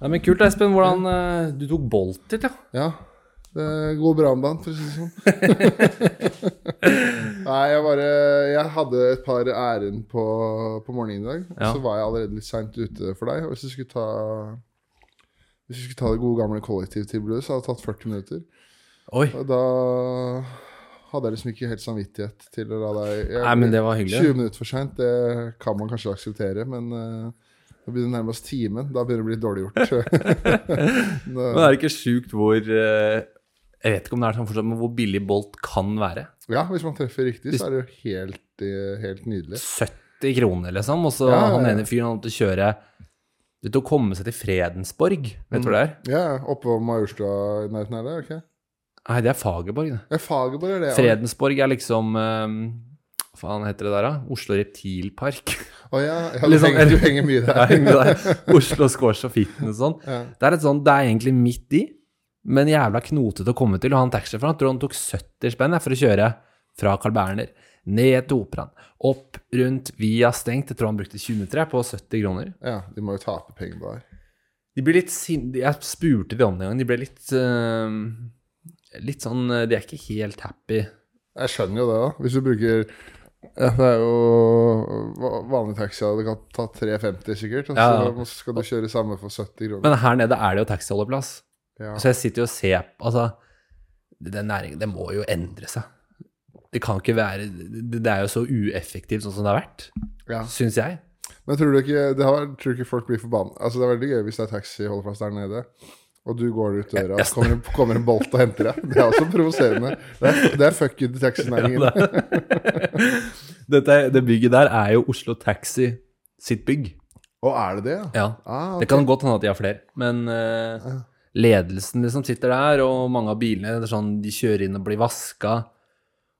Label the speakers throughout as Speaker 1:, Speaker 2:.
Speaker 1: Nei, men Kult, Espen. Hvordan eh, Du tok Bolt dit, ja?
Speaker 2: Ja. Det går bra med han, for å si det sånn. Nei, jeg bare Jeg hadde et par ærend på, på morgenen i dag. Og
Speaker 1: Ja.
Speaker 2: så var jeg allerede litt seint ute for deg. Og hvis du skulle ta Hvis du skulle ta det gode gamle kollektivtilbudet, så hadde det tatt 40 minutter.
Speaker 1: Oi.
Speaker 2: Og da hadde jeg liksom ikke helt samvittighet til å la deg jeg,
Speaker 1: Nei, men det var hyggelig.
Speaker 2: 20 minutter for seint, det kan man kanskje akseptere, men uh, det begynner å nærme oss timen. Da begynner det å bli dårlig gjort.
Speaker 1: Men er det ikke sjukt hvor eh, Jeg vet ikke om det er sånn fortsatt, men hvor billig Bolt kan være?
Speaker 2: ja, hvis man treffer riktig, så er det jo helt, eh, helt nydelig.
Speaker 1: 70 kroner, liksom. Og så
Speaker 2: Ja,
Speaker 1: han ene fyren han måtte kjøre Det til å komme seg til Fredensborg. Vet du hvor det er?
Speaker 2: Ja, oppå Majorstua i nærheten her, ok?
Speaker 1: Nei, det er Fagerborg, det.
Speaker 2: Ja, Fagerborg er det.
Speaker 1: Fredensborg er liksom eh, faen heter det der, da? Oslo Reptilpark.
Speaker 2: Å ja, ja du,
Speaker 1: Liksom-
Speaker 2: henger, du henger mye der.
Speaker 1: henger der. Oslo Squash og Fitness og sånn.
Speaker 2: Ja.
Speaker 1: Det er et sånt, det er egentlig midt i, men jævla knotete å komme til. Og han taxisjåføren tror han tok 70 spenn for å kjøre fra Carl Berner ned til Operaen, opp, rundt, via stengt. Jeg tror han brukte 20 minutter på 70 kroner.
Speaker 2: ja, de må jo tape penger på det.
Speaker 1: De blir litt sinne Jeg spurte de om det en gang. De ble litt uh, Litt sånn eh, De er ikke helt happy.
Speaker 2: Jeg skjønner jo det, da. Hvis du bruker ja, Det er jo Vanlig taxi Det kan ta 3,50 sikkert. Og
Speaker 1: Ja.
Speaker 2: så skal du kjøre samme for 70 kroner.
Speaker 1: Men her nede er det jo taxiholdeplass.
Speaker 2: Ja.
Speaker 1: Så jeg sitter jo og ser Altså, den næringen, det må jo endre seg. Det kan ikke være Det er jo så ueffektivt sånn som det har vært,
Speaker 2: Ja.
Speaker 1: syns jeg.
Speaker 2: Men tror du ikke, det har, tror du ikke folk blir forbanna? Altså, det er veldig gøy hvis det er taxiholdeplass der nede, og du går ut døra, og kommer, kommer en bolt og henter deg. Det er også provoserende. Det er, det er fuck you taxinæringen.
Speaker 1: Ja, det bygget der er jo Oslo Taxi sitt bygg.
Speaker 2: Og er det det, ja? Ah, okay.
Speaker 1: Det kan godt hende at de har flere, men uh, ledelsen liksom sitter der, og mange av bilene det sånn, de kjører inn og blir vaska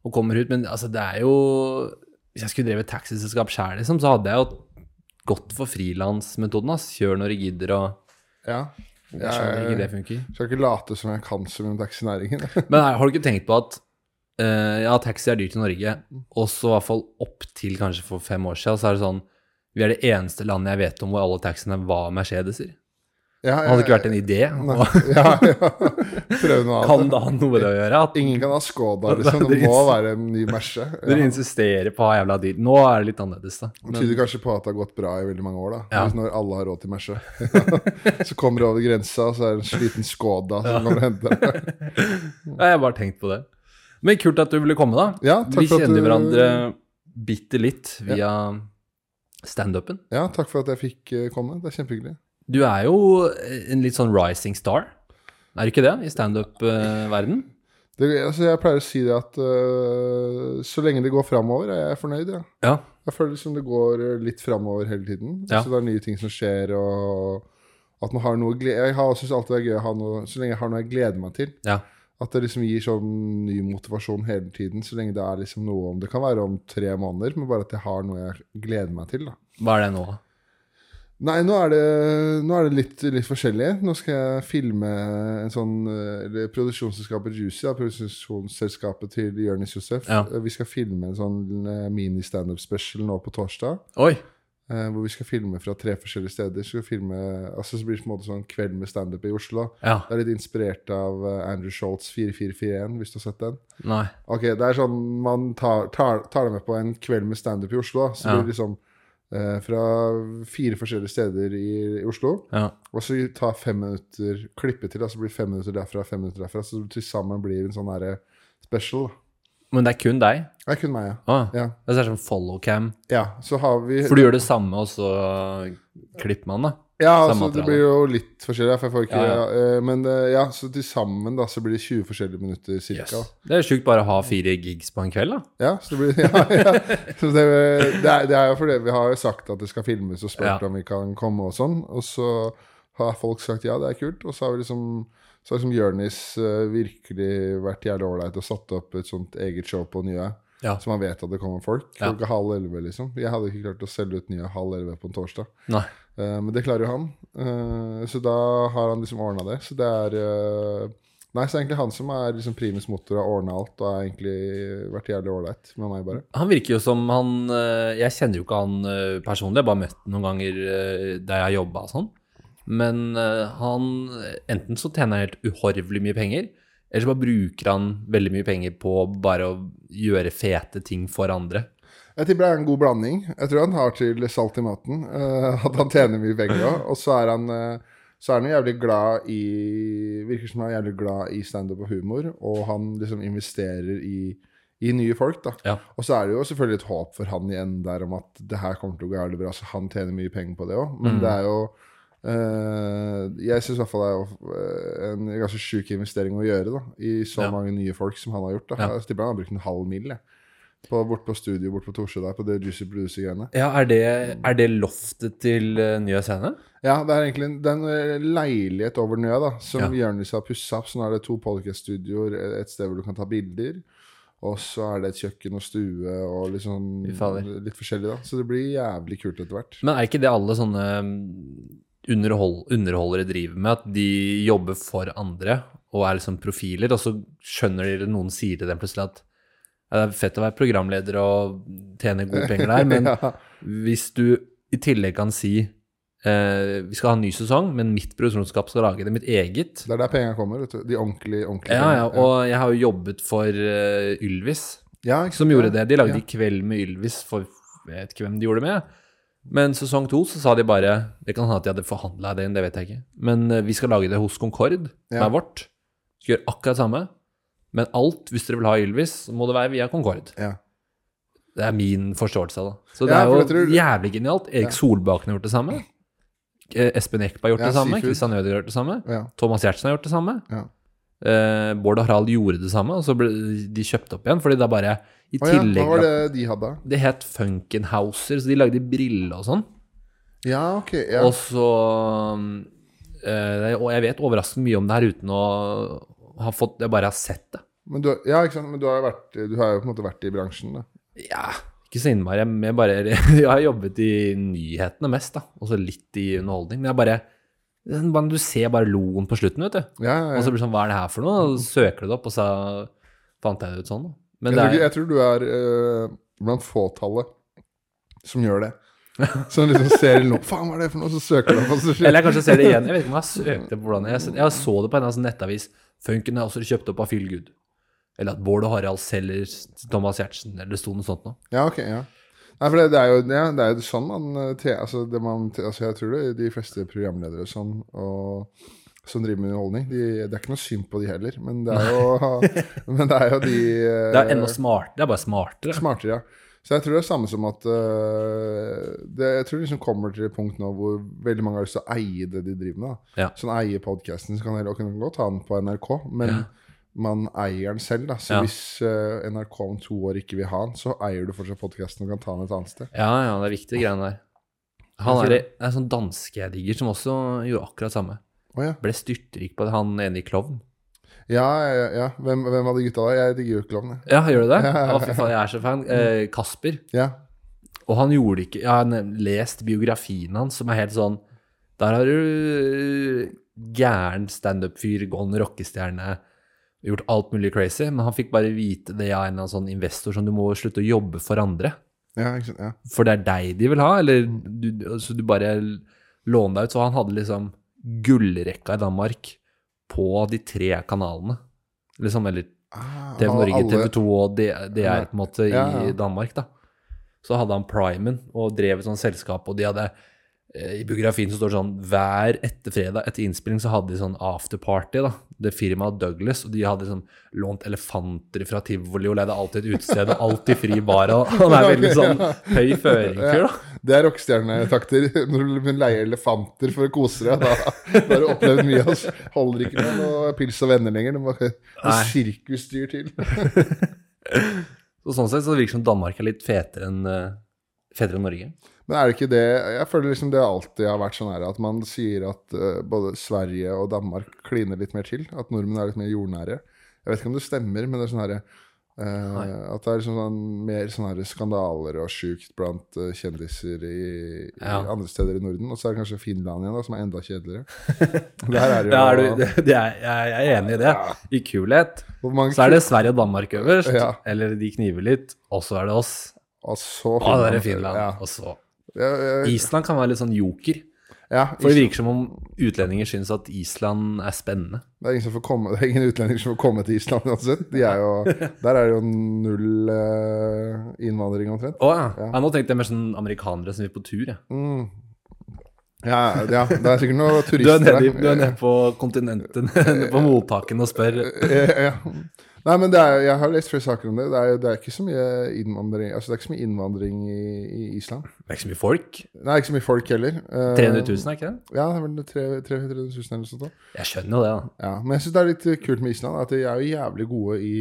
Speaker 1: og kommer ut. Men altså, det er jo Hvis jeg skulle drevet taxiselskap sjøl, liksom, så hadde jeg jo gått for frilansmetoden. Kjør når du gidder, og
Speaker 2: Ja.
Speaker 1: Jeg skjønner ikke det
Speaker 2: Jeg
Speaker 1: funker.
Speaker 2: skal ikke late som jeg kan så mye om taxinæringen.
Speaker 1: Men nei, har du ikke tenkt på at eh, ja, taxi er dyrt i Norge, og så i hvert fall opp til kanskje for fem år siden, så er det sånn Vi er det eneste landet jeg vet om hvor alle taxiene var Mercedeser.
Speaker 2: Ja,
Speaker 1: Det hadde ikke vært en idé.
Speaker 2: Nei, ja, ja.
Speaker 1: Kan det ha noe med det å gjøre? At
Speaker 2: Ingen kan ha Skoda, liksom. Det må være en ny Merce.
Speaker 1: dere insisterer på å ha jævla deal. Nå er det litt annerledes, da.
Speaker 2: Det tyder kanskje på at det har gått bra i veldig mange år, da.
Speaker 1: Ja.
Speaker 2: Når alle har råd til Merce. så kommer du over grensa, og så er det en sliten Skoda som kommer og henter deg.
Speaker 1: Jeg har bare tenkt på det. Men kult at du ville komme, da.
Speaker 2: Ja, takk
Speaker 1: Vi
Speaker 2: for at
Speaker 1: kjenner
Speaker 2: du-
Speaker 1: hverandre bitte litt via standupen.
Speaker 2: Ja, takk for at jeg fikk eh, komme. Det er kjempehyggelig.
Speaker 1: Du er jo en litt sånn rising star. Er du ikke det i standup-verden?
Speaker 2: Det, altså, jeg pleier å si det at uh, så lenge det går framover, er jeg fornøyd, ja.
Speaker 1: Ja.
Speaker 2: Jeg føler liksom det går eh, litt framover hele tiden.
Speaker 1: Ja.
Speaker 2: Så det er nye ting som skjer, og at man har noe Jeg har også alltid det er gøy å ha noe Så lenge jeg har noe jeg gleder meg til.
Speaker 1: ja.
Speaker 2: At det liksom gir sånn ny motivasjon hele tiden. Så lenge det er liksom noe om Det kan være om tre måneder, men bare at jeg har noe jeg gleder meg til. da
Speaker 1: Hva er det nå?
Speaker 2: Nei, nå er det, nå er det litt, litt forskjellig. Nå skal jeg filme en sånn eh, Eller produksjonsselskapet Juicy, da, produksjonsselskapet til Jonis Josef.
Speaker 1: Ja.
Speaker 2: Eh, Vi skal filme en sånn eh, mini-standup-special nå på torsdag.
Speaker 1: Oi!
Speaker 2: Eh, hvor vi skal filme fra tre forskjellige steder. Så, filme, altså, så blir det på en måte sånn kveld med standup i Oslo.
Speaker 1: Ja.
Speaker 2: Det er litt inspirert av eh, Andrew Schultz 4441, hvis du har sett den.
Speaker 1: Nei.
Speaker 2: Ok, det er sånn Man tar, tar, tar det med på en kveld med standup i Oslo. Så
Speaker 1: Ja.
Speaker 2: blir det liksom eh, fra fire forskjellige steder i, i Oslo.
Speaker 1: Ja.
Speaker 2: Og så ta fem minutter klippe til, og så blir fem minutter derfra, fem minutter derfra. Så til sammen blir en sånn herre special.
Speaker 1: Men det er kun deg?
Speaker 2: Det er kun meg, ja.
Speaker 1: Ah.
Speaker 2: ja.
Speaker 1: Det er sånn follow-cam.
Speaker 2: Ja, så har vi
Speaker 1: For du gjør det samme, og så klipper man, da?
Speaker 2: Ja, altså, det blir jo litt forskjellig. For jeg får ikke,
Speaker 1: Ja,
Speaker 2: eh, men eh, ja, så til sammen da, så blir det 20 forskjellige minutter cirka.
Speaker 1: Det er sjukt bare å ha fire gigs på en kveld, da.
Speaker 2: Ja, så det blir ja, ja. Så det, det, er, det er jo fordi vi har jo sagt at det skal filmes og spurt
Speaker 1: Ja.
Speaker 2: om vi kan komme og sånn. Og så har folk sagt ja, det er kult. Og så har vi liksom så har liksom Jonis eh, virkelig vært jævlig ålreit og satt opp et sånt eget show på Nye.
Speaker 1: Ja.
Speaker 2: Så man vet at det kommer folk.
Speaker 1: Ja.
Speaker 2: Klokka halv elleve, liksom. Jeg hadde ikke klart å selge ut Nye halv elleve på en torsdag.
Speaker 1: Nei.
Speaker 2: Uh, men det klarer jo han. Uh, så da har han liksom ordna det. Så det er uh, Nei, så egentlig han som er liksom primus motor har ordna alt, og har egentlig vært jævlig ålreit med meg, bare.
Speaker 1: Han virker jo som han Jeg kjenner jo ikke han personlig, jeg har bare møtt han noen ganger der jeg har jobba og sånn. Men han Enten så tjener han helt uhorvelig mye penger, eller så bare bruker han veldig mye penger på bare å gjøre fete ting for andre.
Speaker 2: Jeg tipper det er en god blanding. Jeg tror han har til salt i maten. Uh, at han tjener mye penger òg. Og så er han uh, så er han jo jævlig glad i Virker som han er jævlig glad i standup og humor, og han liksom investerer i, i nye folk, da.
Speaker 1: Ja.
Speaker 2: Og så er det jo selvfølgelig et håp for han igjen der om at det her kommer til å gå jævlig bra, så han tjener mye penger på det òg. Men
Speaker 1: Mm.
Speaker 2: det er jo Jeg syns i hvert fall det er eh, en ganske sjuk investering å gjøre, da. I så
Speaker 1: Ja.
Speaker 2: mange nye folk som han har gjort. da
Speaker 1: Ja.
Speaker 2: Jeg tipper han har brukt en halv mil, jeg. På, bort på studio bort på Torsø der, på det Juicy Producer-greiene.
Speaker 1: Ja, er det, er det loftet til uh, Nye Scene?
Speaker 2: Ja, det er egentlig en, det en eh, leilighet over Nye da, som
Speaker 1: Ja.
Speaker 2: Jonis har pussa opp. Så nå er det to podcast-studioer, et sted hvor du kan ta bilder. Og så er det et kjøkken og stue og liksom litt forskjellig, da. Så det blir jævlig kult etter hvert.
Speaker 1: Men er ikke det alle sånne mm, underhold, underholdere driver med? At de jobber for andre og er liksom profiler, og så skjønner de noen sier til dem plutselig at det er fett å være programleder og tjene gode penger der, men
Speaker 2: ja.
Speaker 1: hvis du i tillegg kan si eh, vi skal ha en ny sesong, men mitt produksjonsskap skal lage det mitt eget.
Speaker 2: Det er der pengene kommer. vet du. De ordentlige, ordentlige
Speaker 1: Ja, ja, og jeg har jo jobbet for uh, Ylvis,
Speaker 2: ja,
Speaker 1: som gjorde det. De lagde
Speaker 2: Ja.
Speaker 1: Kveld med Ylvis for jeg vet ikke hvem de gjorde det med. Men sesong to så sa de bare Det kan hende at de hadde forhandla det inn, det vet jeg ikke. Men eh, vi skal lage det hos Concord, som
Speaker 2: Ja.
Speaker 1: er vårt. Skal gjøre akkurat det samme. Men alt, hvis dere vil ha Ylvis, så må det være via Concord.
Speaker 2: Ja.
Speaker 1: Det er min forståelse av det. Så det
Speaker 2: Ja,
Speaker 1: er jo
Speaker 2: tror-
Speaker 1: jævlig genialt. Erik Solbakken har gjort det samme. Eh, Espen Eckberg har gjort det samme. Kristian Ødegaard har gjort det samme. Thomas Giertsen har gjort det samme. Eh, Bård og Harald gjorde det samme, og så ble de kjøpt opp igjen. Fordi det er bare i
Speaker 2: oh, ja, hva var det de hadde?
Speaker 1: Det het Funkenhauser, så de lagde briller og sånn.
Speaker 2: Ja, ok. Ja.
Speaker 1: Og så øh, Og jeg vet overraskende mye om det her uten å ha fått Jeg bare har sett det.
Speaker 2: Men, du, ja, ikke sant? Men du har vært, du har jo på en måte vært i bransjen, da.
Speaker 1: Ja, ikke så innmari. Jeg, bare, jeg har jobbet i nyhetene mest, da. Og så litt i underholdning. Men jeg bare Du ser bare logoen på slutten, vet du.
Speaker 2: Ja, ja,
Speaker 1: Og så blir det sånn Hva er det her for noe? Og så søker du det opp, og så fant jeg det ut sånn. da. Men
Speaker 2: Jeg, tror, jeg tror du er uh, blant fåtallet som gjør det. Som liksom ser noe Faen, hva er det for noe? Så søker du opp,
Speaker 1: Eller jeg kanskje ser det igjen. Jeg vet ikke om jeg søkte på hvordan Jeg, jeg så det på en sånn nettavis. Funken er også kjøpt opp av Feel Eller at Bård og Harald selger Thomas Giertsen, eller det sto noe sånt noe.
Speaker 2: Ja, ok, ja. Nei, for det, det, er jo, ja, det er jo sånn man, eh, te, altså, det man te, altså Jeg tror det de fleste programledere sånn, og, som driver med underholdning, de, det er ikke noe synd på de heller. Men det er jo, men det er jo de
Speaker 1: Det er enda smartere. Det er bare smartere.
Speaker 2: smartere, ja. Så jeg tror det er samme som at uh, det, Jeg tror det liksom kommer til et punkt nå hvor veldig mange har lyst til å eie det de driver med. da.
Speaker 1: Ja.
Speaker 2: Sånn eie podkasten, så kan dere godt ha den på NRK, men
Speaker 1: Ja.
Speaker 2: man eier den selv. da. Så
Speaker 1: Ja.
Speaker 2: hvis uh, NRK om to år ikke vil ha den, så eier du fortsatt podkasten og kan ta den et annet sted.
Speaker 1: Ja, ja, det er viktig, de greiene der. Han er, er en sånn danske jeg digger, som også gjorde akkurat samme.
Speaker 2: Å ja.
Speaker 1: Ble styrtrik på det, han ene i Klovn.
Speaker 2: Ja, ja, ja. Hvem, hvem av de gutta da? Jeg digger jo klovn.
Speaker 1: Ja, gjør du det?
Speaker 2: Ja, ja.
Speaker 1: Å, fy faen, jeg er så fan. Eh, Kasper.
Speaker 2: Ja.
Speaker 1: Og han gjorde ikke Jeg har lest biografien hans, som er helt sånn Der har du gæren standup-fyr, gone rockestjerne, gjort alt mulig crazy, men han fikk bare vite det av en eller annen sånn investor som du må slutte å jobbe for andre.
Speaker 2: Ja, ikke sant. Ja.
Speaker 1: For det er deg de vil ha, eller du, så du bare låner deg ut. Så han hadde liksom gullrekka i Danmark på de tre kanalene. Liksom, eller
Speaker 2: Ah,
Speaker 1: TV Norge, TV 2 og DR på en måte i. Danmark, da. Så hadde han Primen og drev et sånt selskap, og de hadde I biografien så står det sånn Hver etter fredag etter innspilling så hadde de sånn afterparty, da. Det firmaet Douglas, og de hadde sånn lånt elefanter fra tivoli og leide alltid et utested, og alltid fri bar, og han er veldig sånn høy føring-fyr, da.
Speaker 2: Det er rockestjernetakter. Når du leier elefanter for å kose deg, da da har du opplevd mye. Altså. Holder ikke med noe pils og venner lenger. Det må noe sirkusdyr til.
Speaker 1: Så sånn sett så virker det som Danmark er litt fetere enn eh, fetere enn Norge.
Speaker 2: Men er det ikke det Jeg føler liksom det alltid har vært sånn her at man sier at uh, både Sverige og Danmark kliner litt mer til. At nordmenn er litt mer jordnære. Jeg vet ikke om det stemmer, men det er sånn herre
Speaker 1: uh,
Speaker 2: at det er liksom sånn, mer sånne skandaler og sjukt blant uh, kjendiser i, i andre steder i Norden. Og så er det kanskje Finland igjen, da, som er enda kjedeligere. Der er det jo
Speaker 1: Ja, er du, det, det er, jeg er enig i det. I kulhet. Så er det Sverige og Danmark øverst,
Speaker 2: Ja.
Speaker 1: eller de kniver litt, og så er det oss.
Speaker 2: Og så
Speaker 1: det er Finland.
Speaker 2: Ja.
Speaker 1: Og så
Speaker 2: Ja, ja,
Speaker 1: Island kan være litt sånn joker.
Speaker 2: Ja,
Speaker 1: For det virker som om utlendinger syns at Island er spennende.
Speaker 2: det, er ingen som får komme, det er ingen utlendinger som får komme til Island uansett. De er jo, der er det jo null eh, innvandring omtrent.
Speaker 1: Å ja. ja. Nå tenkte jeg mer sånn amerikanere som vil på tur, jeg.
Speaker 2: Mm. Ja, ja, det er sikkert noen
Speaker 1: Du er
Speaker 2: turister
Speaker 1: nede, i-
Speaker 2: der.
Speaker 1: du er nede på kontinentet, nede på mottaken og spør
Speaker 2: Ja, ja. Nei, men det er, jeg har lest flere saker om det. Det er, det er ikke så mye innvandring Altså det er ikke så mye innvandring i, i Island.
Speaker 1: Det er ikke så mye folk.
Speaker 2: Er ikke så mye folk heller. Uh,
Speaker 1: 300 000, er ikke det?
Speaker 2: Ja, det er vel 300 000 eller noe sånt. da.
Speaker 1: Jeg skjønner jo det, da.
Speaker 2: Ja, men jeg syns det er litt kult med Island at de er jo jævlig gode i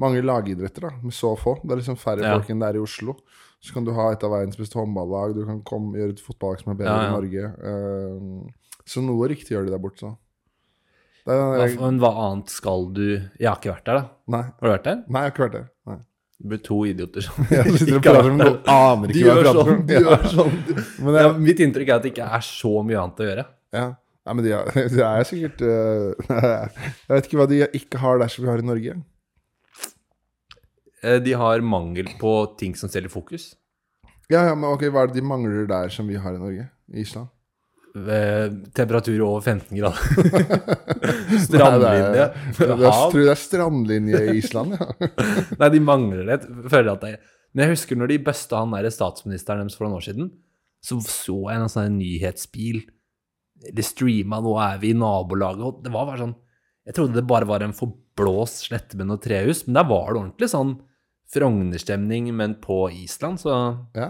Speaker 2: mange lagidretter, da, med så få. Det er liksom færre
Speaker 1: Ja.
Speaker 2: folk enn det er i Oslo. Så kan du ha et av verdens beste håndballag, du kan komme, gjøre et fotballag som er bedre
Speaker 1: Ja, ja.
Speaker 2: i Norge. Uh, så noe riktig gjør de der borte,
Speaker 1: Hva, men hva annet skal du Jeg har ikke vært der, da.
Speaker 2: nei,
Speaker 1: Har du vært der?
Speaker 2: nei, jeg har ikke vært der. Nei.
Speaker 1: Det blir to idioter som
Speaker 2: Jeg og
Speaker 1: ikke har vært der.
Speaker 2: aner
Speaker 1: De
Speaker 2: ikke hva
Speaker 1: gjør
Speaker 2: jeg prater
Speaker 1: sånn. De gjør sånn.
Speaker 2: Men det,
Speaker 1: Ja, mitt inntrykk er at det ikke er så mye annet å gjøre.
Speaker 2: ja. ja, men det er, det er sikkert uh, Jeg vet ikke hva de ikke har der som vi har i Norge.
Speaker 1: Eh, De har mangel på ting som selger fokus.
Speaker 2: Ja, ja, men ok, Hva er det de mangler der som vi har i Norge? I Island?
Speaker 1: Ved temperatur over 15 grader.
Speaker 2: Nei,
Speaker 1: Strandlinje.
Speaker 2: det er- det er- tror det er strandlinje i Island, ja.
Speaker 1: Nei, de mangler det. Jeg Føler at det Men jeg husker når de busta han der statsministeren deres for noen år siden, så så jeg en sånn nyhetsbil De streama 'Nå er vi i nabolaget', og det var bare sånn Jeg trodde det bare var en forblåst slette med noe trehus, men der var det ordentlig sånn Frogner-stemning, men på Island, så
Speaker 2: Ja,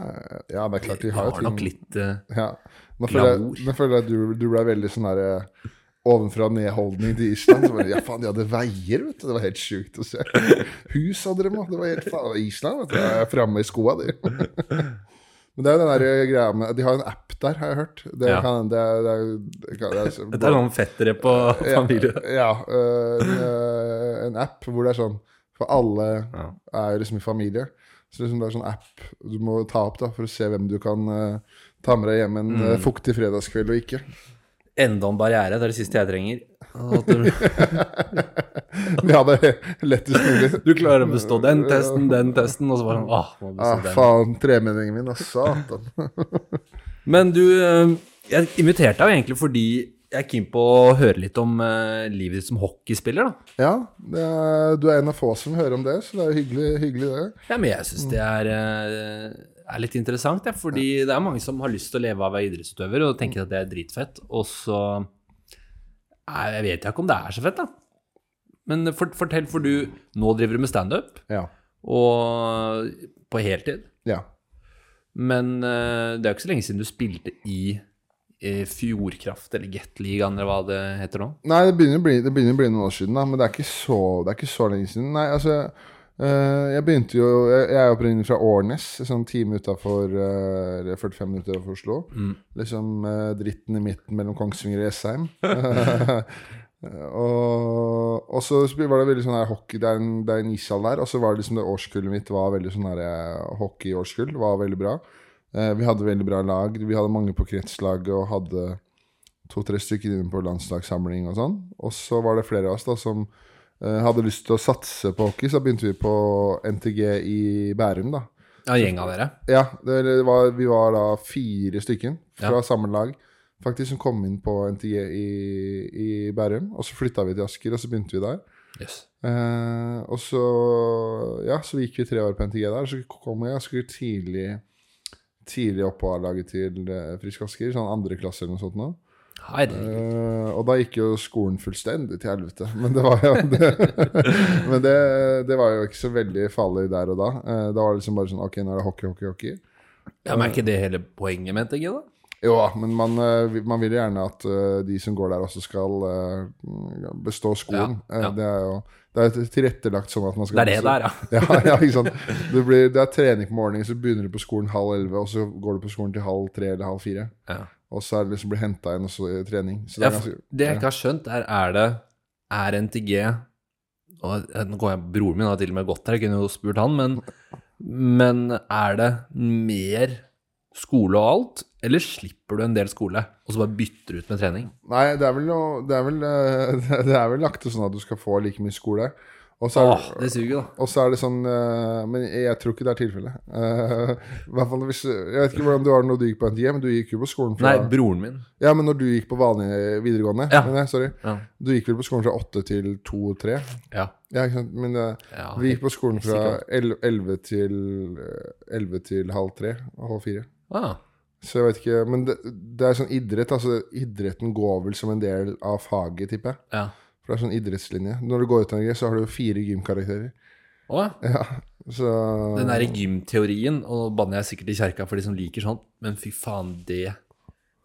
Speaker 2: ja, det er klart de har jo
Speaker 1: var
Speaker 2: ting
Speaker 1: nok litt uh,
Speaker 2: ja. Nå føler jeg, nå føler jeg at du, du ble veldig sånn herre ovenfra og ned-holdning til Island. Så bare, ja, faen, de hadde veier, vet du. Det var helt sjukt å se. Hus hadde de òg. Det var helt faen Island, vet du. Jeg er framme i skoa, de. Men det er jo den der greia med De har en app der, har jeg hørt. Det
Speaker 1: Ja.
Speaker 2: kan, det er, det er, det det
Speaker 1: sånn fettere på familie.
Speaker 2: Ja. ja en, øh, en app hvor det er sånn For alle
Speaker 1: Ja.
Speaker 2: er liksom i familie. Så liksom det er sånn app du må ta opp da for å se hvem du kan øh, ta med deg hjem en
Speaker 1: Mm.
Speaker 2: øh, fuktig fredagskveld og ikke.
Speaker 1: Enda en barriere. Det er det siste jeg trenger. Vi hadde
Speaker 2: Ja, lettest mulig.
Speaker 1: du klarer å bestå den testen, den testen, og så bare sånn Åh, må bestå
Speaker 2: Ah,
Speaker 1: den.
Speaker 2: faen, tremenningen min, da. Satan.
Speaker 1: Men du, eh, jeg inviterte deg jo egentlig fordi jeg er keen på å høre litt om eh, livet ditt som hockeyspiller, da.
Speaker 2: Ja, det er, du er en av få som hører om det, så det er jo hyggelig, hyggelig det.
Speaker 1: Ja, men jeg syns det er, eh, er litt interessant, ja, fordi det er mange som har lyst til å leve av å være idrettsutøver og tenker at det er dritfett, og så Jeg vet ikke om det er så fett, da. Men for, fortell, for du Nå driver du med standup,
Speaker 2: Ja.
Speaker 1: og på heltid.
Speaker 2: ja.
Speaker 1: Men eh, det er jo ikke så lenge siden du spilte i eh, Fjordkraft eller Gateligaen, eller hva det heter nå.
Speaker 2: Nei, det begynner, å bli, det begynner å bli noen år siden, da, men det er ikke så, det er ikke så lenge siden. Nei, altså Jeg begynte jo Jeg, er opprinnelig fra Årnes, en sånn time utafor uh, 45 minutter utenfor Oslo.
Speaker 1: Mm.
Speaker 2: Liksom eh, dritten i midten mellom Kongsvinger og Jessheim. og, og så var det veldig sånn her hockey Det er en, det er en ishall der. Og så var det liksom det årskullet mitt var veldig sånn her eh, hockeyårskull. Var veldig bra. Eh, vi hadde veldig bra lag. Vi hadde mange på kretslaget og hadde to-tre stykker inne på landslagssamling og sånn. Og så var det flere av oss da som eh, hadde lyst til å satse på hockey. Så begynte vi på NTG i Bærum, da.
Speaker 1: Ja, gjeng av dere.
Speaker 2: Ja, det var, vi var da fire stykken fra
Speaker 1: Ja.
Speaker 2: samme lag faktisk som kom inn på NTG i, i Bærum. Og så flytta vi til Asker, og så begynte vi der.
Speaker 1: Yes.
Speaker 2: Eh, og så ja, så gikk vi tre år på NTG der. Så kom jeg ganske tidlig Tidlig opp på A-laget til eh, Frisk Asker, sånn andre klasse eller noe sånt nå. Eh, og da gikk jo skolen fullstendig til helvete. Men det var jo det, Men det, det var jo ikke så veldig farlig der og da. Uh, da var det liksom bare sånn Ok, nå er det hockey, hockey, hockey.
Speaker 1: Ja, men er ikke det hele poenget med NTG, da?
Speaker 2: Jo da, men man, eh, man vil gjerne at de som går der, også skal bestå skolen.
Speaker 1: Ja, ja.
Speaker 2: Det er jo det er tilrettelagt sånn at man skal
Speaker 1: Det er det der, ja.
Speaker 2: ja, ja, ikke sant. Det, blir, det er trening på morgenen, så begynner du på skolen halv elleve, og så går du på skolen til halv tre eller halv fire.
Speaker 1: ja.
Speaker 2: Og så er det liksom blir henta inn, og så er trening. Så det er ganske,
Speaker 1: det jeg ikke har skjønt, er er det Er NTG og Nå går jeg Broren min har til og med gått her, jeg kunne jo spurt han, men, men er det mer skole og alt, eller slipper du en del skole, og så bare bytter du ut med trening?
Speaker 2: Nei, det er vel noe Det er vel, det er vel lagt til sånn at du skal få like mye skole. Og så er,
Speaker 1: Åh, det suger, da.
Speaker 2: og så er det sånn uh, Men jeg tror ikke det er tilfellet. Uh, hvert fall hvis Jeg vet ikke hvordan du var når du gikk på NTG, men du gikk jo på skolen fra
Speaker 1: Nei, broren min.
Speaker 2: Ja, men når du gikk på vanlig videregående
Speaker 1: Ja.
Speaker 2: men, Sorry.
Speaker 1: Ja.
Speaker 2: Du gikk vel på skolen fra åtte til to og tre?
Speaker 1: Ja.
Speaker 2: Ja, ikke sant? Men uh,
Speaker 1: ja.
Speaker 2: vi gikk på skolen fra elleve til 11 til halv tre og halv fire.
Speaker 1: Ah,
Speaker 2: Så jeg vet ikke Men det, det er sånn idrett. Altså idretten går vel som en del av faget, tipper jeg.
Speaker 1: ja.
Speaker 2: For det er sånn idrettslinje. Når du går ut av Norge, så har du fire gymkarakterer.
Speaker 1: Å, ja.
Speaker 2: Så
Speaker 1: Den derre gymteorien, og nå banner jeg sikkert i kjerka for de som liker sånn, men fy faen, det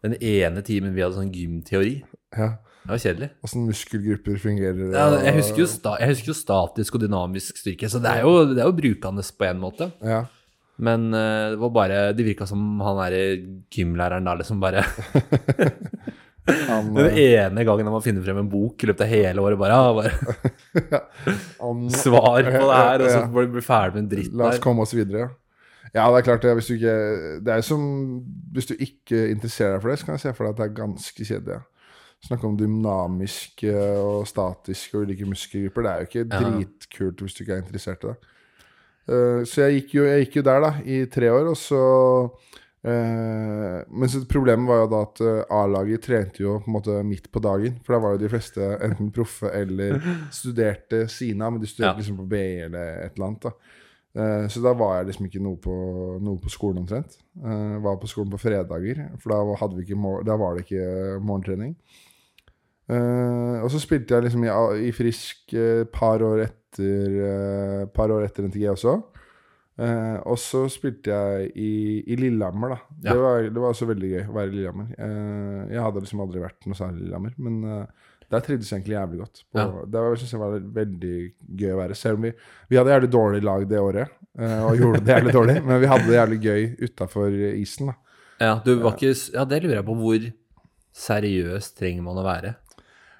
Speaker 1: Den ene timen vi hadde sånn gymteori,
Speaker 2: Ja.
Speaker 1: det var kjedelig.
Speaker 2: Åssen muskelgrupper fungerer.
Speaker 1: Ja, jeg, husker sta, jeg husker jo statisk og dynamisk styrke, så det er jo, det er jo brukende på en måte.
Speaker 2: Ja.
Speaker 1: Men eh, det var bare Det virka som han derre gymlæreren der liksom bare
Speaker 2: Han,
Speaker 1: Den
Speaker 2: eh,
Speaker 1: ene gangen han må finne frem en bok i løpet av hele året, bare, ja, bare
Speaker 2: han
Speaker 1: Svar på det her, og så blir du ferdig med en dritt der.
Speaker 2: La oss komme oss videre. Ja, det er klart det. Hvis du ikke Det er som Hvis du ikke interesserer deg for det, så kan jeg se for deg at det er ganske kjedelig. Snakke om dynamiske og statiske og ulike muskelgrupper. Det er jo ikke dritkult hvis du ikke er interessert i det. Eh, så jeg gikk, jo, jeg gikk jo der, da, i tre år, og så eh, Men problemet var jo da at eh, A-laget trente jo på en måte midt på dagen. For da var jo de fleste enten proffe eller studerte Sina, men de studerte
Speaker 1: Ja.
Speaker 2: liksom på BI eller et eller annet. da Uh, Så da var jeg liksom ikke noe på, noe på skolen omtrent. Uh, var på skolen på fredager, for da, da var det ikke morgentrening. Uh, og så spilte jeg liksom i, i Frisk et par år etter eh, par år etter NTG også. Eh, og så spilte jeg i, i Lillehammer, da.
Speaker 1: Ja.
Speaker 2: Det, var, det var også veldig gøy å være i Lillehammer. Eh, jeg hadde liksom aldri vært noe særlig i Lillehammer, men eh, der trivdes jeg egentlig jævlig godt. På,
Speaker 1: Ja.
Speaker 2: Det var, synes jeg var veldig gøy å være. Selv om vi, vi hadde jævlig dårlig lag det året, eh, og gjorde det jævlig dårlig, men vi hadde det jævlig gøy utafor isen, da.
Speaker 1: Ja, du var ikke Ja, det lurer jeg på. Hvor seriøs trenger man å være?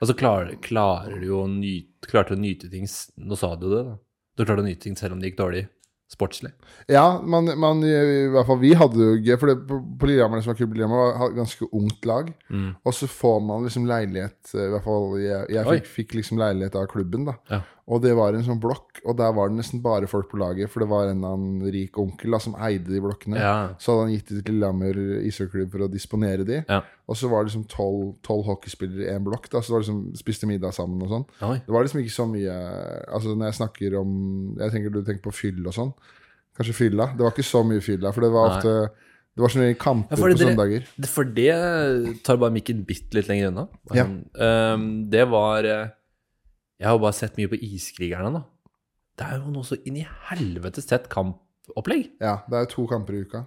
Speaker 1: Altså, klar, klarer du å nyte Klarte å nyte ting Nå sa du det, da. Du klarte å nyte ting selv om det gikk dårlig sportslig?
Speaker 2: Ja, men, men, i hvert fall vi hadde jo gøy. For det, på, på Lillehammer, som var kult Lillehammer, var et ganske ungt lag.
Speaker 1: Mm.
Speaker 2: Og så får man liksom leilighet eh, I hvert fall jeg, jeg fikk, fikk liksom leilighet av klubben, da.
Speaker 1: Ja.
Speaker 2: Og det var en sånn blokk, og der var det nesten bare folk på laget. For det var en eller annen rik onkel da, som eide de blokkene.
Speaker 1: Ja.
Speaker 2: Så hadde han gitt det til Lillehammer ishockeyklubb for å disponere de.
Speaker 1: Ja.
Speaker 2: Og så var det liksom tolv hockeyspillere i én blokk. da Så det var liksom spiste middag sammen og sånn. Det var liksom ikke så mye Altså når jeg snakker om Jeg tenker du tenker på fyll og sånn. Kanskje fylla. Det var ikke så mye fylla, for det var
Speaker 1: Nei.
Speaker 2: ofte Det var sånne kamper
Speaker 1: Ja,
Speaker 2: på
Speaker 1: dere-
Speaker 2: søndager.
Speaker 1: For det tar bare mikken bitte litt lenger unna.
Speaker 2: Ja.
Speaker 1: Um, det var eh, Jeg har jo bare sett mye på Iskrigerne, da. Det er jo noe så inn i helvetes tett kampopplegg.
Speaker 2: Ja, det er jo to kamper i uka.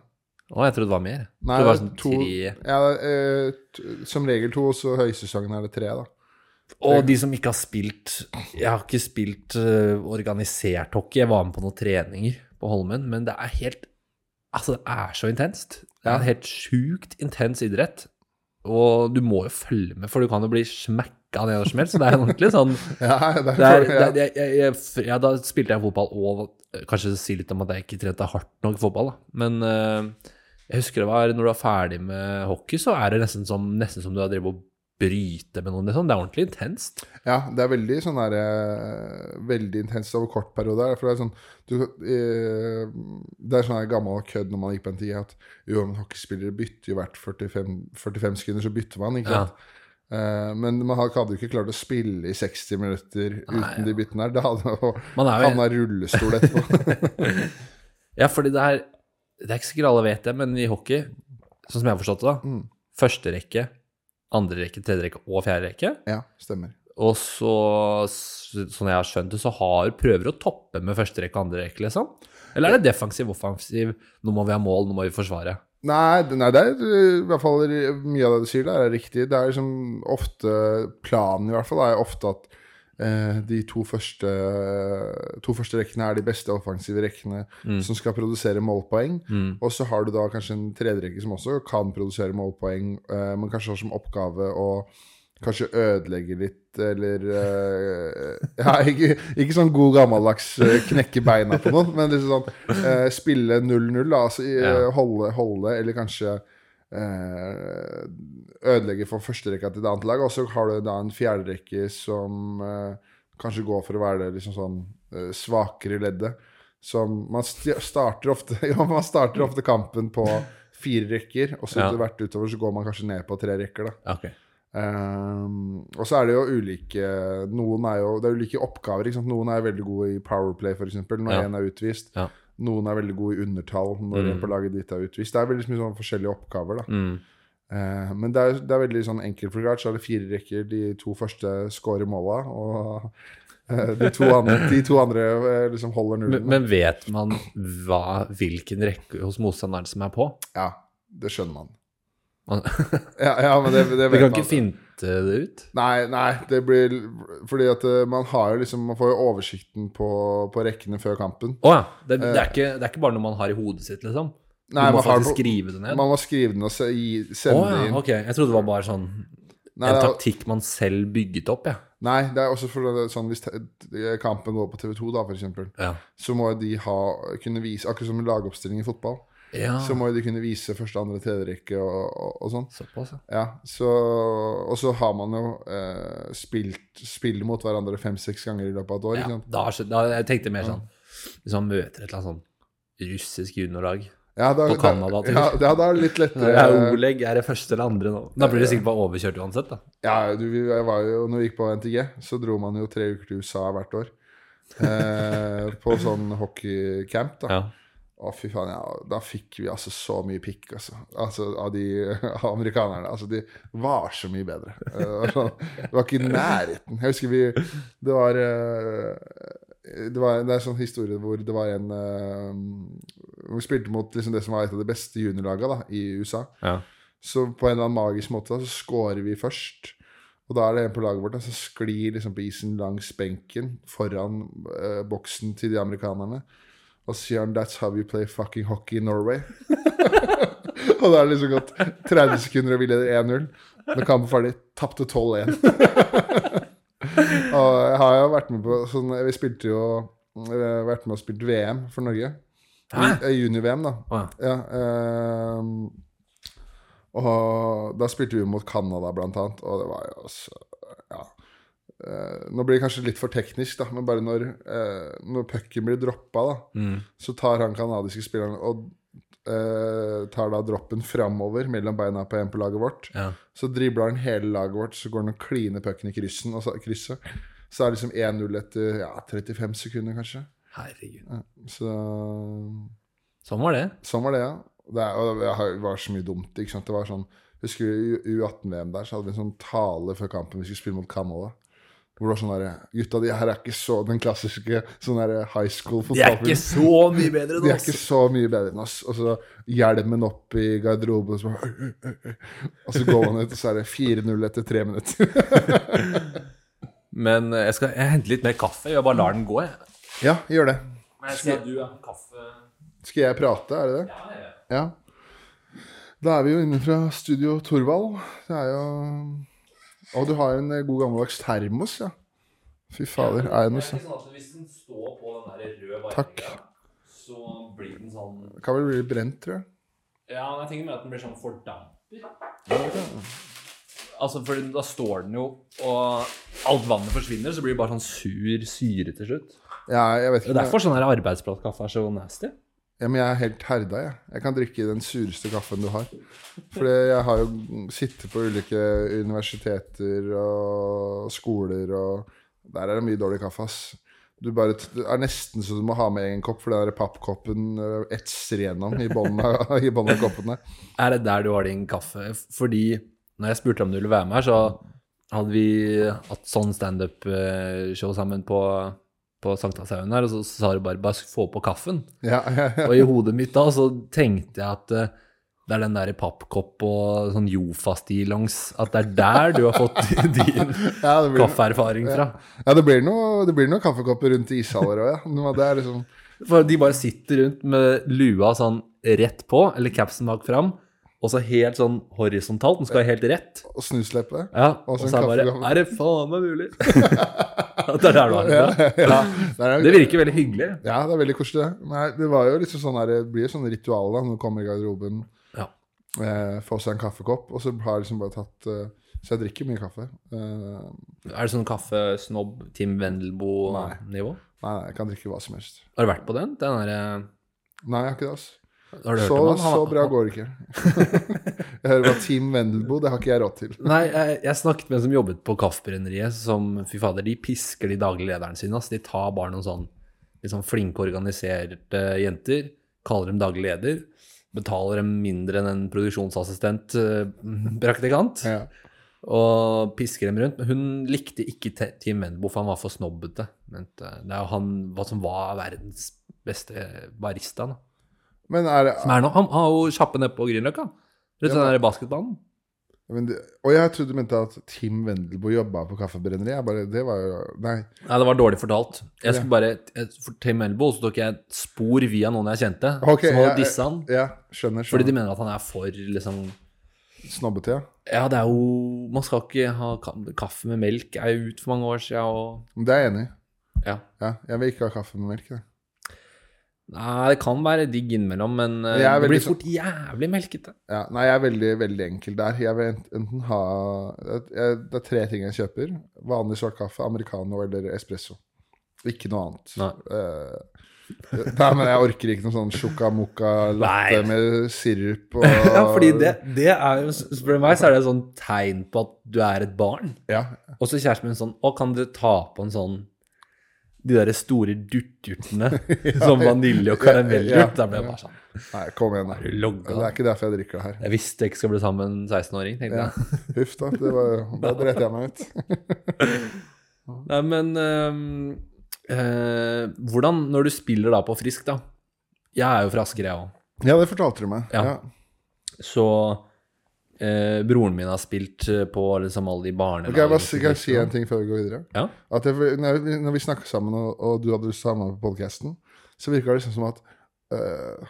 Speaker 1: Å, jeg trodde det var mer.
Speaker 2: Nei,
Speaker 1: det var sånn
Speaker 2: to,
Speaker 1: tre
Speaker 2: ja, eh, som regel to, og så høysesongen er det tre, da.
Speaker 1: Og de som ikke har spilt Jeg har ikke spilt uh, organisert hockey. Jeg var med på noen treninger på Holmen, men det er helt Altså, det er så intenst. Det er en helt sjukt intens idrett. Og du må jo følge med, for du kan jo bli smekka ned som helst. Så det er ordentlig sånn
Speaker 2: Ja, det er,
Speaker 1: det er,
Speaker 2: ja.
Speaker 1: det er, jeg, jeg, jeg, Da spilte jeg fotball og Kanskje si litt om at jeg ikke trente hardt nok fotball, da. Men uh, jeg husker det var når du er ferdig med hockey, så er det nesten som, nesten som du har drevet og bryte med noen. Liksom. Det er ordentlig intenst.
Speaker 2: Ja, det er veldig sånn der, eh, Veldig intenst over kort periode. For det er sånn du, eh, Det er sånn gammel kødd når man gikk på en tid, at jo, men hockeyspillere bytter jo hvert 45, 45 sekunder, så bytter man, ikke sant. Eh, men man hadde jo ikke klart å spille i 60 minutter uten
Speaker 1: Nei,
Speaker 2: de byttene her. Da hadde
Speaker 1: Man
Speaker 2: havna i rullestol etterpå.
Speaker 1: Ja, fordi det er Det er ikke sikkert alle vet det, men i hockey, sånn som jeg har forstått det, da
Speaker 2: Mm.
Speaker 1: Første rekke, andre rekke, tredje rekke og fjerde rekke.
Speaker 2: ja, stemmer.
Speaker 1: Og så, sånn jeg har skjønt det, så har prøver å toppe med første rekke og andre rekke, liksom. Eller er det defensiv, offensiv? Nå må vi ha mål, nå må vi forsvare.
Speaker 2: Nei, det- nei, det er uh, i hvert fall mye av det du sier der, er riktig. Det er liksom ofte Planen i hvert fall er ofte at eh, de to første, to første rekkene er de beste offensive rekkene
Speaker 1: Mm.
Speaker 2: som skal produsere målpoeng.
Speaker 1: Mm.
Speaker 2: Og så har du da kanskje en tredje rekke som også kan produsere målpoeng, eh, men kanskje har som oppgave å kanskje ødelegge litt, eller uh, Ja, ikke, ikke sånn god gammeldags uh, knekke beina på noen, men liksom sånn uh, spille 0-0, da. Altså, holde, holde, eller kanskje ødelegge for førsterekka til det annet laget. Og så har du da en fjerderekke som kanskje går for å være det liksom sånn svakere i leddet. Som man st starter ofte Ja, man starter ofte kampen på fire rekker, og så etter hvert utover så går man kanskje ned på tre rekker, da.
Speaker 1: Ok.
Speaker 2: Ehm, og så er det jo ulike Noen er jo Det er ulike oppgaver. Noen er veldig gode i powerplay, f.eks. Når
Speaker 1: Ja.
Speaker 2: er utvist.
Speaker 1: Ja.
Speaker 2: Noen er veldig gode i undertall når
Speaker 1: Mm.
Speaker 2: en på laget ditt er utvist. Det er veldig mye sånn forskjellige oppgaver. da
Speaker 1: Mm.
Speaker 2: uh, Men det er, det er veldig sånn enkelt forklart. Så er det fire rekker. De to første scorer måla, og eh, de to andre, de to andre eh, liksom holder nullen.
Speaker 1: Men, men vet man hva, hvilken rekke hos motstanderen som er på?
Speaker 2: Ja, det skjønner man. Ja, ja men det, det vet man.
Speaker 1: Du kan ikke finte det ut?
Speaker 2: Nei, nei, det blir Fordi at eh, man har jo liksom Man får jo oversikten på, på rekkene før kampen.
Speaker 1: Å ja. Det, det, er ikke, det er ikke bare noe man har i hodet sitt, liksom? Du
Speaker 2: Nei,
Speaker 1: må
Speaker 2: man, har,
Speaker 1: faktisk skrive det ned?
Speaker 2: man må skrive den og se, gi, sende oh,
Speaker 1: ja,
Speaker 2: inn.
Speaker 1: ok. Jeg trodde det var bare sånn
Speaker 2: Nei,
Speaker 1: en taktikk man selv bygget opp, ja.
Speaker 2: Nei, det er også for sånn hvis kampen går på TV2, da, for eksempel,
Speaker 1: Ja.
Speaker 2: så må de ha, kunne vise Akkurat som en lagoppstilling i fotball,
Speaker 1: ja.
Speaker 2: så må jo de kunne vise første, andre, tredje rekke og, og, og sånn.
Speaker 1: Såpass, ja.
Speaker 2: Så, og så har man jo eh, spilt spill mot hverandre fem-seks ganger i løpet av et år.
Speaker 1: ja
Speaker 2: Ikke sant?
Speaker 1: da, da, jeg tenkte mer sånn Hvis man møter et eller annet sånn russisk juniorlag
Speaker 2: Ja, da,
Speaker 1: På Canada,
Speaker 2: da, ja, ja, da er det litt lettere.
Speaker 1: ja, Oleg er det første eller andre nå. Da blir det sikkert bare overkjørt uansett, da.
Speaker 2: Ja, du, jeg var jo, når vi gikk på NTG, så dro man jo tre uker til USA hvert år. Eh, på sånn hockeycamp, da.
Speaker 1: Ja.
Speaker 2: Å, fy faen, ja, da fikk vi altså så mye pikk, altså. altså av de av amerikanerne. Altså, de var så mye bedre. Eh, Det var, ikke i nærheten. Jeg husker vi Det var eh, det, var, det er en sånn historie hvor det var en eh, Vi spilte mot liksom det som var et av de beste juniorlagene i USA.
Speaker 1: Ja.
Speaker 2: Så på en eller annen magisk måte så scorer vi først. Og da er det en på laget vårt som sklir liksom på isen langs benken foran eh, boksen til de amerikanerne. Og så sier han 'That's how you play fucking hockey in Norway'. og da er det liksom gått 30 sekunder, og vi leder 1-0. Når kampen er ferdig, tapte 12-1. og jeg har jo vært med på sånn Vi spilte jo eh, vært med og spilt VM for Norge. Eh, Junior-VM, da.
Speaker 1: Wow. ja.
Speaker 2: Ehm, og da spilte vi mot Canada, blant annet, og det var jo altså nå blir det kanskje litt for teknisk, da, men bare når, uh, når pucken blir droppa,
Speaker 1: Mm.
Speaker 2: så tar han canadiske spilleren og uh, tar da droppen framover mellom beina på en på laget vårt.
Speaker 1: ja.
Speaker 2: Så dribler han hele laget vårt, så går han og kliner pucken i kryssen, og så, krysset. Så er det liksom 1-0 etter ja, 35 sekunder, kanskje.
Speaker 1: Herregud.
Speaker 2: Ja, så
Speaker 1: Sånn var det.
Speaker 2: Sånn var det, ja. Det, er- og det var så mye dumt. ikke sant? Det var sånn, Husker du i U18-VM der, så hadde vi en sånn tale før kampen vi skulle spille mot Canada. Hvor det var sånn der, Gutta, de her er ikke så den klassiske sånn der high school
Speaker 1: De er ikke
Speaker 2: fotballfilm.
Speaker 1: så mye bedre
Speaker 2: De er ikke så mye bedre enn oss. Og så hjelmen opp i garderoben, og så, og så går man ut, og så er det 4-0 etter tre minutter.
Speaker 1: Men eh, jeg skal jeg hente litt mer kaffe. Jeg bare lar den gå, jeg.
Speaker 2: ja, gjør det.
Speaker 1: Men jeg ser du er kaffe...
Speaker 2: Skal jeg prate, er det det?
Speaker 1: Ja, ja.
Speaker 2: Ja. Da er vi jo inne fra Studio Torvald. Det er jo Og du har en eh, god gammeldags termos, ja. Fy fader. Er det noe sånn?
Speaker 1: hvis den står på den der røde
Speaker 2: varmen,
Speaker 1: så blir den sånn
Speaker 2: Det kan vel bli brent, tror jeg.
Speaker 1: Ja, men jeg tenker mer at den blir sånn fordamper. Altså, for da står den jo, og alt vannet forsvinner, så blir det bare sånn sur syre til slutt.
Speaker 2: Ja, jeg vet ikke.
Speaker 1: Det er derfor sånn arbeidsplasskaffe er så nasty.
Speaker 2: Ja, men jeg er helt herda, jeg. Jeg kan drikke den sureste kaffen du har. For jeg har jo sittet på ulike universiteter og skoler, og der er det mye dårlig kaffe, ass. Du bare, er nesten så du må ha med en kopp, for den pappkoppen øh, etser gjennom i bånn av, i bånn av koppen der.
Speaker 1: Er det der du har din kaffe? Fordi når jeg spurte om du ville være med her, så hadde vi hatt sånn standup-show sammen på, på Sankthanshaugen her, og så sa du bare 'bare få på kaffen'.
Speaker 2: Ja, ja, ja.
Speaker 1: Og i hodet mitt da så tenkte jeg at eh, det er den der pappkopp og sånn Jofa-stillongs At det er der du har fått din
Speaker 2: Ja,
Speaker 1: kaffeerfaring fra.
Speaker 2: ja, det blir noe, det blir noen kaffekopper rundt i ishaller òg, ja. Det er liksom
Speaker 1: For de bare sitter rundt med lua sånn rett på, eller capsen bak fram, og så helt sånn horisontalt. Den skal være helt rett.
Speaker 2: Og snusleppe.
Speaker 1: Ja,
Speaker 2: Og så
Speaker 1: er det bare. Er det faen meg mulig? Det er der du har det
Speaker 2: Ja,
Speaker 1: fra.
Speaker 2: ja. Det, er,
Speaker 1: Det virker veldig hyggelig.
Speaker 2: Ja, det er veldig koselig. Nei, det var jo liksom sånn her, det blir sånn ritual da, når du kommer i garderoben,
Speaker 1: Ja.
Speaker 2: eh, får seg en kaffekopp, og så har jeg liksom bare tatt eh, Så jeg drikker mye kaffe. Eh,
Speaker 1: Er det sånn kaffesnobb, Tim Wendelboe-nivå?
Speaker 2: nei, nei, jeg kan drikke hva som helst.
Speaker 1: Har du vært på den? Den derre
Speaker 2: Nei, jeg har ikke det, altså. Så, så bra går det ikke. jeg hører hva Team Wendelbo, det har ikke jeg råd til.
Speaker 1: Nei, jeg, jeg snakket med en som jobbet på Kaffebrenneriet, som fy fader, de pisker de daglige lederne sine. Altså, de tar bare noen sånn sånn flinke, organiserte jenter, kaller dem daglig leder, betaler dem mindre enn en produksjonsassistent, eh, praktikant,
Speaker 2: Ja.
Speaker 1: og pisker dem rundt. Men hun likte ikke Te- Team Wendelbo, for han var for snobbete. Mente, det er jo han som var verdens beste barista. Da.
Speaker 2: Men er det
Speaker 1: Som er nå, han har jo kjappe nede på Grünerløkka. Rundt den der basketbanen.
Speaker 2: men det, Og jeg trodde du mente at Tim Wendelbo jobba på kaffebrenneri. Jeg bare, det var jo Nei.
Speaker 1: Nei, det var dårlig fortalt. Jeg skulle bare, jeg- For Tim Wendelbo så tok jeg spor via noen jeg kjente,
Speaker 2: Ok,
Speaker 1: som hadde
Speaker 2: ja,
Speaker 1: dissa han.
Speaker 2: Ja, skjønner.
Speaker 1: Fordi de mener at han er for liksom
Speaker 2: Snobbete, ja.
Speaker 1: Ja, det er jo Man skal ikke ha ka- kaffe med melk, Jeg er jo ut for mange år siden, og
Speaker 2: Det er jeg enig i.
Speaker 1: Ja.
Speaker 2: Ja, jeg vil ikke ha kaffe med melk. jeg.
Speaker 1: Nei, det kan være digg innimellom, men eh,
Speaker 2: er
Speaker 1: det blir fort jævlig melkete.
Speaker 2: Ja, nei, jeg er veldig, veldig enkel der. Jeg vil enten ha jeg- Det er tre ting jeg kjøper. Vanlig svart kaffe, americano eller espresso. Ikke noe annet.
Speaker 1: Nei.
Speaker 2: Uh, nei, men jeg orker ikke noe sånn sjoka-moka latte
Speaker 1: Nei.
Speaker 2: med sirup og
Speaker 1: Ja, fordi det, det er du meg, så er det et sånn tegn på at du er et barn.
Speaker 2: Ja.
Speaker 1: Og så kjæresten min sånn Å, kan dere ta på en sånn De derre store dutt-durtene som vanilje og karamell
Speaker 2: Ja,
Speaker 1: Da ble jeg bare sånn
Speaker 2: Nei, kom igjen, da.
Speaker 1: Er du logga?
Speaker 2: Det er ikke derfor jeg drikker det her.
Speaker 1: Jeg visste jeg ikke skal bli sammen med en 16-åring, tenkte
Speaker 2: Ja.
Speaker 1: jeg.
Speaker 2: Huff, da. Det var, da dreit jeg meg ut.
Speaker 1: Nei, men øh, øh, hvordan, når du spiller da på Frisk, da Jeg er jo fra Asker, jeg òg.
Speaker 2: Ja, det fortalte du meg.
Speaker 1: Ja.
Speaker 2: Ja.
Speaker 1: Så eh, broren min har spilt eh, på liksom alle de barnelagene.
Speaker 2: Okay, jeg bare kan jeg si en ting før vi går videre?
Speaker 1: Ja.
Speaker 2: Jeg, når vi, snakka sammen, og, og du hadde lyst til å ha med på podkasten, så virka det liksom som at uh,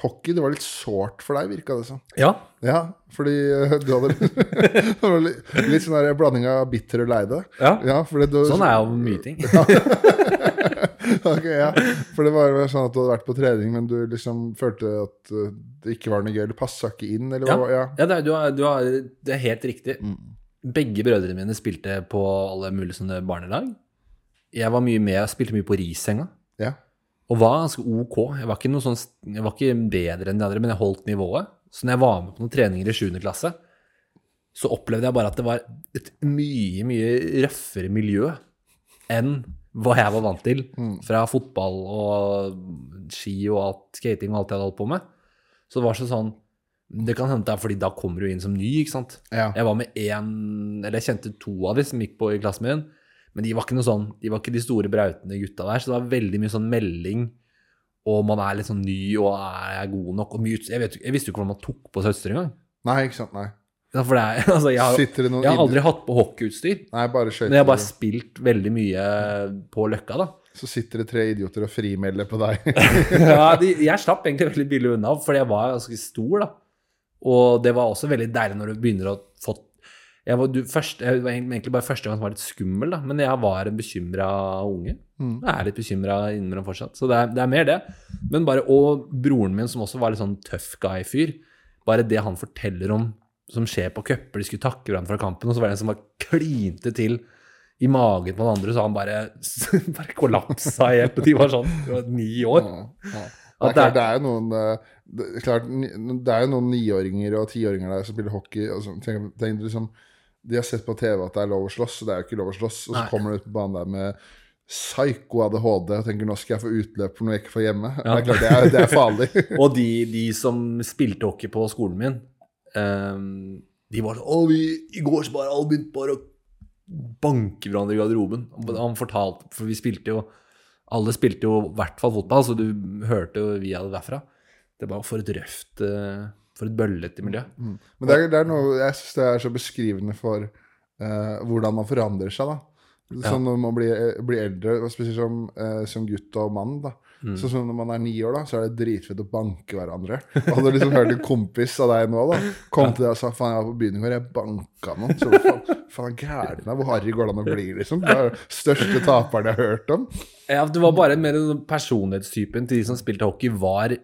Speaker 2: hockey det var litt sårt for deg, virka det som.
Speaker 1: ja.
Speaker 2: Ja, fordi uh, du hadde litt, litt sånn blanding av bitter og leide.
Speaker 1: ja.
Speaker 2: Ja, fordi du,
Speaker 1: Sånn er jo mye ting.
Speaker 2: ok, ja. For det var sånn at du hadde vært på trening, men du liksom følte at øh, det ikke var noe gøy, Du passa ikke inn, eller hva? Ja.
Speaker 1: ja det, er, du har, du har, det er helt riktig.
Speaker 2: Mm.
Speaker 1: Begge brødrene mine spilte på alle mulige sånne barnelag. Jeg var mye med, jeg spilte mye på Risenga.
Speaker 2: ja.
Speaker 1: Og var ganske ok. Jeg var ikke, noe sånn, jeg var ikke bedre enn de andre, men jeg holdt nivået. Så når jeg var med på noen treninger i 7. klasse, så opplevde jeg bare at det var et mye, mye røffere miljø enn hva jeg var vant til fra fotball og ski og alt, skating og alt jeg hadde holdt på med. Så det var så sånn Det kan hende det er fordi da kommer du inn som ny, ikke sant.
Speaker 2: ja.
Speaker 1: Jeg var med én Eller jeg kjente to av de som gikk på i klassen min. Men de var ikke noe sånn De var ikke de store brautende gutta der. Så det var veldig mye sånn melding, og man er litt sånn ny og er jeg god nok og mye jeg, vet, jeg visste jo ikke hvordan man tok på utstyr engang.
Speaker 2: Nei, ikke sant. Nei.
Speaker 1: Ja, for det er, altså, jeg, har, jeg har aldri hatt på hockeyutstyr.
Speaker 2: Nei, bare skøyter.
Speaker 1: Men jeg har bare spilt veldig mye på Løkka, da.
Speaker 2: Så sitter det tre idioter og frimelder på deg.
Speaker 1: ja, de, jeg slapp egentlig veldig billig unna, fordi jeg var ganske stor, da. Og det var også veldig deilig når du begynner å få jeg var, du, først, jeg var egentlig bare første gang som var litt skummel, da. Men jeg var en bekymra unge. Jeg er litt bekymra innimellom fortsatt. Så det er, det er mer det. Men bare, Og broren min, som også var litt sånn tøff guy-fyr. Bare det han forteller om som skjer på cuper, de skulle takke hverandre fra kampen, og så var det en som bare klinte til i magen på den andre, så han bare, bare kollapsa helt. Og de var sånn var ni år.
Speaker 2: Ja, ja. Det, er klart,
Speaker 1: det
Speaker 2: er jo noen eh, det, er klart, det er jo noen niåringer og tiåringer der som spiller hockey. Og så, tenk, tenk, liksom, de har sett på TV at det er lov å slåss, og det er jo ikke lov å slåss. Og så
Speaker 1: Nei.
Speaker 2: kommer du ut på banen der med psyko ADHD og tenker nå skal jeg få utløp for noe jeg ikke får hjemme.
Speaker 1: Ja.
Speaker 2: Det er klart, det er, det er farlig.
Speaker 1: Og de, de som spilte hockey på skolen min, ehm, de var sånn Å, vi, i går så bare alle begynte bare å banke hverandre i garderoben. Han fortalte For vi spilte jo Alle spilte jo i hvert fall fotball, så du hørte jo via det derfra. Det var for et røft eh, For et bøllete miljø.
Speaker 2: Men det er, det er noe jeg syns det er så beskrivende for uh, hvordan man forandrer seg, da. Sånn når man blir, blir eldre, spesielt som, uh, som gutt og mann. da Sånn som når man er ni år, da, så er det dritfett å banke hverandre. Og Hadde liksom hørt en kompis av deg nå da kom til deg og sa faen, jeg var på byen i går, jeg banka noen. Så faen, faen gæren er hvor harry går det an å bli, liksom? Det er største taperen jeg har hørt om.
Speaker 1: Ja, det var bare mer personlighetstypen til de som spilte hockey, var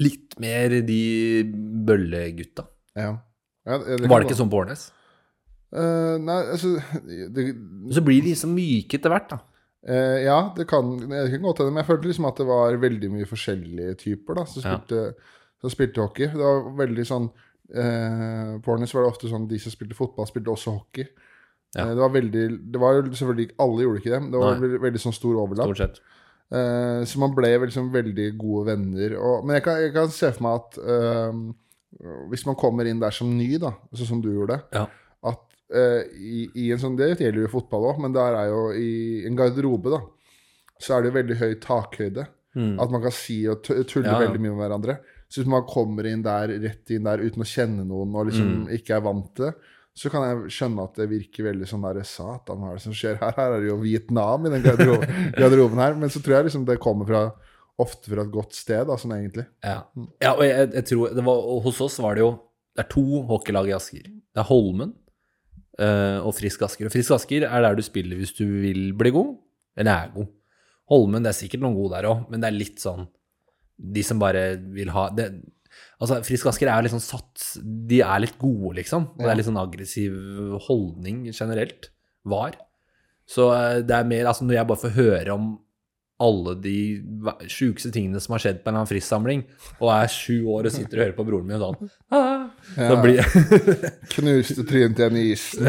Speaker 1: litt mer de bøllegutta.
Speaker 2: Ja. Ja, det, det
Speaker 1: Var det ikke sånn på Årnes?
Speaker 2: Uh, nei, altså det,
Speaker 1: Så blir de liksom myke etter hvert, da.
Speaker 2: Eh, Ja, det kan, det kan godt hende, men jeg følte liksom at det var veldig mye forskjellige typer da, som spilte, som spilte hockey. Det var veldig sånn uh, På Hornets var det ofte sånn de som spilte fotball, spilte også hockey.
Speaker 1: Ja.
Speaker 2: Uh, det var veldig Det var selvfølgelig ikke Alle gjorde ikke det, men det var veldig, veldig sånn stor overlapp. Eh, så man ble liksom veldig gode venner. Og, men jeg kan, jeg kan se for meg at eh, hvis man kommer inn der som ny, da, sånn som du gjorde,
Speaker 1: Ja.
Speaker 2: Eh, i, i en sånn Det gjelder jo fotball òg, men der er jo i en garderobe, da, så er det jo veldig høy takhøyde.
Speaker 1: Mm.
Speaker 2: At man kan si og tulle
Speaker 1: Ja, ja.
Speaker 2: veldig mye med hverandre. Så hvis man kommer inn der, rett inn der uten å kjenne noen og liksom
Speaker 1: Mm.
Speaker 2: ikke er vant til det, så kan jeg skjønne at det virker veldig sånn der Satan, hva er det som skjer her? Her er det jo Vietnam i den garderoben, garderoben her. Men så tror jeg liksom det kommer fra ofte fra et godt sted, da, sånn egentlig.
Speaker 1: Ja. ja, og jeg, jeg tror det var, Hos oss var det jo Det er to hockeylag i Asker. Det er Holmen og Frisk Asker. Og Frisk Asker er der du spiller hvis du vil bli god, eller er god. Holmen, det er sikkert noen gode der òg, men det er litt sånn De som bare vil ha det, Altså, Frisk Asker er litt sånn satt De er litt gode, liksom. Og det er litt sånn aggressiv holdning generelt. Var. Så eh, det er mer Altså, når jeg bare får høre om alle de sjukeste tingene som har skjedd på en eller annen Frisk-samling, og er sju år og sitter og hører på broren min og sånn ah,
Speaker 2: Ja.
Speaker 1: Blir
Speaker 2: Knuste trynet igjen i isen.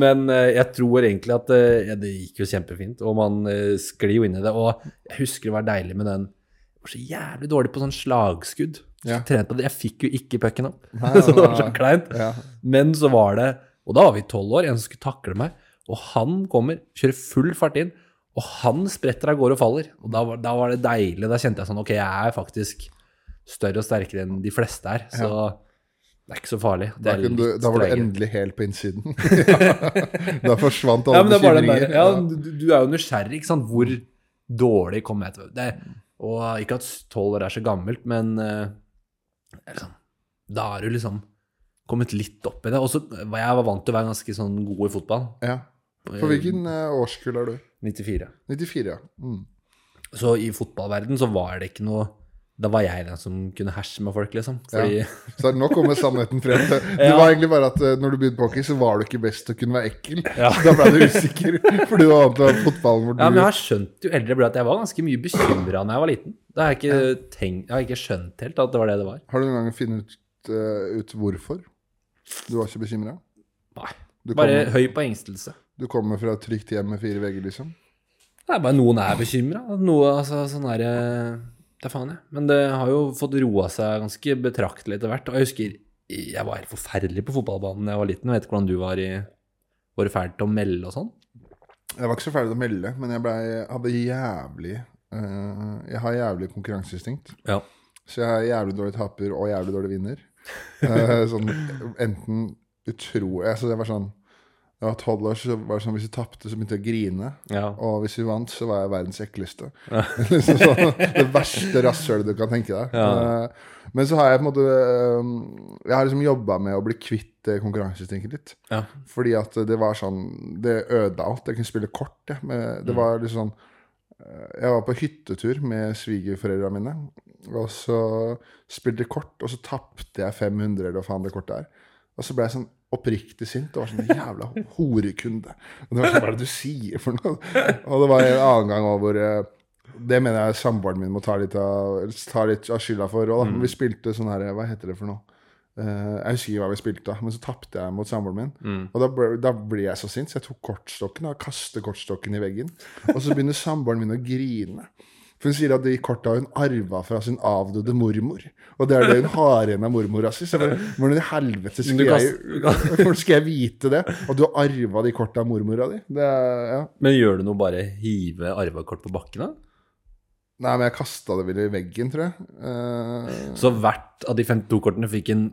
Speaker 1: Men eh, jeg tror egentlig at eh, ja, det gikk jo kjempefint, og man uh, sklir jo inn i det. Og jeg husker det var deilig med den Jeg var så jævlig dårlig på sånn slagskudd.
Speaker 2: Ja.
Speaker 1: Jeg fikk jo ikke pucken opp, så det var så kleint.
Speaker 2: Ja.
Speaker 1: Men så var det Og da var vi tolv år, en som skulle takle meg. Og han kommer, kjører full fart inn, og han spretter av gårde og faller. Og da var, da var det deilig. Da kjente jeg sånn Ok, jeg er faktisk større og sterkere enn de fleste her, så det er ikke så farlig. Det
Speaker 2: Da, du, da var du endelig helt på innsiden. da forsvant alle
Speaker 1: der,
Speaker 2: bekymringer.
Speaker 1: ja, du, du er jo nysgjerrig, ikke sant? Hvor dårlig kom jeg til det, Og ikke at tolv år er så gammelt, men uh, liksom, da er du liksom kommet litt opp i det. Og så var jeg var vant til å være ganske sånn god i fotball.
Speaker 2: Ja. For hvilken eh, årskull er du?
Speaker 1: 94.
Speaker 2: 94, ja. Mm.
Speaker 1: Så i fotballverden så var det ikke noe Da var jeg den som kunne herse med folk, liksom. Fordi
Speaker 2: Så nå kommer sannheten frem. Det
Speaker 1: Ja.
Speaker 2: var egentlig bare at eh, når du begynte på hockey, så var du ikke best til å kunne være ekkel.
Speaker 1: Ja.
Speaker 2: Da ble du usikker, for du var vant til fotballen hvor du
Speaker 1: Ja, men jeg har skjønt jo eldre jeg ble at jeg var ganske mye bekymra da jeg var liten. Da har jeg ikke tenkt Jeg har ikke skjønt helt at det var det det var.
Speaker 2: Har du noen gang funnet ut, uh, ut hvorfor? Du var ikke bekymra?
Speaker 1: Nei.
Speaker 2: Kom...
Speaker 1: Bare høy på engstelse.
Speaker 2: Du kommer fra et trygt hjem med fire vegger, liksom?
Speaker 1: Det er bare noen er bekymra. Altså sånn er Det er faen, jeg. Men det har jo fått roa seg ganske betraktelig etter hvert. Og jeg husker jeg var helt forferdelig på fotballbanen da jeg var liten. Jeg vet ikke hvordan du var i Var du ferdig til å melde og sånn?
Speaker 2: Jeg var ikke så ferdig til å melde, men jeg ble, hadde jævlig eh, Jeg har jævlig konkurranseinstinkt.
Speaker 1: Ja.
Speaker 2: Så jeg er jævlig dårlig taper og jævlig dårlig vinner. uh, sånn enten utro... altså Det var sånn Var tolv år, så var det sånn hvis vi tapte, så begynte jeg å grine.
Speaker 1: ja.
Speaker 2: Og hvis vi vant, så var jeg verdens ekleste. liksom sånn, det verste rasshølet du kan tenke deg.
Speaker 1: Ja.
Speaker 2: Men, men så har jeg på en måte eh, Jeg har liksom jobba med å bli kvitt det konkurranseinstinktet litt.
Speaker 1: ja.
Speaker 2: Fordi at det var sånn Det ødela alt. Jeg kunne spille kort. Jeg. Men det var litt sånn eh, Jeg var på hyttetur med svigerforeldrene mine. Og så spilte jeg kort, og så tapte jeg 500, eller hva faen det kortet er. Og så ble jeg sånn oppriktig sint. Det var sånn jævla horekunde. Og det var sånn, Hva er det du sier for noe? Og det var en annen gang også hvor eh, Det mener jeg samboeren min må ta litt av, ta litt av skylda for. Og da. Vi spilte sånn her Hva heter det for noe? Eh, jeg husker ikke hva vi spilte, da, men så tapte jeg mot samboeren min.
Speaker 1: Mm.
Speaker 2: Og da ble, da ble jeg så sint, så jeg tok kortstokken og kastet kortstokken i veggen. Og så begynner samboeren min å grine. For hun sier at de korta hun arva fra sin avdøde mormor. Og det er det hun har igjen av mormora si. Så hvordan i helvete skal jeg, skal jeg vite det? At du har arva de korta av mormora di? Det ja.
Speaker 1: Men gjør du noe bare hive arvekort på bakken, da?
Speaker 2: Nei, men jeg kasta det vel i veggen, tror jeg. Uh...
Speaker 1: Så hvert av de 52 kortene fikk en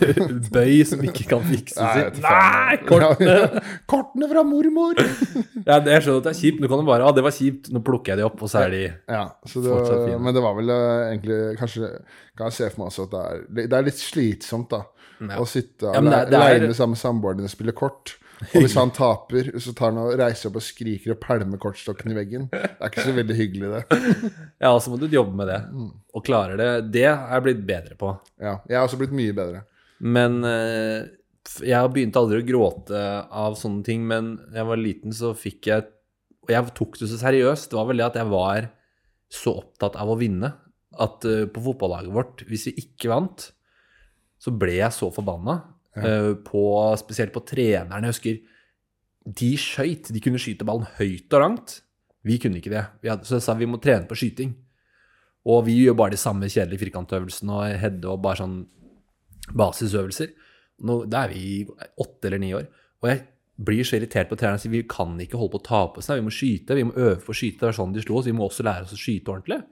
Speaker 1: bøy som ikke kan fikses
Speaker 2: Nei.
Speaker 1: Nei! Kortene!
Speaker 2: Kortene fra mormor!
Speaker 1: Ja, det jeg skjønner at det er kjipt. Nå kan du bare ah det var kjipt. Nå plukker jeg de opp, og så er de
Speaker 2: Ja, så det,
Speaker 1: Fortsatt fine.
Speaker 2: men det var vel eh, egentlig Kanskje kan jeg se for meg også at det er, det er litt slitsomt, da.
Speaker 1: Ja.
Speaker 2: Å sitte
Speaker 1: Ja,
Speaker 2: aleine sammen med samboeren din og spille kort. Og hvis han taper, så tar han og reiser opp og skriker og pælmer kortstokken i veggen. Det er ikke så veldig hyggelig, det.
Speaker 1: Ja, så må du jobbe med det.
Speaker 2: Mm.
Speaker 1: Og klarer det. Det er jeg blitt bedre på.
Speaker 2: Ja, jeg har også blitt mye bedre.
Speaker 1: Men jeg har begynt aldri å gråte av sånne ting, men da jeg var liten, så fikk jeg Og jeg tok det så seriøst. Det var vel det at jeg var så opptatt av å vinne at eh, på fotballaget vårt, hvis vi ikke vant, så ble jeg så forbanna. Eh, på, spesielt på trenerne. Jeg husker de skøyt. De kunne skyte ballen høyt og langt. Vi kunne ikke det. Hadde, så jeg sa vi må trene på skyting. Og vi gjør bare de samme kjedelige firkantøvelsene og hedde og bare sånn basisøvelser. Nå, da er vi åtte eller ni år. Og jeg blir så irritert på treneren og sier vi kan ikke holde på å tape oss. Vi må skyte, vi må øve på å skyte. Det var sånn de slo oss. Vi må også lære oss å skyte ordentlig.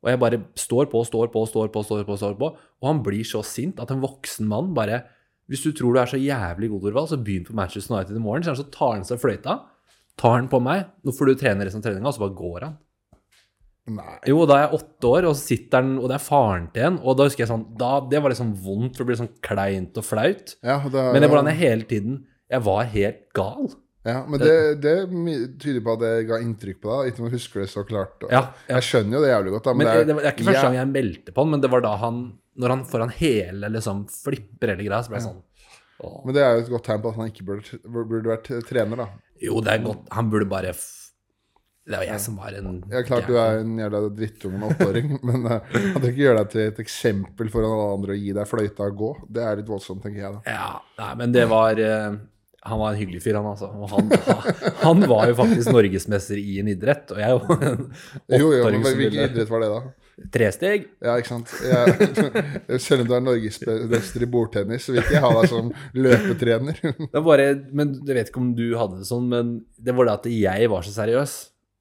Speaker 1: Og jeg bare står på, står på, står på, står på, står på. Og han blir så sint at en voksen mann bare Hvis du tror du er så jævlig god, Orvald, så begynn på Manchester United i morgen. Så tar han seg fløyta, tar han på meg, nå får du trene resten av treninga, og så bare går han.
Speaker 2: Nei.
Speaker 1: Jo, da er jeg åtte år, og så sitter han, og det er faren til en, og da husker jeg sånn da, Det var liksom vondt, for det blir sånn kleint og flaut.
Speaker 2: Ja, det,
Speaker 1: Men det er hvordan jeg hele tiden Jeg var helt gal.
Speaker 2: ja, men det, det tyder på at det ga inntrykk på deg, ikke om du husker det så klart.
Speaker 1: Ja, ja.
Speaker 2: Jeg skjønner jo det jævlig godt, da,
Speaker 1: Men
Speaker 2: men,
Speaker 1: det, det, var- det er ikke første gang jeg meldte på han, men det var da han Når han foran hele liksom flipper hele greia, så ble jeg sånn åh.
Speaker 2: Men det er jo et godt tegn på at han ikke burde, burde vært trener, da.
Speaker 1: Jo, det er godt. Han burde bare Det var jeg som var en
Speaker 2: Ja, klart du er en jævla drittunge med åtteåring, men uh, at du ikke gjør deg til et eksempel for alle andre og gi deg fløyta og gå. Det er litt voldsomt, tenker jeg da.
Speaker 1: Ja, nei, men det var uh, Han var en hyggelig fyr, han altså. Og han, han var jo faktisk norgesmester i en idrett, og jeg er jo en
Speaker 2: Jo, jo, men
Speaker 1: åtteåring som
Speaker 2: hvilken idrett var det, da?
Speaker 1: Tresteg.
Speaker 2: Ja, ikke sant. Jeg, selv om du er norgesmester i bordtennis, så vil ikke jeg ha deg som løpetrener.
Speaker 1: Det var bare, men Jeg vet ikke om du hadde det sånn, men det var det at jeg var så seriøs,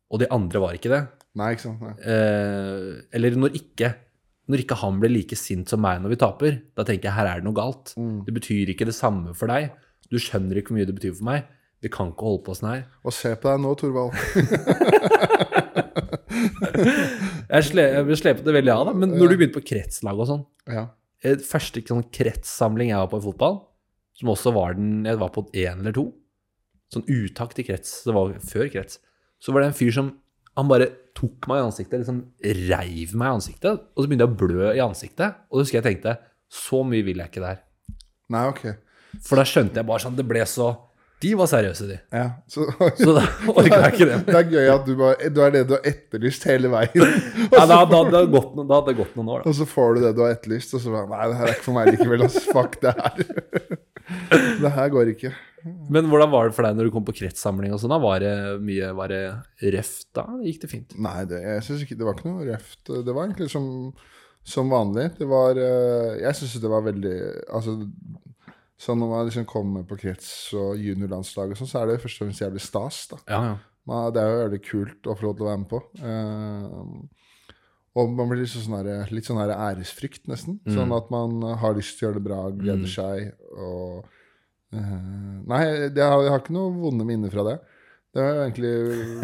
Speaker 1: og de andre var ikke det.
Speaker 2: Nei, ikke sant. Nei.
Speaker 1: Eh, eller når ikke når ikke han blir like sint som meg når vi taper, da tenker jeg her er det noe galt.
Speaker 2: Mm.
Speaker 1: Det betyr ikke det samme for deg. Du skjønner ikke hvor mye det betyr for meg. Vi kan ikke holde på sånn her.
Speaker 2: Og se på deg nå, Torvald.
Speaker 1: Jeg, sle, jeg slepet det veldig av, da. Men når du begynte på kretslag og sånn
Speaker 2: Ja.
Speaker 1: eh, Første sånn kretssamling jeg var på i fotball, som også var den Jeg var på én eller to. Sånn uttak til krets. Det var før krets. Så var det en fyr som Han bare tok meg i ansiktet, liksom reiv meg i ansiktet, og så begynte jeg å blø i ansiktet. Og da husker jeg tenkte Så mye vil jeg ikke der.
Speaker 2: Nei, ok.
Speaker 1: For da skjønte jeg bare sånn Det ble så De var seriøse, de.
Speaker 2: Ja, så,
Speaker 1: Så da orka jeg ikke det.
Speaker 2: det er gøy at du, bare, du er det du har etterlyst hele veien.
Speaker 1: Ja, da, da, det gått, da hadde det gått noen år, da.
Speaker 2: Og så får du det du har etterlyst, og så bare Nei, det her er ikke for meg likevel. ass. Fuck det her. Det her går ikke.
Speaker 1: Men hvordan var det for deg når du kom på kretssamling og sånn? da? Var det mye Var det røft da? Gikk det fint?
Speaker 2: Nei, det, jeg synes ikke, det var ikke noe røft. Det var egentlig som, som vanlig. Det var eh, Jeg syns det var veldig Altså Sånn når man liksom kommer på krets- og juniorlandslag og sånn, så er det først og fremst jævlig stas, da.
Speaker 1: Ja, ja.
Speaker 2: Man, det er jo veldig kult å få lov til å være med på. Uh, og man blir liksom sånn her, litt sånn her æresfrykt, nesten. Sånn at man har lyst til å gjøre det bra, gleder seg og uh, Nei, det har, jeg har ikke noe vonde minner fra det. Det var jo egentlig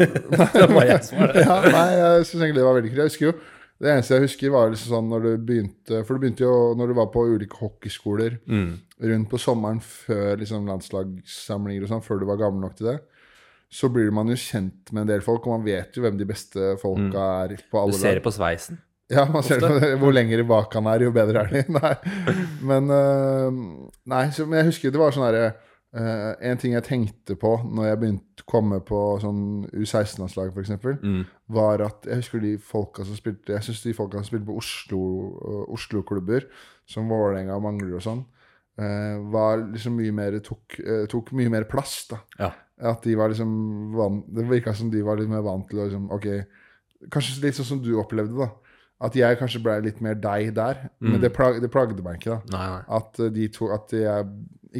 Speaker 1: Det var jeg som var det.
Speaker 2: ja, Nei, jeg syns egentlig det var veldig kult. Jeg husker jo Det eneste jeg husker, var liksom sånn når du begynte For du begynte jo når du var på ulike hockeyskoler
Speaker 1: Mm.
Speaker 2: rundt på sommeren før liksom landslagssamlinger og sånn, før du var gammel nok til det. Så blir man jo kjent med en del folk, og man vet jo hvem de beste folka er på
Speaker 1: Du ser det på sveisen.
Speaker 2: Ja, man ser det det. Hvor lenger bak han er, jo bedre er de. Nei. Men, øh, nei, så, men jeg husker det var sånn herre øh, En ting jeg tenkte på når jeg begynte å komme på sånn U16-landslag, f.eks.,
Speaker 1: Mm.
Speaker 2: var at jeg husker de folka som spilte Jeg syns de folka som spilte på Oslo øh, Oslo-klubber, som Vålerenga og Mangler og sånn, uh, var liksom mye mer tok, tok mye mer plass, da.
Speaker 1: Ja.
Speaker 2: At de var liksom vant Det virka som de var litt mer vant til å liksom Ok, kanskje litt sånn som du opplevde, da. At jeg kanskje ble litt mer deg der. Men det, plag, det plagde meg ikke, da.
Speaker 1: Nei, nei.
Speaker 2: At uh, de to At jeg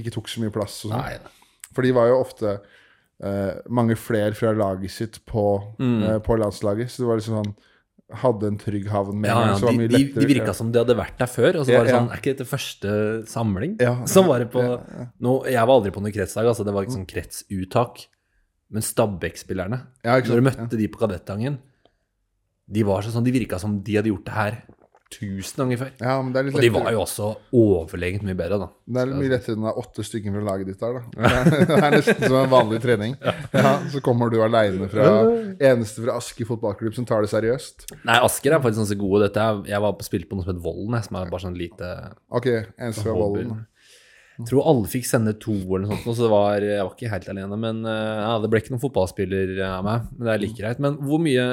Speaker 2: ikke tok så mye plass og sånn. For de var jo ofte uh, mange flere fra laget sitt på,
Speaker 1: Mm.
Speaker 2: uh, på landslaget. Så det var liksom sånn Hadde en trygg havn med
Speaker 1: Ja, ja.
Speaker 2: Så var
Speaker 1: de,
Speaker 2: mye lettere.
Speaker 1: de virka som de hadde vært der før. Og så
Speaker 2: Ja,
Speaker 1: var det
Speaker 2: ja.
Speaker 1: sånn Er ikke dette første samling?
Speaker 2: Ja.
Speaker 1: Så var det på
Speaker 2: Ja, ja.
Speaker 1: nå, Jeg var aldri på noe kretslag, altså. Det var ikke sånn kretsuttak. Men Stabæk-spillerne,
Speaker 2: Ja,
Speaker 1: når du møtte de på Kadettangen, de var sånn, de virka som de hadde gjort det her tusen ganger før.
Speaker 2: Ja, men det er litt
Speaker 1: Og de
Speaker 2: lettere.
Speaker 1: var jo også overlegent mye bedre, da.
Speaker 2: Det er mye lettere enn det er åtte stykker fra laget ditt der, da. Det er nesten som en vanlig trening. Ja, så kommer du aleine fra eneste fra Asker fotballklubb som tar det seriøst.
Speaker 1: Nei, Asker er faktisk ganske gode. Dette er, jeg var på spilt på noe som het Vollen, jeg, som er bare sånn lite
Speaker 2: Ok, eneste fra. Vollen.
Speaker 1: Jeg tror alle fikk sende to eller noe sånt, så var jeg var ikke helt alene. Men eh, ja, det ble ikke noen fotballspiller av meg. Men det er like greit. Men hvor mye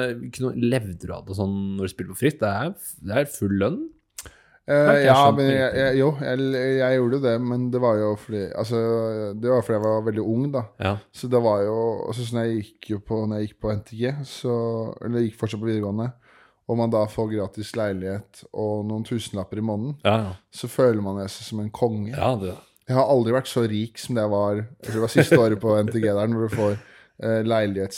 Speaker 1: levde du av det sånn når du spilte på fritt? Det er, det er full lønn?
Speaker 2: Eh, ja, men jeg, jeg, jo, jeg, jeg gjorde det, men det var jo fordi Altså, det var fordi jeg var veldig ung, da.
Speaker 1: Ja.
Speaker 2: Så det var jo altså, sånn jeg gikk jo på Når jeg gikk på NTG, så Eller jeg gikk fortsatt på videregående, og man da får gratis leilighet og noen tusenlapper i måneden,
Speaker 1: Ja, ja.
Speaker 2: så føler man seg som en konge.
Speaker 1: ja det,
Speaker 2: Jeg har aldri vært så rik som det jeg var Jeg det var siste året på NTG der, når du får eh, leilighet,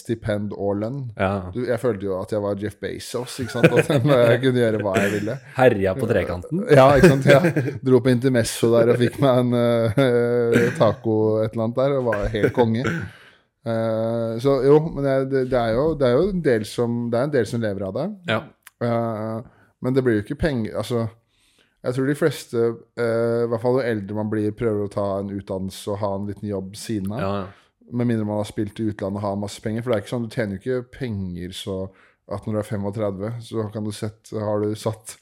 Speaker 2: og lønn.
Speaker 1: ja.
Speaker 2: Du, jeg følte jo at jeg var Jeff Bezos, ikke sant? At jeg kunne gjøre hva jeg ville.
Speaker 1: Herja på trekanten.
Speaker 2: Ja, ikke sant. Jeg dro på Intermesso der og fikk meg en eh, taco et eller annet der, og var helt konge. Eh, så jo, men det, det, det, er jo, det er jo en del som Det er en del som lever av det.
Speaker 1: Ja.
Speaker 2: Eh, men det blir jo ikke penger Altså, jeg tror de fleste, uh, i hvert fall jo eldre man blir, prøver å ta en utdannelse og ha en liten jobb siden av.
Speaker 1: ja, ja.
Speaker 2: Med mindre man har spilt i utlandet og har masse penger. For det er ikke sånn, du tjener jo ikke penger så at når du er 35, så kan du sett, har du satt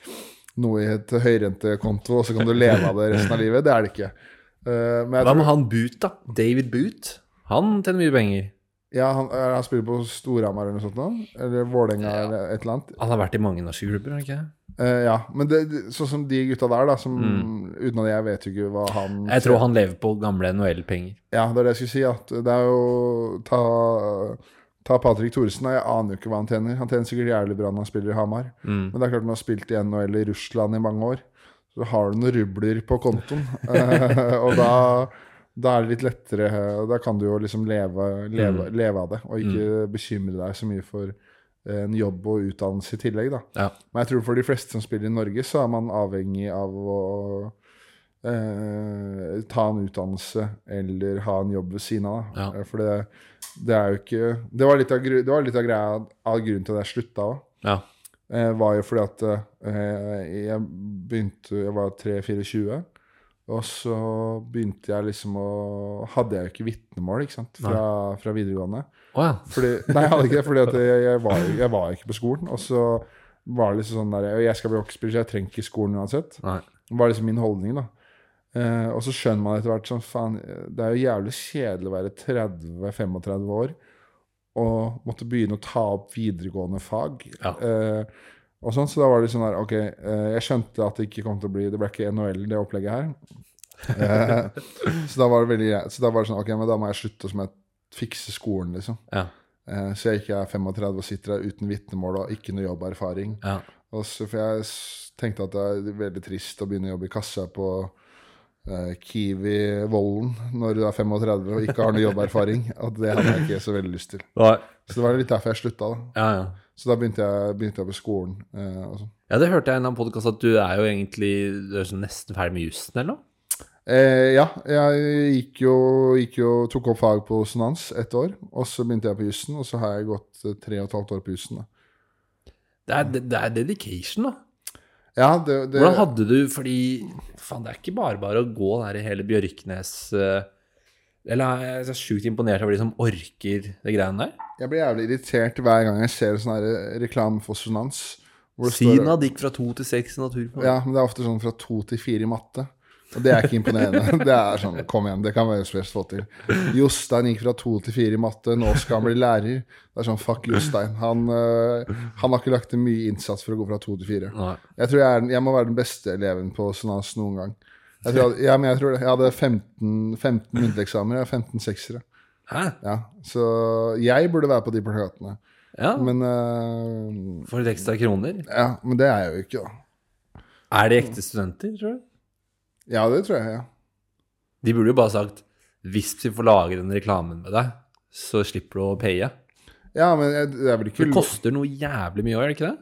Speaker 2: noe i et høyrentekonto, og så kan du leve av det resten av livet. Det er det ikke. Uh,
Speaker 1: Hva
Speaker 2: tror,
Speaker 1: med han Boot, da? David Boot? Han tjener mye penger.
Speaker 2: ja, han, eh, han spiller på Storhamar eller noe sånt nå? Eller Vålerenga
Speaker 1: Ja.
Speaker 2: eller et eller annet.
Speaker 1: Han har vært i mange norske klubber, har han ikke?
Speaker 2: Eh, ja, men det, sånn som de gutta der, da, som uten at jeg vet jo ikke hva han
Speaker 1: Mm. Jeg tror han lever på gamle NHL-penger.
Speaker 2: Ja, det er det jeg skulle si. At det er jo Ta, ta Patrick Thoresen. Jeg aner jo ikke hva han tjener. Han tjener sikkert jævlig bra når han spiller i Hamar.
Speaker 1: Mm.
Speaker 2: Men det er klart, han har spilt i NHL i Russland i mange år, så har du noen rubler på kontoen. uh, og da, da er det litt lettere Da kan du jo liksom leve, leve,
Speaker 1: Mm.
Speaker 2: leve av det, og ikke bekymre deg så mye for eh, en jobb og utdannelse i tillegg, da.
Speaker 1: Ja.
Speaker 2: Men jeg tror for de fleste som spiller i Norge, så er man avhengig av å eh, ta en utdannelse eller ha en jobb ved siden av.
Speaker 1: Ja.
Speaker 2: For det, det er jo ikke Det var litt av, det var litt av greia av grunnen til at jeg slutta òg.
Speaker 1: Ja.
Speaker 2: Eh, var jo fordi at eh, jeg begynte Jeg var 3-24. Og så begynte jeg liksom å Hadde jeg jo ikke vitnemål ikke sant, fra, fra videregående.
Speaker 1: Å ja.
Speaker 2: Fordi, nei, jeg hadde ikke det, fordi jeg, jeg, var, jeg var ikke på skolen. Og så var det liksom sånn der Jeg skal bli hockeyspiller, så jeg trenger ikke skolen uansett.
Speaker 1: Nei.
Speaker 2: Det var liksom min holdning, da. Eh, og så skjønner man etter hvert sånn Faen, det er jo jævlig kjedelig å være 30-35 år og måtte begynne å ta opp videregående fag.
Speaker 1: Ja.
Speaker 2: Eh, og sånn, Så da var det sånn der Ok, eh, jeg skjønte at det ikke kom til å bli Det ble ikke NHL, det opplegget her. Eh, så da var det veldig. Så da var det sånn Ok, men da må jeg slutte, som jeg fikse skolen, liksom.
Speaker 1: Ja.
Speaker 2: Eh, så jeg ikke er 35 og sitter der uten vitnemål og ikke noe jobberfaring.
Speaker 1: Ja.
Speaker 2: Og så, for jeg tenkte at det er veldig trist å begynne å jobbe i kassa på eh, Kiwi Vollen når du er 35 og ikke har noe jobberfaring. At det hadde jeg ikke så veldig lyst til.
Speaker 1: Nei.
Speaker 2: Så det var litt derfor jeg slutta. da.
Speaker 1: Ja, ja.
Speaker 2: Så da begynte jeg, begynte jeg på skolen. Eh, sånn.
Speaker 1: Ja, det hørte jeg i en podkast at du er jo egentlig du er sånn nesten ferdig med jussen, eller noe?
Speaker 2: Eh, ja, jeg gikk jo, gikk jo tok opp fag på sonans ett år. Og så begynte jeg på jussen, og så har jeg gått eh, tre og et halvt år på jussen.
Speaker 1: Det det er dedication, da.
Speaker 2: Ja, det, det,
Speaker 1: Hvordan hadde du Fordi faen, det er ikke bare bare å gå der i hele Bjørknes eh, Eller jeg er så sjukt imponert over de som orker det greiene der.
Speaker 2: Jeg blir jævlig irritert hver gang jeg ser sånn reklame for sonans. Siden det
Speaker 1: gikk fra to til seks i naturfag.
Speaker 2: Ja, men det er ofte sånn fra to til fire i matte. Og det er ikke imponerende. Det er sånn, Kom igjen, det kan være helst få til. Jostein gikk fra to til fire i matte, nå skal han bli lærer. Det er sånn, fuck Jostein. Han, øh, han har ikke lagt inn mye innsats for å gå fra to til fire. Jeg tror jeg, er, jeg må være den beste eleven på Sonas noen gang. Jeg tror, ja, men jeg tror det. Jeg hadde 15, 15 muntlige har 15 seksere.
Speaker 1: Hæ?
Speaker 2: Ja, så jeg burde være på de plakatene.
Speaker 1: Ja,
Speaker 2: Men, øh,
Speaker 1: for litt ekstra kroner.
Speaker 2: ja, men det er jeg jo ikke, da.
Speaker 1: Er de ekte studenter, tror du?
Speaker 2: Ja, det tror jeg, ja.
Speaker 1: De burde jo bare sagt hvis vi får lage den reklamen med deg, så slipper du å paye.
Speaker 2: Ja, men det er vel ikke
Speaker 1: det koster noe jævlig mye gjør det ikke det?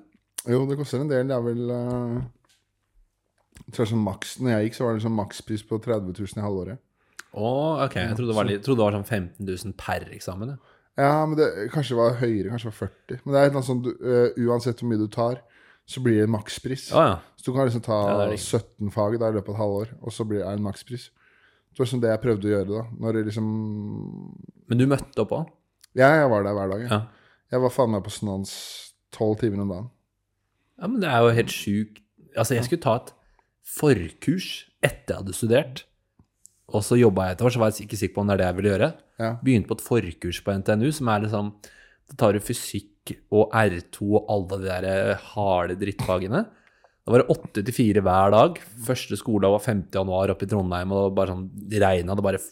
Speaker 2: Jo, det koster en del. Det er vel uh, Jeg tror som maks Når jeg gikk, så var det sånn makspris på 30 000 i halvåret.
Speaker 1: Å, ok. Jeg trodde det var, litt, trodde det var sånn 15 000 per eksamen. Ja.
Speaker 2: Ja, men det kanskje var høyere. Kanskje det var 40. Men det er et eller annet sånn du, eh, uansett hvor mye du tar, så blir det en makspris.
Speaker 1: Ah, ja.
Speaker 2: Så du kan liksom ta
Speaker 1: Ja, det er riktig.
Speaker 2: 17 fag da, i løpet av et halvår, og så blir det en makspris. Det var sånn det jeg prøvde å gjøre da. Når det liksom
Speaker 1: Men du møtte opp òg?
Speaker 2: Ja, jeg var der hver dag. Ja. Jeg var faen meg på Snans tolv timer om dagen.
Speaker 1: ja, men det er jo helt sjukt. Altså, jeg skulle ta et forkurs etter jeg hadde studert, Og så jobba jeg et år, så var jeg ikke sikker på om det er det jeg ville gjøre. Begynte på et forkurs på NTNU, som er liksom Da tar du fysikk og R2 og alle de der eh, harde drittfagene. Da var det åtte til fire hver dag. Første skoledag var 5. januar oppe i Trondheim, og det var bare sånn det regna. Det bare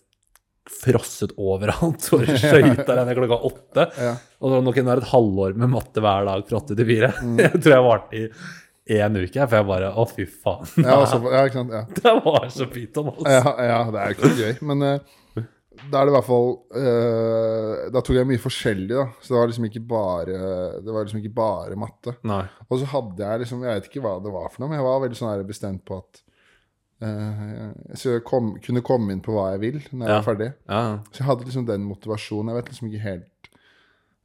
Speaker 1: frosset overalt. Så det skøyta nede klokka åtte.
Speaker 2: Ja.
Speaker 1: Og så det være et halvår med matte hver dag fra åtte til fire.
Speaker 2: Mm.
Speaker 1: Jeg tror jeg varte i én uke, for jeg bare Å, fy faen.
Speaker 2: Ja, også, ja, sant. Ja.
Speaker 1: Det var så pyton, altså.
Speaker 2: Ja, ja, det er ikke gøy. Men eh, da er det i hvert fall uh, Da tok jeg mye forskjellig, da. Så det var liksom ikke bare Det var liksom ikke bare matte.
Speaker 1: Nei.
Speaker 2: Og så hadde jeg liksom Jeg vet ikke hva det var for noe, men jeg var veldig sånn bestemt på at uh, jeg skulle kom, kunne komme inn på hva jeg vil når jeg
Speaker 1: Ja.
Speaker 2: var ferdig.
Speaker 1: Ja.
Speaker 2: Så jeg hadde liksom den motivasjonen. Jeg vet liksom ikke helt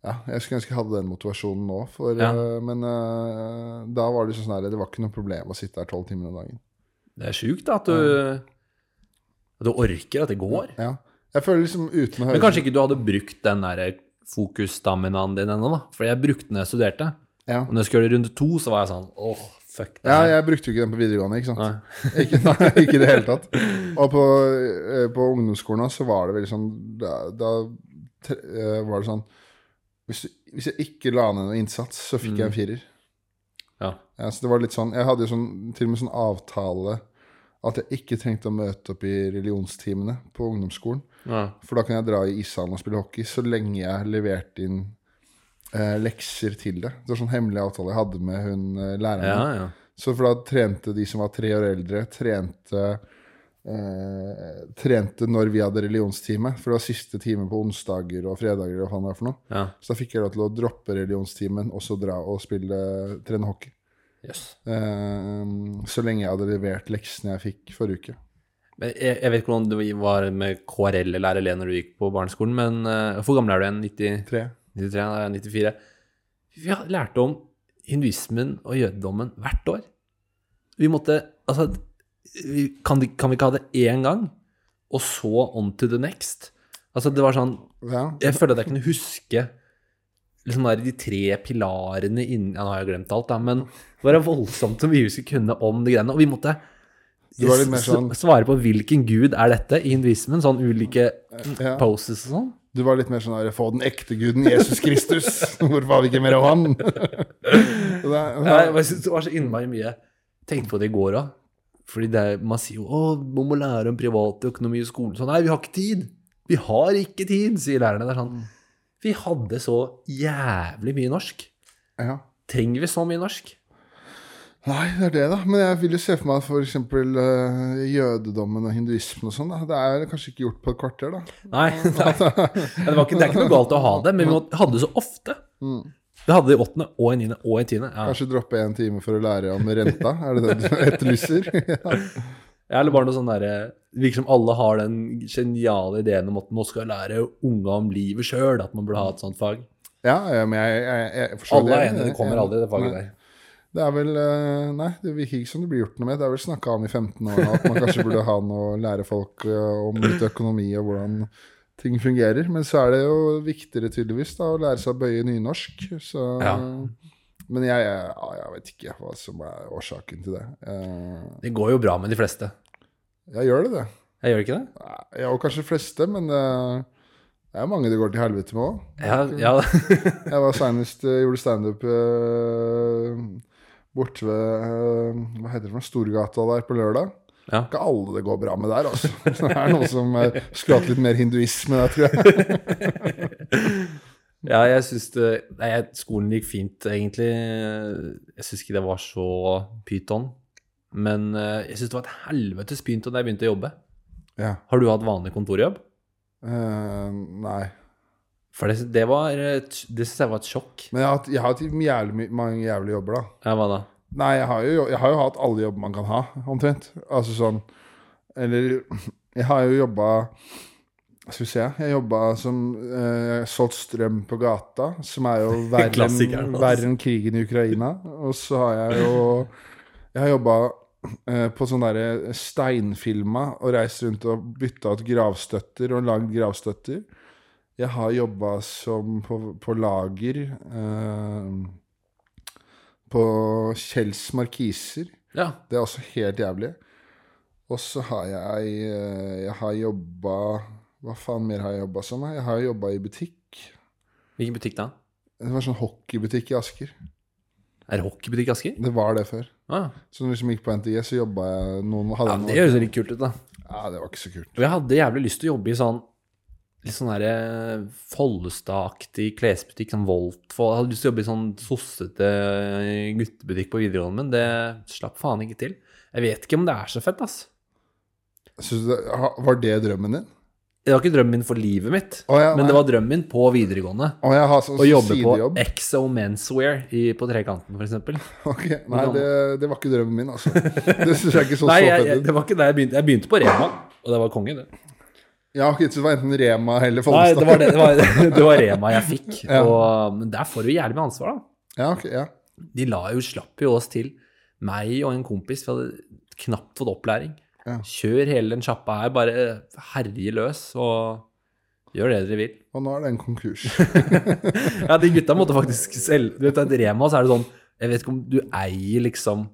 Speaker 2: Ja, jeg skulle ønske jeg hadde den motivasjonen nå, for,
Speaker 1: Ja.
Speaker 2: uh, men da var det sånn her Det var ikke noe problem å sitte her tolv timer om dagen.
Speaker 1: Det er sjukt at du, at du orker, at det går.
Speaker 2: Ja. Jeg føler liksom uten å høre
Speaker 1: Men kanskje ikke du hadde brukt den der fokusstaminaen din ennå, da? For jeg brukte den jeg studerte.
Speaker 2: ja.
Speaker 1: Og når jeg skulle gjøre runde to, så var jeg sånn åh, fuck det.
Speaker 2: Ja, jeg brukte jo ikke den på videregående, ikke sant.
Speaker 1: Nei.
Speaker 2: Ikke, nei, ikke i det hele tatt. Og på, eh, på ungdomsskolen så var det veldig sånn Da, da eh, var det sånn hvis, hvis jeg ikke la ned noe innsats, så fikk jeg en firer.
Speaker 1: Ja.
Speaker 2: Ja, så det var litt sånn Jeg hadde jo sånn, til og med sånn avtale at jeg ikke trengte å møte opp i religionstimene på ungdomsskolen.
Speaker 1: Ja.
Speaker 2: For da kan jeg dra i ishallen og spille hockey så lenge jeg leverte inn eh, lekser til det. Det var sånn hemmelig avtale jeg hadde med hun eh, læreren.
Speaker 1: ja, ja.
Speaker 2: Så for da trente de som var tre år eldre, trente eh, Trente når vi hadde religionstime. For det var siste time på onsdager og fredager. Og det for noe.
Speaker 1: ja.
Speaker 2: Så da fikk jeg lov til å droppe religionstimen og så dra og spille trene hockey.
Speaker 1: Yes.
Speaker 2: Eh, så lenge jeg hadde levert leksene jeg fikk forrige uke.
Speaker 1: Men jeg, jeg vet ikke hvordan det var med KRL eller RLE når du gikk på barneskolen, men uh, hvor gammel er du igjen? 90,
Speaker 2: Tre.
Speaker 1: 93? jeg 94? Vi har lært om hinduismen og jødedommen hvert år. Vi måtte Altså, vi, kan, de, kan vi ikke ha det én gang, og så on to the next? Altså, det var sånn
Speaker 2: Ja.
Speaker 1: Jeg føler at jeg kunne huske liksom der, de tre pilarene innen Ja, nå har jeg glemt alt, da, men det var voldsomt så mye vi skulle kunne om de greiene. Og vi måtte
Speaker 2: sånn-
Speaker 1: svare på hvilken gud er dette i hinduismen. Sånn ulike
Speaker 2: ja.
Speaker 1: poses og sånn.
Speaker 2: Du var litt mer sånn her Få den ekte guden Jesus Kristus. Hvorfor har vi ikke mer av han? Det
Speaker 1: Ja, det var så innmari mye. Tenkte på det i går òg. Fordi det er, man sier jo å, man må lære om privatøkonomi i skolen. Sånn, nei, vi har ikke tid. Vi har ikke tid, sier lærerne. Det er sånn. Vi hadde så jævlig mye norsk.
Speaker 2: ja.
Speaker 1: Trenger vi så mye norsk?
Speaker 2: Nei, det er det, da. Men jeg vil jo se for meg f.eks. Uh, jødedommen og hinduismen og sånn, det er kanskje ikke gjort på et kvarter, da.
Speaker 1: Nei, nei. Det, var ikke, det er ikke noe galt å ha det, men vi hadde det så ofte.
Speaker 2: Mm.
Speaker 1: Vi hadde det i åttende og i niende og i tiende. Ja.
Speaker 2: Kanskje droppe en time for å lære om renta? Er det det du etterlyser? ja.
Speaker 1: Eller bare noe sånn derre liksom virker som alle har den geniale ideen om at man skal lære unga om livet sjøl, at man burde ha et sånt fag.
Speaker 2: ja, men jeg, jeg, jeg forstår
Speaker 1: Alle er enige, det kommer aldri, det faget der.
Speaker 2: Det er vel eh, Nei, det virker ikke som det blir gjort noe med. Det er vel snakka om i 15 år at man kanskje burde ha noe å lære folk eh, om litt økonomi og hvordan ting fungerer. Men så er det jo viktigere tydeligvis da å lære seg å bøye nynorsk. Så
Speaker 1: Ja.
Speaker 2: Men jeg, jeg, vet ikke hva som er årsaken til det. Uh,
Speaker 1: Det går jo bra med de fleste.
Speaker 2: jeg gjør det, det.
Speaker 1: Jeg gjør ikke det?
Speaker 2: Ja, og kanskje de fleste, men uh, det er mange det går til helvete med òg.
Speaker 1: Ja, ja.
Speaker 2: Jeg var senest uh, gjorde standup uh, borte ved uh, Hva heter det for? Storgata der på lørdag.
Speaker 1: ja.
Speaker 2: Ikke alle det går bra med der, altså. Det er noen som skulle hatt litt mer hinduisme der, tror jeg.
Speaker 1: Ja, jeg syns det Nei, skolen gikk fint, egentlig. Jeg syns ikke det var så pyton. Men eh, jeg syns det var et helvetes pyton da jeg begynte å jobbe.
Speaker 2: Ja.
Speaker 1: Har du hatt vanlig kontorjobb?
Speaker 2: Uh, nei.
Speaker 1: For det, det var Det syns jeg var et sjokk.
Speaker 2: Men jeg har hatt, jeg har hatt jævlig mange jævlige jobber, da.
Speaker 1: Ja, hva da?
Speaker 2: Nei, jeg har, jo, jeg har jo hatt alle jobber man kan ha, omtrent. Altså sånn Eller Jeg har jo jobba Skal vi se Jeg jobba som eh, solgt strøm på gata, som er jo verre enn en krigen i Ukraina. Og så har jeg jo Jeg har jobba eh, på sånn derre steinfilma og reist rundt og bytta ut gravstøtter og lagd gravstøtter. Jeg har jobba som på, på lager eh, på Kjells Markiser.
Speaker 1: Ja.
Speaker 2: Det er også helt jævlig. Og så har jeg eh, Jeg har jobba Hva faen mer har jeg jobba som? Jeg har jobba i butikk.
Speaker 1: Hvilken butikk da?
Speaker 2: Det var sånn hockeybutikk i Asker.
Speaker 1: Er det hockeybutikk i Asker?
Speaker 2: Det var det før.
Speaker 1: Ah.
Speaker 2: Så når vi liksom gikk på NTG, så jobba jeg noen
Speaker 1: Ja, det høres litt kult ut, da.
Speaker 2: ja, det var ikke så kult.
Speaker 1: Og jeg hadde jævlig lyst til å jobbe i sånn litt sånn derre Follestad-aktig klesbutikk, sånn Voltfold Jeg hadde lyst til å jobbe i sånn sossete guttebutikk på videregående, men det slapp faen ikke til. Jeg vet ikke om det er så fett, ass.
Speaker 2: Det, var det drømmen din?
Speaker 1: Det var ikke drømmen min for livet mitt,
Speaker 2: oh, ja,
Speaker 1: men det var drømmen min på videregående.
Speaker 2: Å, ja, sånn
Speaker 1: Å jobbe på? Exo Menswear i, på Trekanten, for eksempel.
Speaker 2: Ok, Nei, det, det var ikke drømmen min, altså. Det syns jeg ikke så
Speaker 1: Nei, jeg, jeg, det var ikke der jeg begynte. Jeg begynte på Rema, og det var konge, det.
Speaker 2: Ja, det var enten Rema eller
Speaker 1: Nei, det var, det, det var, det var Rema jeg fikk.
Speaker 2: Ja.
Speaker 1: Og, men der får du jævlig med ansvar, da.
Speaker 2: Ja, okay, ja.
Speaker 1: De la jo, slapp jo oss til, meg og en kompis. Vi hadde knapt fått opplæring.
Speaker 2: Ja.
Speaker 1: Kjør hele den sjappa her, bare herje løs og gjør det dere vil.
Speaker 2: Og nå er det en konkurs.
Speaker 1: Ja, de gutta måtte faktisk selv Du vet, at Rema så er det sånn Jeg vet ikke om du eier liksom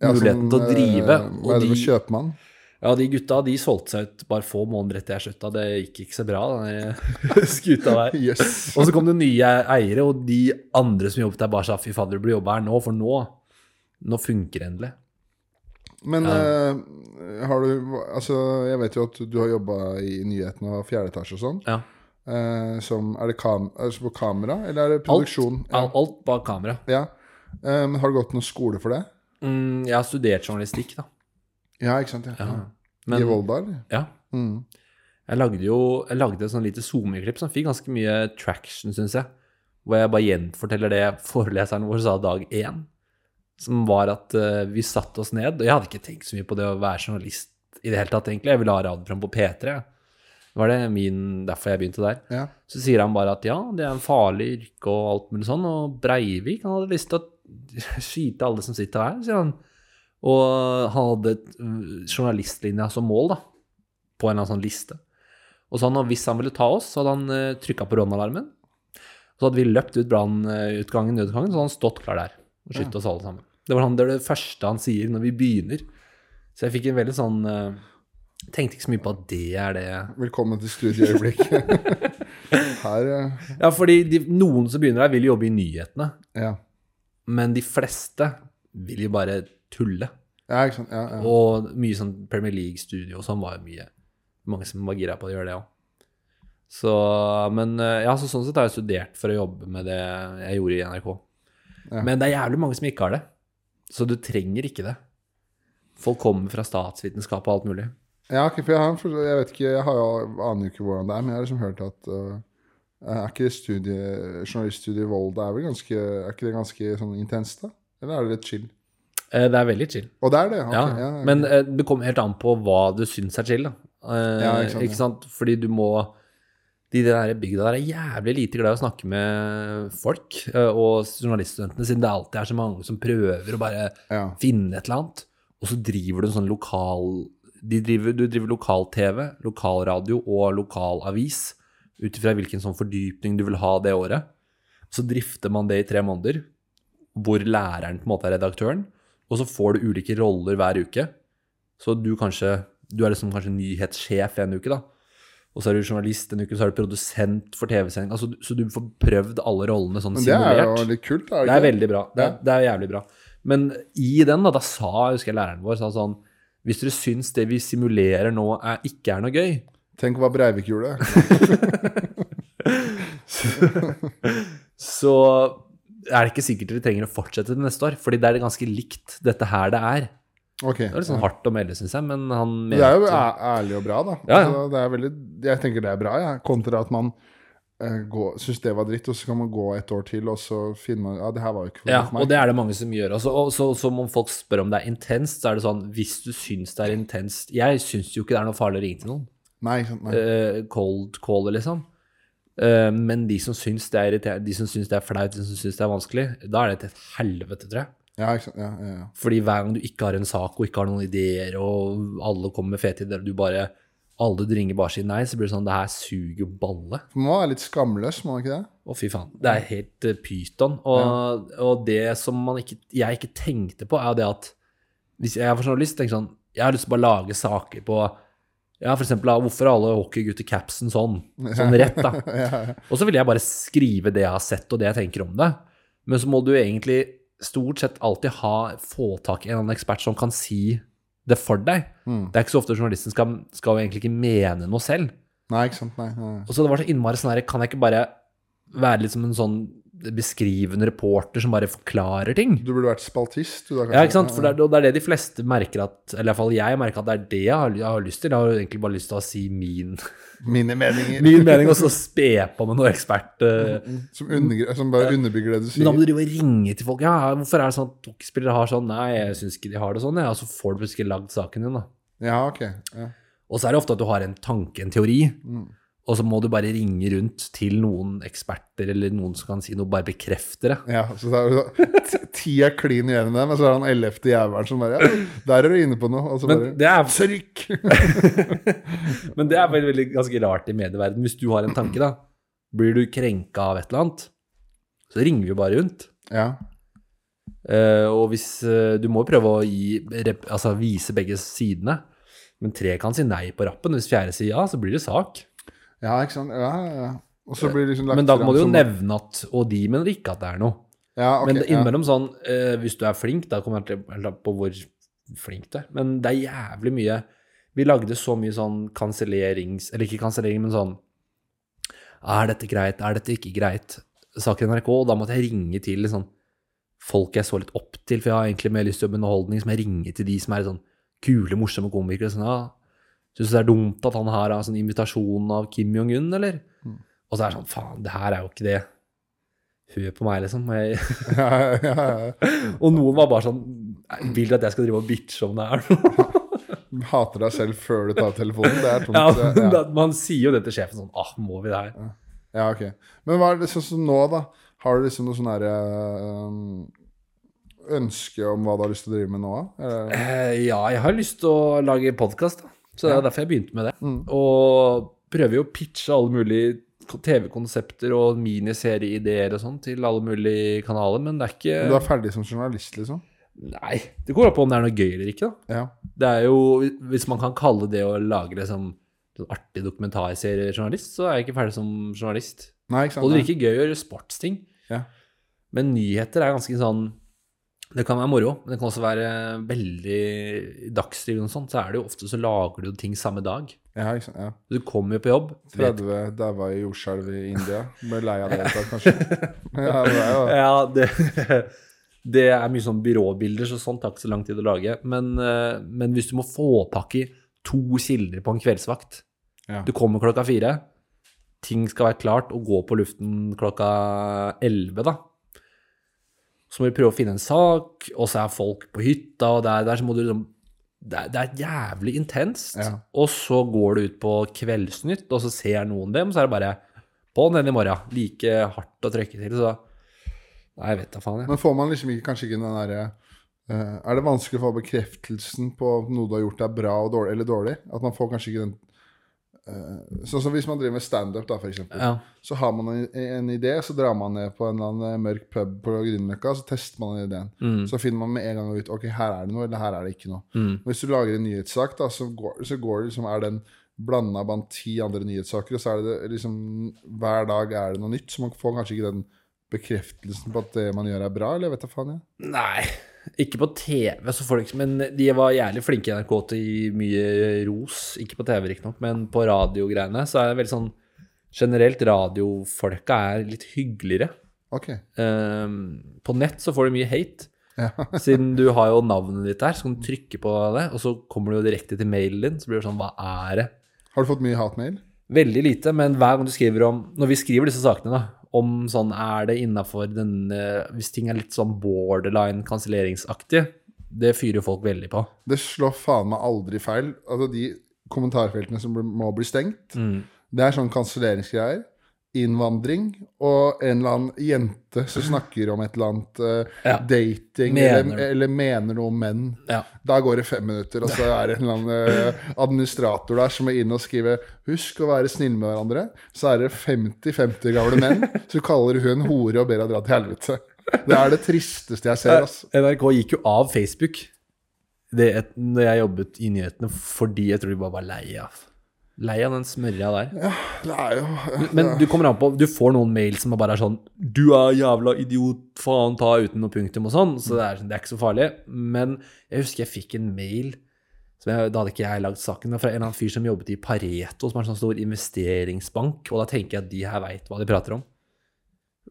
Speaker 2: Ja,
Speaker 1: muligheten til å
Speaker 2: sånn,
Speaker 1: drive.
Speaker 2: eh, Hva er det
Speaker 1: de,
Speaker 2: kjøpmann?
Speaker 1: ja, de gutta de solgte seg ut bare få måneder etter jeg slutta. Det gikk ikke så bra, den skuta der.
Speaker 2: Yes.
Speaker 1: Og så kom det nye eiere, og de andre som jobbet der, bare sa fy fader, du burde jobbe her nå, for nå Nå funker det endelig.
Speaker 2: Men eh, har du Altså, jeg vet jo at du har jobba i nyhetene og fjerde etasje og sånn.
Speaker 1: Ja.
Speaker 2: Uh, som Er det kam altså på kamera, eller er det produksjon?
Speaker 1: Alt, alt bak kamera.
Speaker 2: Ja. Uh, men har du gått noen skole for det?
Speaker 1: Mm, jeg har studert journalistikk, da.
Speaker 2: Ja, ikke sant? Ja.
Speaker 1: Ja.
Speaker 2: I
Speaker 1: Men
Speaker 2: Volda, eller?
Speaker 1: ja,
Speaker 2: Mm.
Speaker 1: jeg lagde jo jeg lagde et sånn lite SoMe-klipp som fikk ganske mye traction, syns jeg. Hvor jeg bare gjenforteller det foreleseren vår sa dag én. Som var at eh, vi satte oss ned. Og jeg hadde ikke tenkt så mye på det å være journalist i det hele tatt, egentlig. Jeg ville ha radioprogram på P3. Det var det min, derfor jeg begynte der.
Speaker 2: Ja.
Speaker 1: Så sier han bare at ja, det er en farlig yrke og alt mulig sånn, og Breivik han hadde lyst til å skyte alle som sitter her, sier han. Og han hadde øh, journalistlinja som mål, da, på en eller annen sånn liste. Og så han, hvis han ville ta oss, så hadde han uh, trykka på brannalarmen. Så hadde vi løpt ut brannutgangen, nødutgangen, så hadde han stått klar der og skutt oss alle sammen. Det var han, det, er det første han sier når vi begynner. Så jeg fikk en veldig sånn øh, Tenkte ikke så mye på at det er det
Speaker 2: Velkommen til studieøyeblikket. Her eh,
Speaker 1: Ja, fordi de, noen som begynner her, vil jobbe i nyhetene.
Speaker 2: Ja.
Speaker 1: Men de fleste vil jo bare tulle.
Speaker 2: ja, ikke sant. Ja, ja.
Speaker 1: Og mye sånn Premier League-studio og sånn var jo mye Mange som var gira på å gjøre det òg. Så Men eh, ja, så sånn sett har jeg studert for å jobbe med det jeg gjorde i NRK.
Speaker 2: Ja.
Speaker 1: Men det er jævlig mange som ikke har det. Så du trenger ikke det. Folk kommer fra statsvitenskap og alt mulig.
Speaker 2: Ja, for jeg, har, jeg vet ikke, jeg har jo, aner jo ikke hvordan det er, men jeg har liksom hørt at uh, Er ikke studie, journaliststudiet i Volda er vel ganske Er ikke det ganske sånn intenst, da? Eller er det litt chill?
Speaker 1: Uh, Det er veldig chill.
Speaker 2: Og det er det? Okay,
Speaker 1: Ja,
Speaker 2: ja,
Speaker 1: men uh, det kommer helt an på hva du syns er chill, da. Eh,
Speaker 2: Ja, ikke sant,
Speaker 1: ikke sant? Fordi du må De der bygda der er jævlig lite glad i å snakke med folk, eh, og journaliststudentene, siden det alltid er så mange som prøver å bare
Speaker 2: ja.
Speaker 1: finne et eller annet. Og så driver du en sånn lokal de driver, Du driver lokal-TV, lokalradio og lokalavis ut ifra hvilken sånn fordypning du vil ha det året. Så drifter man det i tre måneder, hvor læreren på en måte er redaktøren, og så får du ulike roller hver uke. Så du kanskje Du er liksom kanskje nyhetssjef en uke, da. Og så er du journalist en uke, så er du produsent for TV-sending. Altså, så du får prøvd alle rollene sånn simulert.
Speaker 2: Men det er jo litt kult, er
Speaker 1: Det
Speaker 2: det
Speaker 1: er veldig bra. Det
Speaker 2: Ja.
Speaker 1: det er jævlig bra. Men i den, da, da sa jeg husker jeg læreren vår sa sånn Hvis dere syns det vi simulerer nå er, ikke er noe gøy,
Speaker 2: Tenk hva Breivik gjorde.
Speaker 1: så er det ikke sikkert dere trenger å fortsette til neste år. Fordi det er ganske likt dette her det er.
Speaker 2: Ok.
Speaker 1: Det er litt sånn hardt å melde, syns jeg, men han
Speaker 2: Det er jo ærlig og bra, da.
Speaker 1: Ja, ja.
Speaker 2: Altså, det er veldig, jeg tenker det er bra, jeg. Kontra at man uh, syns det var dritt, og så kan man gå et år til, og så finner man Ja, det her var jo ikke for
Speaker 1: Ja,
Speaker 2: for meg.
Speaker 1: og det er det mange som gjør. også. og så, så om folk spør om det er intenst, så er det sånn Hvis du syns det er intenst Jeg syns jo ikke det er noe farlig å ringe til noen.
Speaker 2: Nei. Nei.
Speaker 1: Uh, cold caller, liksom. Uh, men de som syns det er irriterende, de som syns det er flaut, de som syns det er vanskelig, da er det til et helvete, tror jeg.
Speaker 2: Ja, ikke sant. Ja, ja, ja.
Speaker 1: Fordi hver gang du ikke har en sak og ikke har noen ideer, og alle kommer med fete ideer, og du bare alle du ringer bare sier nei, så blir det sånn Det her suger jo balle.
Speaker 2: For Man være litt skamløs, må man ikke det?
Speaker 1: Å, fy faen. Det er helt uh, pyton. Og, og det som man ikke, jeg ikke tenkte på, er jo det at hvis jeg var journalist, tenker jeg sånn Jeg har lyst til å bare lage saker på ja, for eksempel, hvorfor er alle hockeygutter capsen sånn? Sånn rett, da. Og så vil jeg bare skrive det jeg har sett, og det jeg tenker om det. Men så må du egentlig stort sett alltid ha, få tak i en annen ekspert som kan si det for deg.
Speaker 2: Mm.
Speaker 1: Det er ikke så ofte journalisten skal, skal egentlig ikke mene noe selv.
Speaker 2: Nei, ikke sant. Nei, nei.
Speaker 1: Og så det var så innmari sånn her, kan jeg ikke bare være litt som en sånn beskrivende reporter som bare forklarer ting?
Speaker 2: Du burde vært spaltist, du da.
Speaker 1: Ja, ikke sant? For det er, det er det de fleste merker at Eller iallfall jeg merker at det er det jeg har, jeg har lyst til. Jeg har egentlig bare lyst til å si min,
Speaker 2: Mine meninger.
Speaker 1: min mening, og så spe på med noe ekspert. eh.
Speaker 2: Som, undergr- som bare underbygger det du sier.
Speaker 1: Men da må du drive og ringe til folk. Ja, hvorfor er det sånn at hockeyspillere har sånn? Nei, jeg syns ikke de har det sånn, ja. Og så får du plutselig lagd saken din, da.
Speaker 2: Ja, ok. Ja.
Speaker 1: Og så er det ofte at du har en tanke, en teori,
Speaker 2: Mm.
Speaker 1: Og så må du bare ringe rundt til noen eksperter eller noen som kan si noe, bare bekrefte det.
Speaker 2: ja, så det er t- ti er klin uenig med, men så er han ellevte jævelen som bare Ja, der er du inne på noe. Og så
Speaker 1: Men
Speaker 2: bare
Speaker 1: det er,
Speaker 2: Trykk!
Speaker 1: men det er veldig, veldig ganske rart i medieverden. Hvis du har en tanke, da, blir du krenka av et eller annet, så ringer vi jo bare rundt.
Speaker 2: Ja.
Speaker 1: Uh, og hvis uh, Du må jo prøve å gi, rep, altså, vise begge sidene. Men tre kan si nei på rappen. Hvis fjerde sier ja, så blir det sak.
Speaker 2: Ja, ikke sant. Ja, ja. Og så blir det liksom lagt
Speaker 1: Men da må du jo
Speaker 2: som-
Speaker 1: nevne at Og de mener ikke at det er noe.
Speaker 2: Ja, okay,
Speaker 1: Men innimellom sånn eh, Hvis du er flink, da kommer jeg til på hvor flink du er. Men det er jævlig mye Vi lagde så mye sånn kansellerings... Eller ikke kansellering, men sånn Er dette greit? Er dette ikke greit? Saker i NRK, og da måtte jeg ringe til liksom, folk jeg så litt opp til, for jeg har egentlig mer lyst til å jobbe underholdning, som jeg ringer til de som er sånn kule, morsomme komikere. Sånn, ja, Syns du det er dumt at han her har sånn invitasjon av Kim Jong-un, eller? Og så er det sånn, faen, det her er jo ikke det. Hør på meg, liksom. Jeg,
Speaker 2: ja, ja, ja.
Speaker 1: og noen var bare sånn Vil du at jeg skal drive og bitche om det her nå?
Speaker 2: Hater deg selv før du tar telefonen. Det er tungt.
Speaker 1: Ja, Man sier jo det til sjefen sånn Ah, må vi det her?
Speaker 2: ja, ok. Men hva er det sånn som nå, da? Har du liksom noe sånn herre ønske om hva du har lyst til å drive med nå? Eller?
Speaker 1: Eh, ja, jeg har lyst til å lage podkast, da. Så det er derfor jeg begynte med det.
Speaker 2: Mm.
Speaker 1: Og prøver jo å pitche alle mulige TV-konsepter og miniserieideer og sånn til alle mulige kanaler, men det er ikke
Speaker 2: Du er ferdig som journalist, liksom?
Speaker 1: Nei, det går an på om det er noe gøy eller ikke, da.
Speaker 2: Ja.
Speaker 1: Det er jo, Hvis man kan kalle det å lage det som sånn artig dokumentarseriejournalist, så er jeg ikke ferdig som journalist.
Speaker 2: Nei, ikke sant?
Speaker 1: Og det virker gøy å gjøre sportsting.
Speaker 2: Ja.
Speaker 1: Men nyheter er ganske sånn Det kan være moro, men det kan også være veldig I dagslivet og sånt, så er det jo ofte så lager du ting samme dag.
Speaker 2: Ja, ikke sant? Ja.
Speaker 1: Du kommer jo på jobb vet-
Speaker 2: 30 daua i jordskjelv i India. Ble lei av det kanskje. Ja, det er jo
Speaker 1: Ja, det, det er mye sånn byråbilder, så sånt tar ikke så lang tid å lage. Men, eh, men hvis du må få tak i to kilder på en kveldsvakt
Speaker 2: Ja.
Speaker 1: Du kommer klokka fire, ting skal være klart og gå på luften klokka elleve, da. Så må vi prøve å finne en sak, og så er folk på hytta, og der, der så må du liksom det er, det er jævlig intenst.
Speaker 2: Ja.
Speaker 1: Og så går du ut på Kveldsnytt, og så ser noen dem, så er det bare på'n den i morgen. Like hardt å trykke til, så Nei, jeg vet da faen, jeg.
Speaker 2: Men får man liksom ikke, kanskje ikke den derre eh, Er det vanskelig å få bekreftelsen på noe du har gjort er bra og dårlig, eller dårlig? At man får kanskje ikke den Sånn som hvis man driver med standup.
Speaker 1: Ja.
Speaker 2: Så har man en, en idé, så drar man ned på en eller annen eh, mørk pub på Grünerløkka, så tester man den ideen.
Speaker 1: Mm.
Speaker 2: Så finner man med en gang ut ok, her er det noe, eller her er det ikke noe.
Speaker 1: Mm.
Speaker 2: Hvis du lager en nyhetssak, da, så går, så går det liksom, er den blanda blant ti andre nyhetssaker, og så er det liksom Hver dag er det noe nytt, så man får kanskje ikke den bekreftelsen på at det man gjør, er bra, eller jeg vet da faen, jeg.
Speaker 1: Nei, ikke på TV, så får du Men de var jævlig flinke i NRK til å gi mye ros. Ikke på TV, riktignok, men på radiogreiene så er det veldig sånn Generelt, radiofolka er litt hyggeligere.
Speaker 2: Ok.
Speaker 1: Um, på nett så får du mye hate.
Speaker 2: Ja.
Speaker 1: Siden du har jo navnet ditt der, så kan du trykke på det, og så kommer du jo direkte til mailen din. Så blir det sånn Hva er det?
Speaker 2: Har du fått mye hatmail?
Speaker 1: Veldig lite, men hver gang du skriver om Når vi skriver disse sakene, da, om sånn Er det innafor denne Hvis ting er litt sånn borderline kanselleringsaktig, det fyrer folk veldig på.
Speaker 2: Det slår faen meg aldri feil. Altså, de kommentarfeltene som må bli stengt,
Speaker 1: Mm.
Speaker 2: det er sånn kanselleringsgreier. Innvandring og en eller annen jente som snakker om et eller annet uh,
Speaker 1: Ja.
Speaker 2: dating,
Speaker 1: Mener.
Speaker 2: eller, eller mener noe om menn.
Speaker 1: Ja.
Speaker 2: Da går det fem minutter, og så er det en eller annen uh, administrator der som må inn og skrive 'Husk å være snill med hverandre'. Så er det 50-50 gamle menn som kaller hun hore og ber henne dra til helvete. Det er det tristeste jeg ser. Altså.
Speaker 1: NRK gikk jo av Facebook det, et- når jeg jobbet i nyhetene fordi jeg tror de bare var lei av Lei av den smørja der.
Speaker 2: Ja, det er jo
Speaker 1: Men du kommer an på Du får noen mail som bare er sånn 'Du er jævla idiot, faen, ta uten noe punktum' og sånn. Så det er, det er ikke så farlig. Men jeg husker jeg fikk en mail som jeg, Da hadde ikke jeg lagd saken, men fra en eller annen fyr som jobbet i Pareto, som er en sånn stor investeringsbank. Og da tenker jeg at de her veit hva de prater om.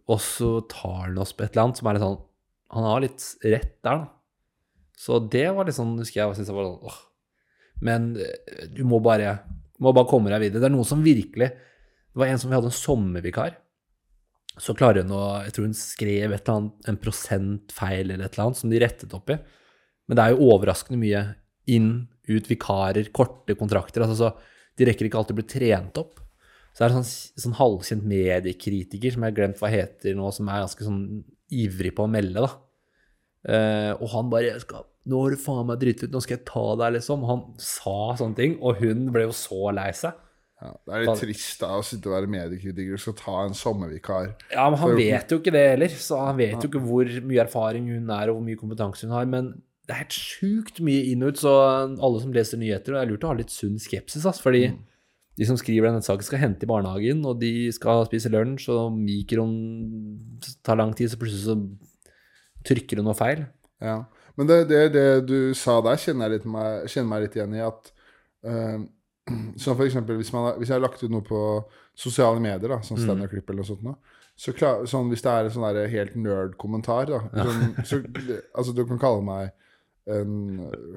Speaker 1: Og så tar han oss på et eller annet som er litt sånn Han har litt rett der, da. Så det var litt sånn, husker jeg, jeg var sånn åh. Men eh, du må bare, må bare komme deg videre. Det er noen som virkelig Det var en som vi hadde en sommervikar. Så klarer hun å Jeg tror hun skrev et eller annet, en prosentfeil eller et eller annet som de rettet opp i. Men det er jo overraskende mye inn, ut, vikarer, korte kontrakter. altså så De rekker ikke alltid å bli trent opp. Så det er en sånn, sånn halvkjent mediekritiker som jeg har glemt hva heter nå, som er ganske sånn ivrig på å melde, da. Uh, og han bare skal, 'Nå har du faen meg driti ut, nå skal jeg ta deg', liksom. Han sa sånne ting, og hun ble jo så lei seg.
Speaker 2: ja, Det er litt trist da å sitte og være mediekritiker og skal ta en sommervikar.
Speaker 1: Ja, men han vet jo ikke det heller, så han vet jo ikke hvor mye erfaring hun er, og hvor mye kompetanse hun har. Men det er helt sjukt mye inn og ut, så alle som leser nyheter, det er lurt å ha litt sunn skepsis, ass, fordi de som skriver denne saken, skal hente i barnehagen, og de skal spise lunsj, og mikroen tar lang tid, så plutselig så trykker hun noe feil.
Speaker 2: Ja. Men det, det, det du sa der, kjenner jeg, meg, kjenner meg litt igjen i at uh, Som for eksempel hvis, man hvis jeg har lagt ut noe på sosiale medier, da, sånn standup-klipp eller noe sånt, nå, så klar, sånn, hvis det er en sånn helt nerd-kommentar da, sånn, så, Altså, du kan kalle meg en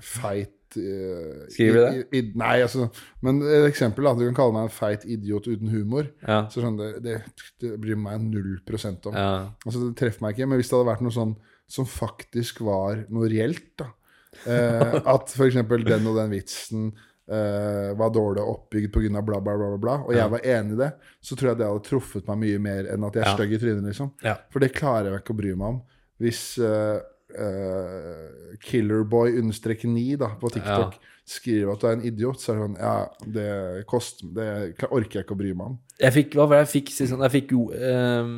Speaker 2: feit uh,
Speaker 1: Skriver du det?
Speaker 2: i- i- nei, altså Men et eksempel, da. Du kan kalle meg en feit idiot uten humor.
Speaker 1: Ja.
Speaker 2: Så sånn, det, det, det bryr meg null prosent om.
Speaker 1: Ja.
Speaker 2: Altså, det treffer meg ikke. Men hvis det hadde vært noe sånn som faktisk var noe reelt, da eh, At f.eks. den og den vitsen eh, var dårlig oppbygd pga. bla, bla, bla, bla, bla, og jeg var enig i det, så tror jeg det hadde truffet meg mye mer enn at jeg er
Speaker 1: Ja.
Speaker 2: stygg i trynet, liksom.
Speaker 1: Ja.
Speaker 2: For det klarer jeg ikke å bry meg om. Hvis eh, Killerboy-9 da, på TikTok skriver at du er en idiot, så er det sånn Ja, det kost, Det orker jeg ikke å bry meg om.
Speaker 1: Jeg fikk, hva var det jeg fikk sånn, Jeg fikk jo um,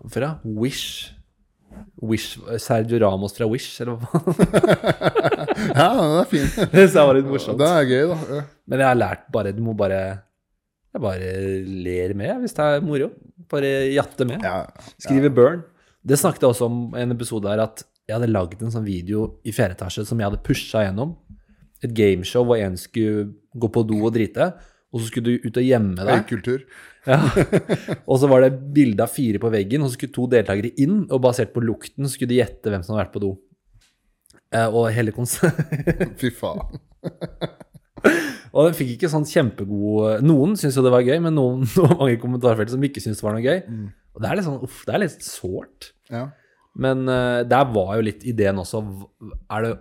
Speaker 1: Hvorfor da? Wish. Wish Sergio Ramos fra Wish, eller hva faen?
Speaker 2: Ja, den er fin.
Speaker 1: Det var litt morsomt.
Speaker 2: Den er gøy, da. Ja.
Speaker 1: Men jeg har lært bare Du må bare Jeg bare ler med hvis det er moro. Bare jatte med.
Speaker 2: Ja,
Speaker 1: Skrive burn. Det snakket jeg også om i en episode her, at jeg hadde lagd en sånn video i fjerde etasje som jeg hadde pusha gjennom. Et gameshow hvor en skulle gå på do og drite, og så skulle du ut og gjemme deg.
Speaker 2: Høykultur.
Speaker 1: Ja. Og så var det bilde av fire på veggen, og så skulle to deltakere inn, og basert på lukten skulle de gjette hvem som hadde vært på do. Eh, og hele kons...
Speaker 2: Fy faen.
Speaker 1: og den fikk ikke sånn kjempegod Noen syntes jo det var gøy, men noen det mange kommentarfelt som ikke syntes det var noe gøy. Og det er litt sånn, uff, det er litt sårt.
Speaker 2: Ja.
Speaker 1: Men uh, der var jo litt ideen også er det,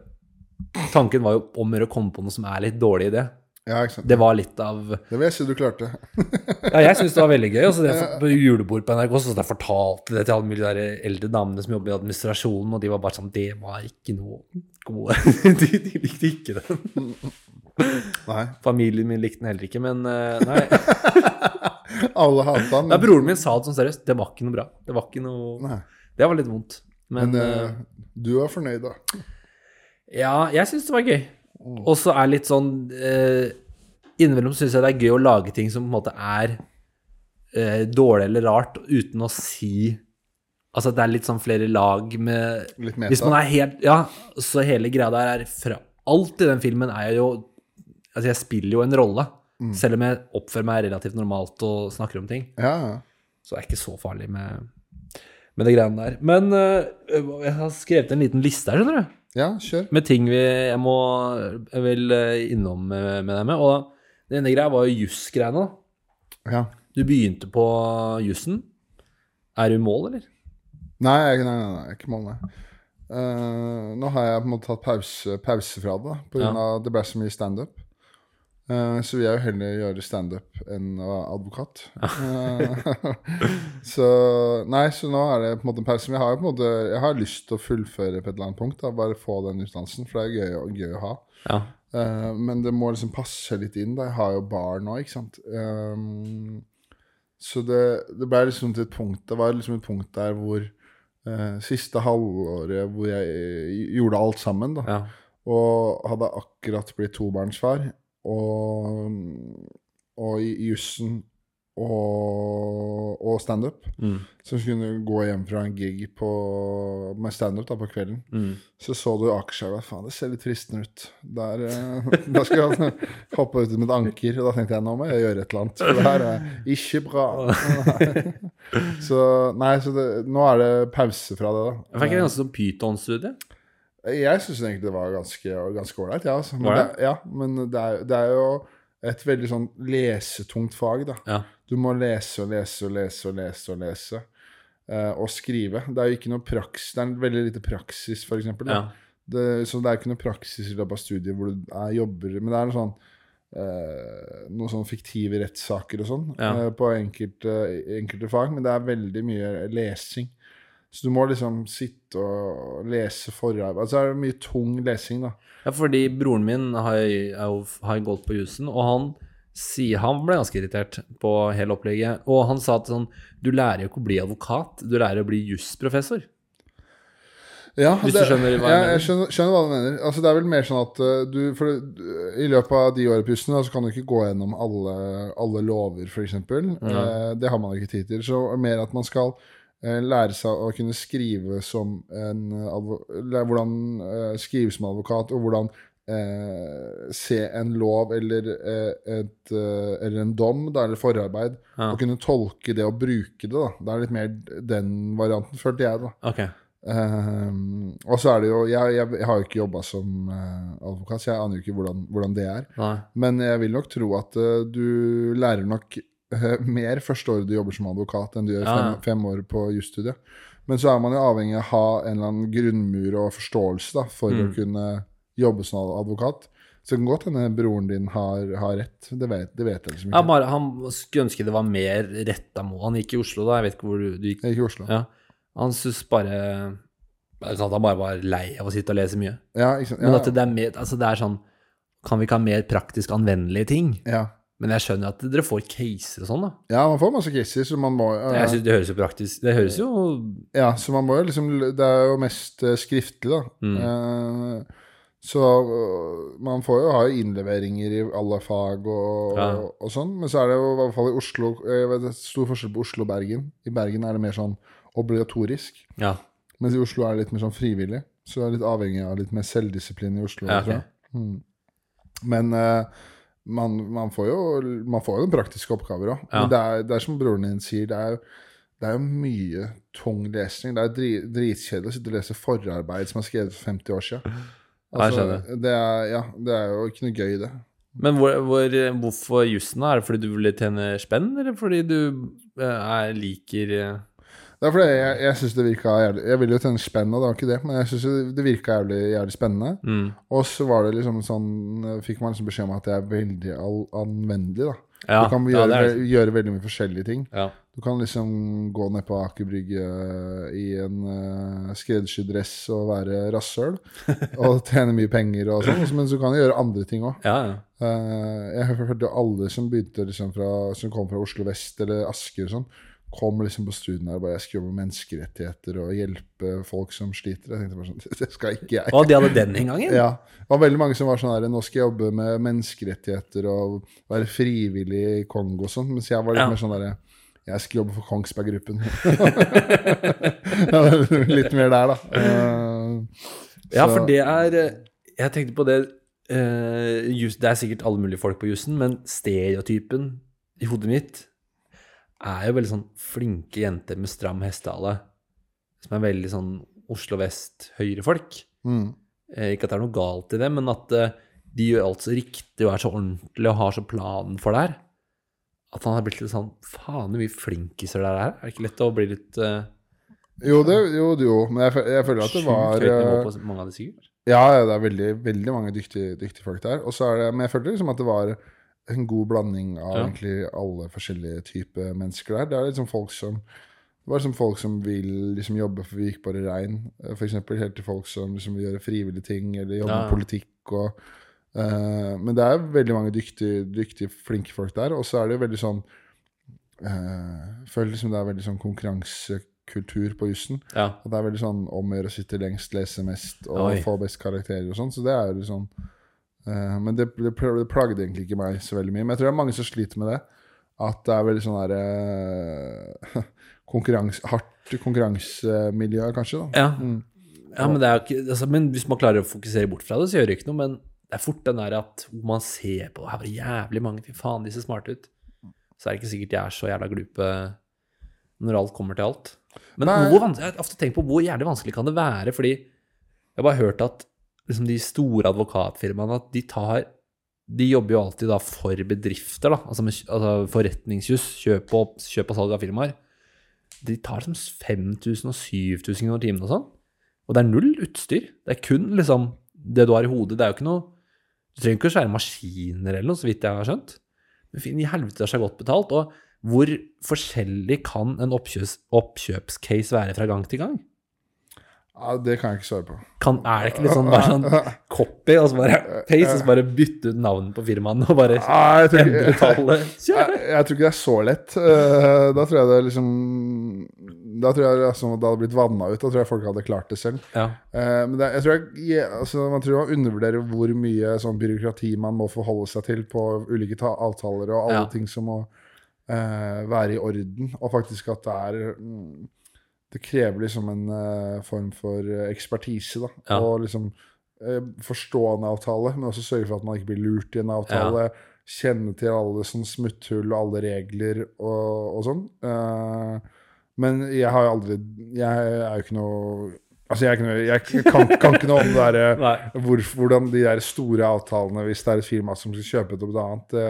Speaker 1: Tanken var jo om å komme på noe som er litt dårlig idé.
Speaker 2: Ja.
Speaker 1: Det var litt av
Speaker 2: Det vil jeg si du klarte.
Speaker 1: Ja, jeg syns det var veldig gøy. Og så det på julebord på NRK så jeg fortalte det til alle mulige der eldre damene som jobber i administrasjonen, og de var bare sånn Det var ikke noe gode de, de likte ikke den.
Speaker 2: Nei.
Speaker 1: Familien min likte den heller ikke, men eh, nei.
Speaker 2: Alle hata
Speaker 1: den. Broren min sa det sånn seriøst. Det var ikke noe bra. Det var ikke noe
Speaker 2: Nei.
Speaker 1: Det var litt vondt. Men,
Speaker 2: Men uh, du er fornøyd, da.
Speaker 1: Ja, jeg syns det var gøy. Og så er litt sånn eh, Innimellom syns jeg det er gøy å lage ting som på en måte er eh, dårlig eller rart, uten å si Altså det er litt sånn flere lag med
Speaker 2: Litt meta.
Speaker 1: Hvis man er helt Ja, så hele greia der er fra Alt i den filmen er jo Altså, jeg spiller jo en rolle. Selv om jeg oppfører meg relativt normalt og snakker om ting.
Speaker 2: Ja, ja.
Speaker 1: Så det er ikke så farlig med, med det greiene der. Men uh, jeg har skrevet en liten liste her, skjønner du
Speaker 2: ja, kjør.
Speaker 1: med ting vi, jeg må jeg vil eh, innom med, deg med. Og det ene greia var jo jussgreiene. da.
Speaker 2: Ja.
Speaker 1: Du begynte på jussen. Er du i mål, eller?
Speaker 2: Nei, jeg- nei, nei, nei, jeg er ikke mål, nei. Uh, nå har jeg på en måte tatt pause, pause fra det, på grunn av det ble så mye standup. Uh, så vil jeg jo heller gjøre standup enn å være advokat. Eh, så Nei, så nå er det på en måte en pause. Men jeg har jo på en måte Jeg har lyst til å fullføre på et eller annet punkt. Da, bare få den utdannelsen, for det er gøy, gøy å ha.
Speaker 1: Ja.
Speaker 2: Uh, men det må liksom passe litt inn. da Jeg har jo barn nå, ikke sant. Um, så det, det ble liksom til et punkt Det var liksom et punkt der hvor eh, Siste halvåret hvor jeg eh, gjorde alt sammen, da.
Speaker 1: ja.
Speaker 2: Og hadde akkurat blitt tobarnsfar. Og, og i jussen og, og standup.
Speaker 1: Mm.
Speaker 2: Så kunne gå hjem fra en gig på, med standup på kvelden.
Speaker 1: Mm.
Speaker 2: Så så du Akerselva. Faen, det ser litt fristende ut. Der, eh, da skal jeg hoppe ut med et anker. Og da tenkte jeg nå må jeg gjøre et eller annet. For det her er ikke bra. så nei, så det, nå er det pause fra det, da.
Speaker 1: Jeg fikk en ganske sånn Python-studie.
Speaker 2: Jeg syns egentlig det var ganske ålreit, jeg, ja, altså. men, det? ja, men det er, det er jo et veldig sånn lesetungt fag, da.
Speaker 1: Ja.
Speaker 2: Du må lese og lese og lese og lese og lese. Uh, og skrive. Det er jo ikke noe praksis Det er veldig lite praksis, for eksempel. Det, så det er ikke noe praksis i løpet av studiet hvor du er, jobber Men det er noe sånn Uh, noen sånne fiktive rettssaker og sånn
Speaker 1: Ja.
Speaker 2: uh, på enkelte, enkelte fag, men det er veldig mye lesing. Så du må liksom sitte og lese forarbeid. Altså er det mye tung lesing, da.
Speaker 1: Ja, fordi broren min har, har gått på jussen, og han sier han ble ganske irritert på hele opplegget. Og han sa at sånn Du lærer jo ikke å bli advokat, du lærer å bli jusprofessor.
Speaker 2: Ja,
Speaker 1: Hvis du skjønner hva jeg
Speaker 2: ja, jeg skjønner, skjønner hva du mener. Altså, det er vel mer sånn at uh, du For uh, i løpet av de årene så kan du ikke gå gjennom alle, alle lover, f.eks. Uh, det har man ikke tid til. Så mer at man skal lære seg å kunne skrive som en advo Hvordan uh, skrive som advokat, og hvordan eh, se en lov eller, et, eller en dom, da, eller forarbeid,
Speaker 1: Ja.
Speaker 2: og kunne tolke det og bruke det. da. Det er litt mer den varianten, følte jeg. da.
Speaker 1: Okay.
Speaker 2: Um, og så er det jo Jeg, jeg, har jo ikke jobba som eh, advokat, så jeg aner jo ikke hvordan, hvordan det er.
Speaker 1: Nei.
Speaker 2: Men jeg vil nok tro at uh, du lærer nok eh, mer første året du jobber som advokat, enn du gjør
Speaker 1: Ja,
Speaker 2: fem, fem år på jusstudiet. Men så er man jo avhengig av å ha en eller annen grunnmur og forståelse da, for å
Speaker 1: Mm.
Speaker 2: kunne jobbe som advokat. Så det kan godt hende broren din har, har rett. Det vet, det vet jeg liksom
Speaker 1: Ja,
Speaker 2: ikke.
Speaker 1: bare, han skulle ønske det var mer retta mot Han gikk i Oslo, da. Jeg vet ikke hvor du, du gikk.
Speaker 2: Jeg gikk i Oslo.
Speaker 1: Ja. Han syntes bare at han bare var lei av å sitte og lese mye.
Speaker 2: Ja, ikke sant?
Speaker 1: Men at det er mer Altså, det er sånn Kan vi ikke ha mer praktisk anvendelige ting?
Speaker 2: ja.
Speaker 1: Men jeg skjønner at dere får caser og sånn, da.
Speaker 2: ja, man får masse caser, så man må uh,
Speaker 1: Jeg synes Det høres jo praktisk Det høres jo
Speaker 2: Ja, så man må jo liksom Det er jo mest uh, skriftlig, da.
Speaker 1: Mm.
Speaker 2: Uh, så øh, man får jo ha innleveringer i alle fag og,
Speaker 1: Ja.
Speaker 2: og, og sånn. Men så er det jo i hvert fall i Oslo jeg vet, det er Stor forskjell på Oslo og Bergen. I Bergen er det mer sånn obligatorisk.
Speaker 1: Ja.
Speaker 2: Mens i Oslo er det litt mer sånn frivillig. Så det er litt avhengig av litt mer selvdisiplin i Oslo.
Speaker 1: Ja,
Speaker 2: tror jeg. Mm. Men eh, man, man får jo man får jo noen praktiske oppgaver òg.
Speaker 1: Ja.
Speaker 2: Men det er, det er som broren din sier, det er det er jo mye tung lesning. Det er dri, dritkjedelig å sitte og lese forarbeid som er skrevet for 50 år siden.
Speaker 1: Altså,
Speaker 2: det, er, ja, det er jo ikke noe gøy, det.
Speaker 1: Men hvor, hvor, hvorfor jussen? Er det fordi du vil tjene spenn, eller fordi du eh, er, liker eh,
Speaker 2: Det er fordi jeg, jeg synes det virka jævlig Jeg ville jo tjene spenn, og det var ikke det, men jeg syns det virka jævlig, jævlig spennende.
Speaker 1: mm.
Speaker 2: Og så var det liksom sånn Fikk man liksom beskjed om at det er veldig anvendelig, da.
Speaker 1: Ja,
Speaker 2: du kan
Speaker 1: ja,
Speaker 2: gjøre,
Speaker 1: det er
Speaker 2: gjøre veldig mye forskjellige ting.
Speaker 1: Ja.
Speaker 2: Du kan liksom gå ned på Aker Brygge i en uh, skreddersydd dress og være rasshøl. og tjene mye penger og sånn, men så kan du gjøre andre ting òg.
Speaker 1: ja, ja.
Speaker 2: jeg hørte alle som begynte liksom fra, som kom fra Oslo vest eller Asker og sånn, kom liksom på studiene her og bare jeg skal jobbe med menneskerettigheter og hjelpe folk som sliter. Jeg tenkte bare sånn Det skal ikke jeg.
Speaker 1: Og de hadde den inngangen?
Speaker 2: Ja. Det var veldig mange som var sånn her Nå skal jeg jobbe med menneskerettigheter og være frivillig i Kongo og sånn. Mens jeg var litt
Speaker 1: Ja.
Speaker 2: mer sånn derre Jeg skal jobbe for Kongsberg Gruppen. Litt mer der, da. Uh,
Speaker 1: Ja, for det er eh, Jeg tenkte på det uh, just, Det er sikkert alle mulige folk på jussen, men stereotypen i hodet mitt er jo veldig sånn flinke jenter med stram hestehale. Som er veldig sånn Oslo vest-høyrefolk.
Speaker 2: mm.
Speaker 1: Eh, ikke at det er noe galt i det, men at eh, de gjør alt så riktig og er så ordentlig og har så planen for det her. At han har blitt litt sånn Faen, så mye flinkiser det er. Er det ikke lett å bli litt uh,
Speaker 2: Jo, det, jo, jo, men jeg, jeg føler at det var
Speaker 1: høyt nivå?
Speaker 2: Ja, ja, det er veldig, veldig mange dyktige, dyktige folk der. Og så er det, men jeg følte liksom at det var en god blanding av
Speaker 1: Ja.
Speaker 2: egentlig alle forskjellige typer mennesker der. Det er liksom folk som det var liksom folk som vil liksom jobbe for Vikbare Rein, eh, for eksempel, helt til folk som liksom vil gjøre frivillige ting, eller jobbe
Speaker 1: Ja.
Speaker 2: med politikk og uh, Men det er veldig mange dyktige, dyktige, flinke folk der. Og så er det jo veldig sånn uh, føler liksom det er veldig sånn konkurransekultur på jussen.
Speaker 1: Ja.
Speaker 2: Og det er veldig sånn om å gjøre å sitte lengst, lese mest og
Speaker 1: Oi.
Speaker 2: få best karakterer og sånn. Så det er jo liksom eh, Men det, det, plagde egentlig ikke meg så veldig mye. Men jeg tror det er mange som sliter med det. At det er veldig sånn derre konkurranse, Hardt konkurransemiljø, kanskje. da
Speaker 1: Ja.
Speaker 2: Mm.
Speaker 1: ja, men det ikke altså, Men hvis man klarer å fokusere bort fra det, så gjør det ikke noe. Men det er fort den der at man ser på Her var det jævlig mange, fy faen, de ser smarte ut. Så er det ikke sikkert de er så jævla glupe når alt kommer til alt. Men hvor jeg har ofte tenkt på hvor jævlig vanskelig kan det være, fordi jeg har bare hørt at liksom, de store advokatfirmaene at de tar De jobber jo alltid da for bedrifter, da, altså, altså forretningsjus, kjøp kjøp og salg av firmaer. De tar som 5000 og 7000 kroner timen og sånn. Og det er null utstyr. Det er kun liksom det du har i hodet. Det er jo ikke noe Du trenger ikke å svære maskiner eller noe, så vidt jeg har skjønt. Men finn i helvete er seg godt betalt. Og hvor forskjellig kan en oppkjøps, oppkjøpscase være fra gang til gang?
Speaker 2: Ja, det kan jeg ikke svare på.
Speaker 1: Kan, er det ikke litt sånn bare sånn copy, og så bare paste, og så bare bytte ut navnet på firmaene og bare
Speaker 2: ja, jeg tror
Speaker 1: endre tallet?
Speaker 2: jeg, jeg tror ikke det er så lett. Eh, da tror jeg det liksom Da tror jeg liksom, det hadde blitt vanna ut. Da tror jeg folk hadde klart det selv.
Speaker 1: Ja.
Speaker 2: Eh, men det, jeg tror jeg, altså, man tror man undervurderer hvor mye sånn byråkrati man må forholde seg til på ulike ta avtaler og alle
Speaker 1: Ja.
Speaker 2: ting som må uh, være i orden. Og faktisk at det er mm, Det krever liksom en uh, form for eh, ekspertise, da.
Speaker 1: Ja.
Speaker 2: Og liksom uh, forstå en avtale, men også sørge for at man ikke blir lurt i en avtale. Kjenne til alle sånn smutthull og alle regler og, og sånn. Uh, men jeg har jo aldri Jeg er jo ikke noe Altså, jeg, noe, jeg kan, kan ikke noe om det
Speaker 1: der,
Speaker 2: hvor, hvordan de der store avtalene, hvis det er et firma som skal kjøpe et og et annet Det,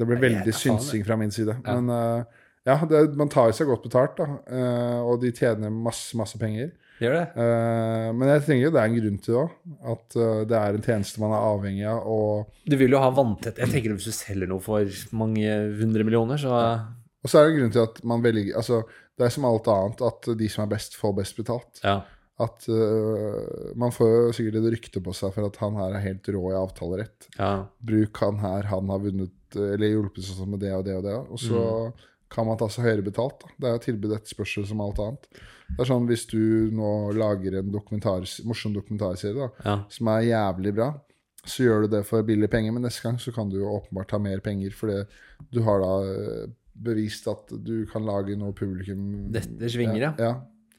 Speaker 2: det blir veldig synsing fra min side.
Speaker 1: Ja.
Speaker 2: Men ja, det, man tar seg godt betalt, da. Uh, og de tjener masse, masse penger.
Speaker 1: Gjør det?
Speaker 2: Uh, men jeg tenker jo det er en grunn til det òg. At uh, det er en tjeneste man er avhengig av. Og,
Speaker 1: Du vil jo ha vanntett Jeg tenker hvis du selger noe for mange hundre millioner, så
Speaker 2: og så er det en grunn til at man velger Altså, det er som alt annet at de som er best, får best betalt.
Speaker 1: Ja.
Speaker 2: At uh, Man får jo sikkert et rykte på seg for at han her er helt rå i avtalerett.
Speaker 1: ja.
Speaker 2: bruk han her, han har vunnet eller hjulpet seg med det og det og det. Og så kan man ta seg høyere betalt. Da. Det er jo tilbud etterspørsel som alt annet. Det er sånn hvis du nå lager en dokumentar, morsom dokumentarserie da,
Speaker 1: ja.
Speaker 2: som er jævlig bra, så gjør du det for billige penger, men neste gang så kan du jo åpenbart ta mer penger, fordi du har da eh, bevist at du kan lage noe publikum
Speaker 1: Dette svinger, ja.
Speaker 2: ja.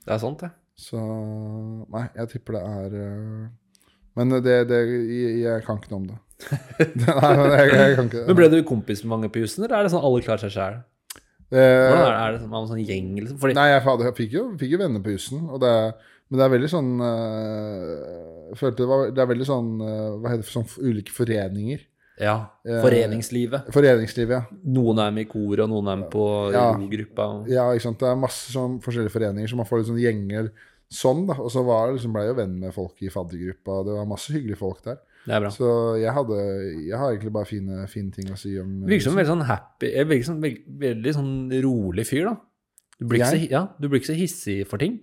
Speaker 1: Det er sant, det.
Speaker 2: Så Nei, jeg tipper det er eh, Men det, det jeg, jeg kan ikke noe om det. nei, men jeg, jeg kan ikke
Speaker 1: Men ble du kompis med mange på jussen, eller er det sånn alle klarer seg sjæl? Hvordan er det? Er det sånn, sånn gjeng, liksom? Fordi,
Speaker 2: Nei, jeg, jeg fikk, jo, fikk jo venner på jussen, men det er veldig sånn øh, følte det var Det er veldig sånn eh, Hva heter det sånn ulike foreninger.
Speaker 1: ja,
Speaker 2: Eh,
Speaker 1: foreningslivet.
Speaker 2: Foreningslivet, ja.
Speaker 1: Noen er med i koret, og noen er med på
Speaker 2: Ja.
Speaker 1: gruppa. og-
Speaker 2: Ja, ikke sant. Det er masse sånn forskjellige foreninger, så man får litt sånn gjenger sånn, da. Og så var liksom, ble jeg jo venn med folk i faddergruppa, det var masse hyggelige folk der.
Speaker 1: Det er bra.
Speaker 2: Så jeg hadde Jeg har egentlig bare fine, fine ting å si om
Speaker 1: Du virker som en veldig sånn happy Jeg virker som en veldig, veldig sånn rolig fyr, da. Du blir, ikke så, ja, du blir ikke så hissig for ting.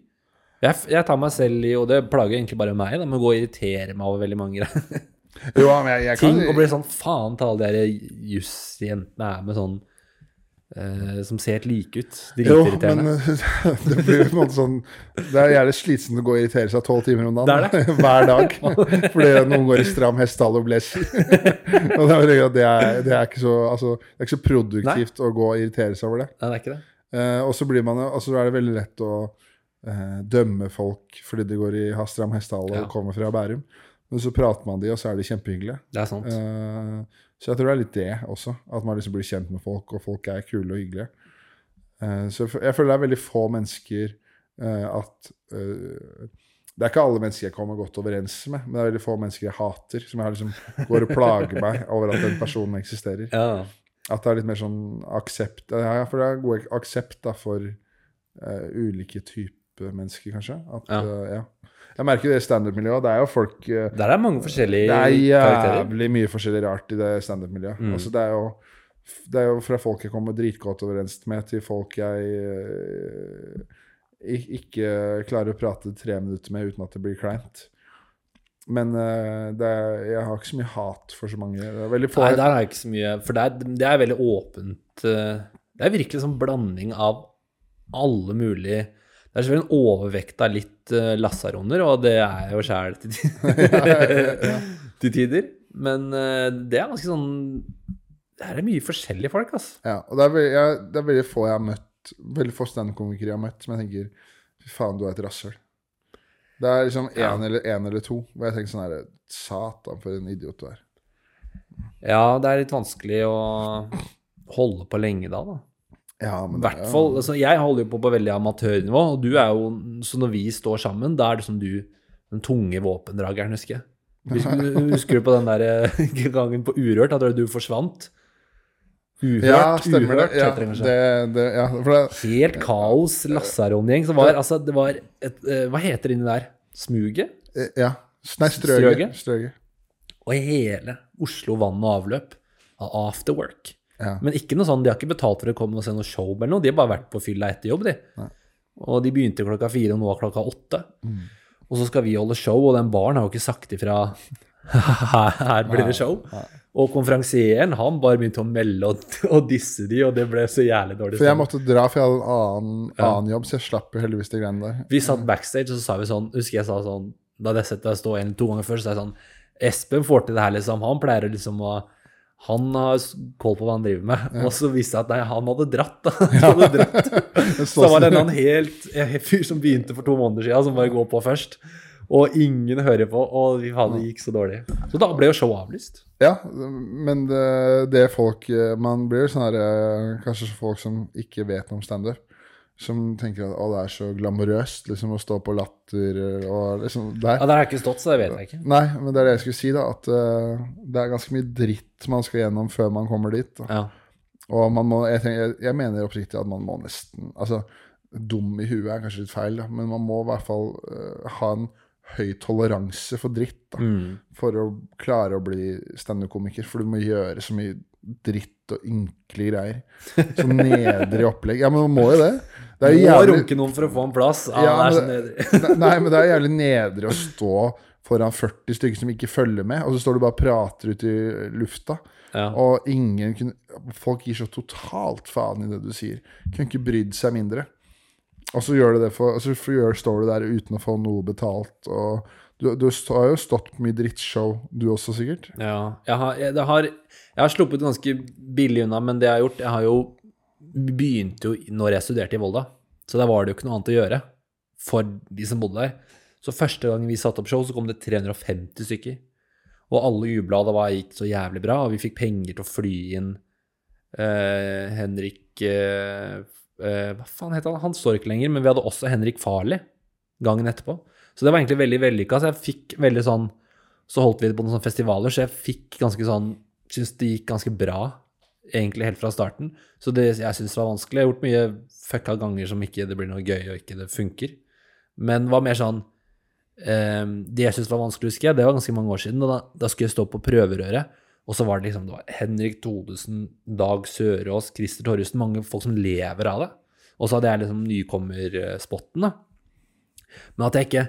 Speaker 1: Jeg, jeg tar meg selv i, og det plager egentlig bare meg, da, med å gå og irritere meg over veldig mange greier.
Speaker 2: Jo, men jeg, jeg kan
Speaker 1: ting og blir sånn faen til alle de der jussjentene er med sånn eh, Som ser helt like ut.
Speaker 2: Jo,
Speaker 1: Dritirriterende.
Speaker 2: men det blir på en måte sånn Det er jævlig slitsomt å gå og irritere seg tolv timer om dagen.
Speaker 1: Det
Speaker 2: Hver dag. Fordi noen går i stram hestehale og og det er, det, er, det, er ikke så, altså, det er ikke så produktivt å gå og irritere seg over det.
Speaker 1: Nei, det er ikke det.
Speaker 2: Uh, og så blir man altså, er det veldig lett å uh, dømme folk fordi de går i stram hestehale
Speaker 1: Ja.
Speaker 2: og kommer fra Bærum. Men så prater man de, og så er de kjempehyggelige.
Speaker 1: Det er sant.
Speaker 2: Så jeg tror det er litt det også. At man liksom blir kjent med folk, og folk er kule og hyggelige. Eh, så jeg føler det er veldig få mennesker eh, at eh, Det er ikke alle mennesker jeg kommer godt overens med, men det er veldig få mennesker jeg hater, som jeg liksom går og plager meg over at den personen eksisterer.
Speaker 1: Ja.
Speaker 2: At det er litt mer sånn aksept Ja, for det er god aksept da for ulike typer mennesker, kanskje. At,
Speaker 1: Ja.
Speaker 2: ja. Jeg merker det i standup-miljøet. Det er jo folk eh,
Speaker 1: Der er mange forskjellige
Speaker 2: det er jævlig mye forskjellig rart i det standup-miljøet.
Speaker 1: Mm.
Speaker 2: Altså, det, er jo, det er jo fra folk jeg kommer dritgodt overens med, til folk jeg eh, ikke klarer å prate tre minutter med uten at det blir kleint. Men eh, det er, jeg har ikke så mye hat for så mange. Det er
Speaker 1: Nei, der har jeg ikke så mye For det er, det er veldig åpent Det er virkelig sånn blanding av alle mulige Det Det er selvfølgelig en overvekt av litt uh, lassaroner, og det er jo sjæl til, til tider. Men uh, det er ganske sånn Det er mye forskjellige folk, altså.
Speaker 2: Ja, og det er, veldig, jeg, det er veldig få jeg har møtt, veldig få standup-komikere jeg har møtt, som jeg tenker Fy faen, du er et rasshøl. Det er liksom én
Speaker 1: Ja.
Speaker 2: eller, en eller to hvor jeg tenker sånn her Satan, for en idiot du er.
Speaker 1: Ja, det er litt vanskelig å holde på lenge da, da.
Speaker 2: Ja, men
Speaker 1: det, ja. fall, altså Jeg holder jo på på veldig amatørnivå, og du er jo Så når vi står sammen, da er det som du den tunge våpendrageren, husker jeg. Husker, husker du på den der eh, gangen på Urørt, da du forsvant? Uhørt,
Speaker 2: Ja, stemmer
Speaker 1: uhørt,
Speaker 2: det. Ja,
Speaker 1: det
Speaker 2: det, ja, det,
Speaker 1: Helt kaos, Lassaron-gjeng. som var, altså, det var et eh, Hva heter det inni der? Smuget?
Speaker 2: eh, ja. Nei. Strøget?
Speaker 1: strøget. Og hele Oslo vann og avløp av afterwork.
Speaker 2: Ja.
Speaker 1: Men ikke noe sånn, de har ikke betalt for å komme og se noe show eller noe, de har bare vært på fylla etter jobb, de.
Speaker 2: Nei.
Speaker 1: Og de begynte klokka fire, og nå er klokka åtte.
Speaker 2: Mm.
Speaker 1: Og så skal vi holde show, og den baren har jo ikke sagt ifra her, blir det show. Og konferansieren, han bare begynte å melde og, og disse de, og det ble så jævlig dårlig.
Speaker 2: For jeg måtte dra, for jeg hadde en annen, annen jobb, så jeg slapp jo heldigvis de greiene der.
Speaker 1: Vi satt backstage, og så sa vi sånn Husker jeg sa sånn Da jeg sett deg stå en to ganger før, så sa jeg sånn Espen får til det her, liksom. Han pleier liksom å Han har koll på hva han driver med. Og så viste det at nei, han hadde dratt, da. Han hadde dratt. Så det var det en helt fyr som begynte for to måneder siden, som bare går på først. Og ingen hører på, og vi faen, det gikk så dårlig. Så da ble jo showet avlyst.
Speaker 2: Ja, men det, det folk Man blir sånn her eh, Kanskje folk som ikke vet noe om standup. Som tenker at å, det er så glamorøst liksom å stå på latter og liksom der.
Speaker 1: Ja, Der har jeg ikke stått, så det vet jeg ikke.
Speaker 2: Nei, men det er det jeg skulle si, da. At uh, det er ganske mye dritt man skal gjennom før man kommer dit. Da.
Speaker 1: Ja.
Speaker 2: Og man må, jeg, tenker, jeg, jeg mener oppriktig at man må nesten Altså, dum i huet er kanskje litt feil, da, men man må i hvert fall uh, ha en høy toleranse for dritt. da
Speaker 1: Mm.
Speaker 2: for å klare å bli standup-komiker. For du må gjøre så mye dritt og ynkelige greier. Så nedrig opplegg. Ja, men man må jo det. Det er
Speaker 1: Må runke noen for å få en plass. Ah,
Speaker 2: Ja,
Speaker 1: det er så
Speaker 2: men
Speaker 1: nedrig.
Speaker 2: Nei, men det er jævlig nedrig å stå foran 40 stykker som ikke følger med, og så står du bare og prater ut i lufta.
Speaker 1: Ja.
Speaker 2: Og ingen kunne Folk gir så totalt faen i det du sier. Kunne ikke brydd seg mindre. Og så gjør du det for, så gjør, står du der uten å få noe betalt. Og du, du har jo stått på mye drittshow, du også, sikkert.
Speaker 1: Ja, jeg har, jeg, har, jeg har sluppet ganske billig unna, men det jeg har gjort Jeg har jo begynt jo når jeg studerte i Volda, så der var det jo ikke noe annet å gjøre for de som bodde der. Så første gang vi satte opp show, så kom det 350 stykker. Og alle jubla, det var, gikk så jævlig bra, og vi fikk penger til å fly inn eh, Henrik eh, eh, Hva faen het han? Han står ikke lenger, men vi hadde også Henrik Farley gangen etterpå. Så det var egentlig veldig vellykka. Så jeg fikk veldig sånn Så holdt vi det på noen sånne festivaler, så jeg fikk ganske sånn Syns det gikk ganske bra, egentlig helt fra starten. Så det jeg syns var vanskelig Jeg har gjort mye fucka ganger som ikke det blir noe gøy, og ikke det funker. Men var mer sånn um, Det jeg syns var vanskelig, husker jeg, det var ganske mange år siden. Da, da skulle jeg stå på prøverøret, og så var det liksom det var Henrik Thodesen, Dag Sørås, Christer Torjussen, mange folk som lever av det. Og så hadde jeg liksom nykommerspotten, da. Men at jeg ikke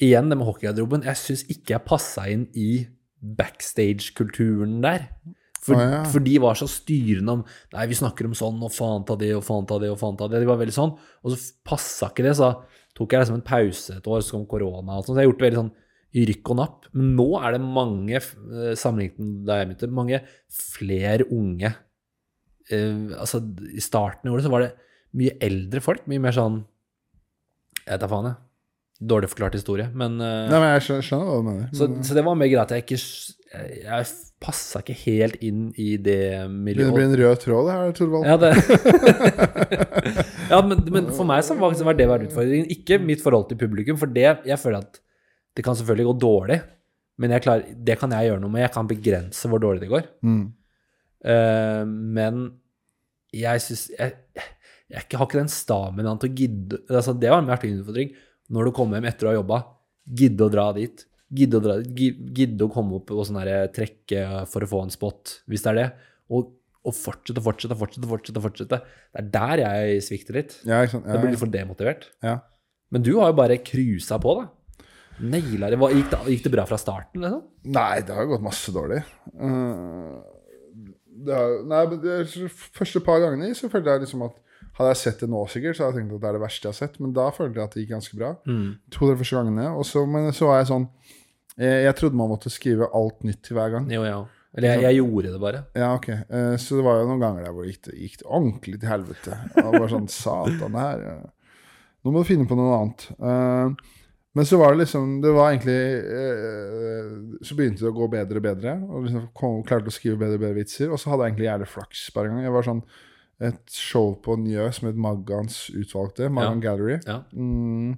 Speaker 1: Igjen det med hockeygarderoben. Jeg syns ikke jeg passa inn i backstage-kulturen der. For,
Speaker 2: Å, ja.
Speaker 1: for de var så styrende om Nei, vi snakker om sånn, og faen ta det, og faen ta det, og faen ta det. De var veldig sånn. Og så passa ikke det, så tok jeg liksom en pause et år, så kom korona og sånn. Så jeg har gjort det veldig sånn i rykk og napp. Men nå er det mange, eh, sammenlignet med da jeg begynte, mange flere unge uh, Altså, i starten av året så var det mye eldre folk. Mye mer sånn Jeg vet da faen, jeg. Dårlig forklart historie, men uh,
Speaker 2: Nei, men jeg skjønner, skjønner hva du mener.
Speaker 1: så, så det var mer greit at jeg ikke Jeg, jeg passa ikke helt inn i det miljøet.
Speaker 2: det blir en rød tråd, det her, Torvald.
Speaker 1: Ja, det Ja, men, men for meg så var det vært utfordringen. Ikke mitt forhold til publikum, for det Jeg føler at det kan selvfølgelig gå dårlig, men klarer, det kan jeg gjøre noe med. Jeg kan begrense hvor dårlig det går.
Speaker 2: Mm.
Speaker 1: Uh, men jeg syns jeg, jeg har ikke den staminaen til å gidde altså Det var en en utfordring. Når du kommer hjem etter å ha jobba, gidde å dra dit. Gidde å, dra, gidde å komme opp og sånn trekke for å få en spot, hvis det er det. Og, og fortsette fortsette fortsette. fortsette, fortsette. Det er der jeg svikter litt.
Speaker 2: Ja, ikke sant.
Speaker 1: Jeg blir litt for demotivert.
Speaker 2: ja.
Speaker 1: Men du har jo bare cruisa på, da. Naila det. Gikk det. Gikk det bra fra starten, liksom?
Speaker 2: Nei, det har gått masse dårlig. Det har, nei, men det, første par gangene så følte jeg liksom at Hadde jeg sett det nå, sikkert, så hadde jeg tenkt at det er det verste jeg har sett. Men da følte jeg at det gikk ganske bra.
Speaker 1: Mm.
Speaker 2: To-tre første gangene. Og så, men så var jeg sånn jeg, trodde man måtte skrive alt nytt til hver gang.
Speaker 1: Jo, ja. Eller jeg, jeg gjorde det bare.
Speaker 2: Ja, ok. Eh, så det var jo noen ganger der hvor det gikk, gikk det ordentlig til helvete. Det var sånn Satan, det her eh, Nå må du finne på noe annet. Eh, men så var det liksom Det var egentlig Så begynte det å gå bedre og bedre. Og liksom kom, klarte å skrive bedre og bedre vitser. Og så hadde jeg egentlig jævlig flaks hver gang. Jeg var sånn et show på Njø som het Maggans utvalgte, Maggan Gallery.
Speaker 1: Ja.
Speaker 2: Mm,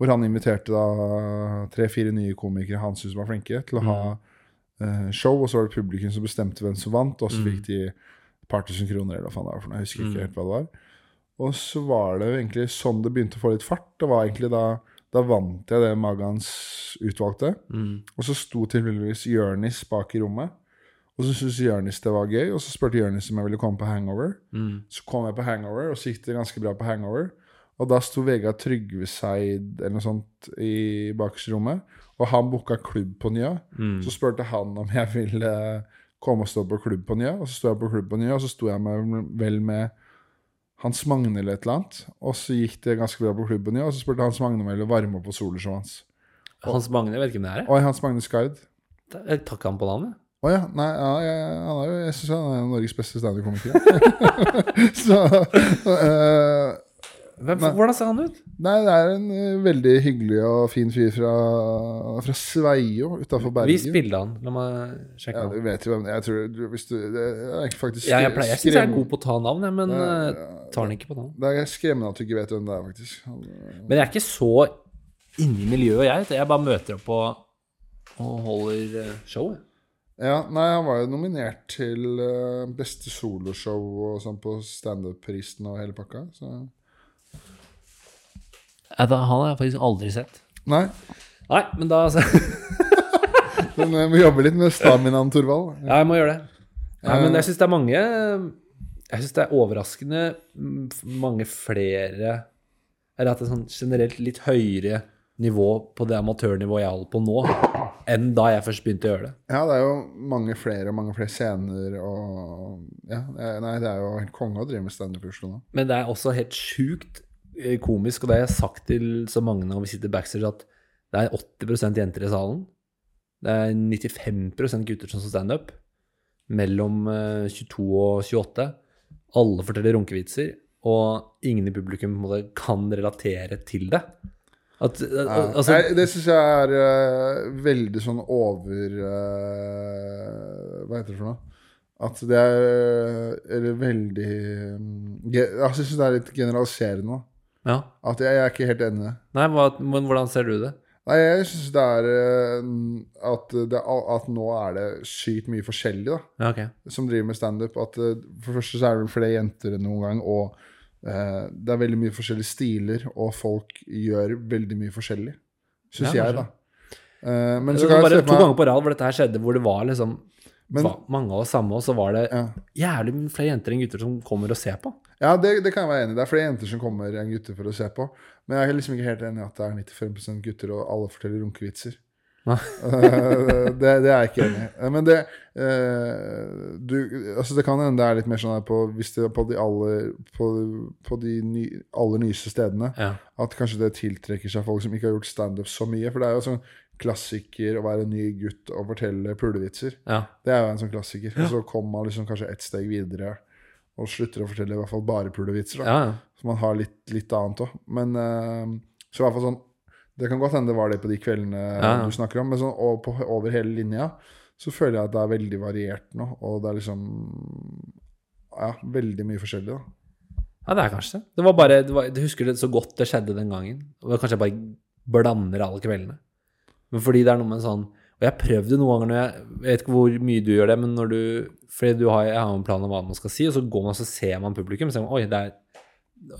Speaker 2: hvor han inviterte da tre-fire nye komikere han syntes var flinke, til å ha uh, show. Og så var det publikum som bestemte hvem som vant, og så fikk de et par tusen kroner. eller hva faen det var for noe. Jeg husker ikke helt hva det var. Og så var det egentlig sånn det begynte å få litt fart. Det var egentlig da da vant jeg det Magans utvalgte.
Speaker 1: Mm.
Speaker 2: Og så sto tilfeldigvis Jørnis bak i rommet. Og så syntes Jørnis det var gøy, og så spurte Jørnis om jeg ville komme på Hangover.
Speaker 1: Mm.
Speaker 2: Så kom jeg på Hangover, og så gikk det ganske bra på Hangover. Og da sto Vegard Trygveseid eller noe sånt i bakerste og han booka klubb på Nya.
Speaker 1: Mm.
Speaker 2: Så spurte han om jeg ville komme og stå på klubb på Nya, og så sto jeg på klubb på Nya, og så sto jeg med, vel med Hans Magne eller et eller annet, og så gikk det ganske bra på klubb på Njø, og så spurte Hans Magne om jeg ville varme opp på soloshowet hans.
Speaker 1: Hans Magne, jeg vet ikke hvem det er.
Speaker 2: Oi, Hans Magne Skard.
Speaker 1: Takk han på navnet.
Speaker 2: Å ja. Nei, ja, jeg, han er jo, jeg syns han er Norges beste standup-komiker. så eh,
Speaker 1: Hvem, hvordan ser han ut?
Speaker 2: Nei, det er en eh, veldig hyggelig og fin fyr fra, fra Sveio utafor Bergen.
Speaker 1: Vis bildet av han. La meg sjekke
Speaker 2: Ja, du vet jo hvem. Jeg tror du, du det er faktisk
Speaker 1: Ja, jeg pleier, jeg syns jeg er god på å ta navn, jeg, men
Speaker 2: Ja,
Speaker 1: eh,
Speaker 2: ja.
Speaker 1: tar han ikke på navn.
Speaker 2: Det er skremmende at du ikke vet hvem det er, faktisk.
Speaker 1: Men jeg er ikke så inni miljøet, jeg. Jeg bare møter opp og, og holder showet. show. jeg.
Speaker 2: Ja, nei, han var jo nominert til eh, beste soloshow og sånn på standup-prisen og hele pakka. Så
Speaker 1: han har jeg faktisk aldri sett.
Speaker 2: Nei.
Speaker 1: Nei, men da
Speaker 2: Men jeg må jobbe litt med staminaen, Torvald.
Speaker 1: Ja, jeg må gjøre det. Nei, men jeg syns det er mange Jeg syns det er overraskende mange flere Eller at det er sånn generelt litt høyere nivå på det amatørnivået jeg holder på nå, enn da jeg først begynte å gjøre det.
Speaker 2: Ja, det er jo mange flere og mange flere scener og Ja, eh, nei, det er jo helt konge å drive med standup i nå.
Speaker 1: Men det er også helt sjukt eh, komisk, og det har jeg sagt til så mange når vi sitter backstage, at det er 80% jenter i salen. Det er 95% gutter som står standup. Mellom eh, 22 og 28. Alle forteller runkevitser, og ingen i publikum kan relatere til det. At, eh,
Speaker 2: Ja.
Speaker 1: altså,
Speaker 2: Nei, det syns jeg er uh, veldig sånn over uh, Hva heter det for noe? At det er er veldig um, Jeg syns det er litt generaliserende.
Speaker 1: Ja.
Speaker 2: At jeg, jeg er ikke helt enig.
Speaker 1: Nei, hva, men hvordan ser du det?
Speaker 2: Nei, jeg syns det er eh, at, det, at nå er det sykt mye forskjellig, da.
Speaker 1: Ja, okay.
Speaker 2: som driver med standup, eh, for det første så er det flere jenter enn noen gang, og eh, det er veldig mye forskjellige stiler, og folk gjør veldig mye forskjellig, syns
Speaker 1: Ja,
Speaker 2: jeg, da. Eh, men så
Speaker 1: var
Speaker 2: kan jeg se
Speaker 1: to ganger på rad hvor dette her skjedde, hvor det var liksom
Speaker 2: Men-
Speaker 1: mange av oss samme, og så var det
Speaker 2: ja.
Speaker 1: jævlig flere jenter enn gutter som kommer og ser på.
Speaker 2: Ja, det, det kan jeg være enig i. Det er flere jenter som kommer enn gutter for å se på. Men jeg er liksom ikke helt enig i at det er 95 gutter, og alle forteller runkevitser. Eh, det, det er jeg ikke enig i. Eh, Men det eh, du, altså Det kan hende det er litt mer sånn her på, hvis det er på de aller, på, på de ny, aller nyeste stedene.
Speaker 1: Ja.
Speaker 2: At kanskje det tiltrekker seg folk som ikke har gjort standup så mye. For det er jo sånn klassiker å være en ny gutt og fortelle pulevitser.
Speaker 1: ja.
Speaker 2: Det er jo en sånn klassiker. Og så kommer man liksom kanskje ett steg videre og slutter å fortelle i hvert fall bare pulevitser.
Speaker 1: Ja.
Speaker 2: Så man har litt, litt annet òg. Men eh, så i hvert fall sånn Det kan godt hende det var det på de kveldene
Speaker 1: ja.
Speaker 2: du snakker om, men sånn og på, over hele linja så føler jeg at det er veldig variert nå, og det er liksom Ja, veldig mye forskjellig, da.
Speaker 1: Ja, det er kanskje. Det var bare, det var, du husker det så godt det skjedde den gangen. Og kanskje jeg bare blander alle kveldene. Men fordi det er noe med en sånn Og jeg prøvde noen ganger når jeg jeg vet ikke hvor mye du gjør det, men når du Fordi du har, jeg har en plan om hva man skal si, og så går man så ser man publikum, og ser man oi, det er,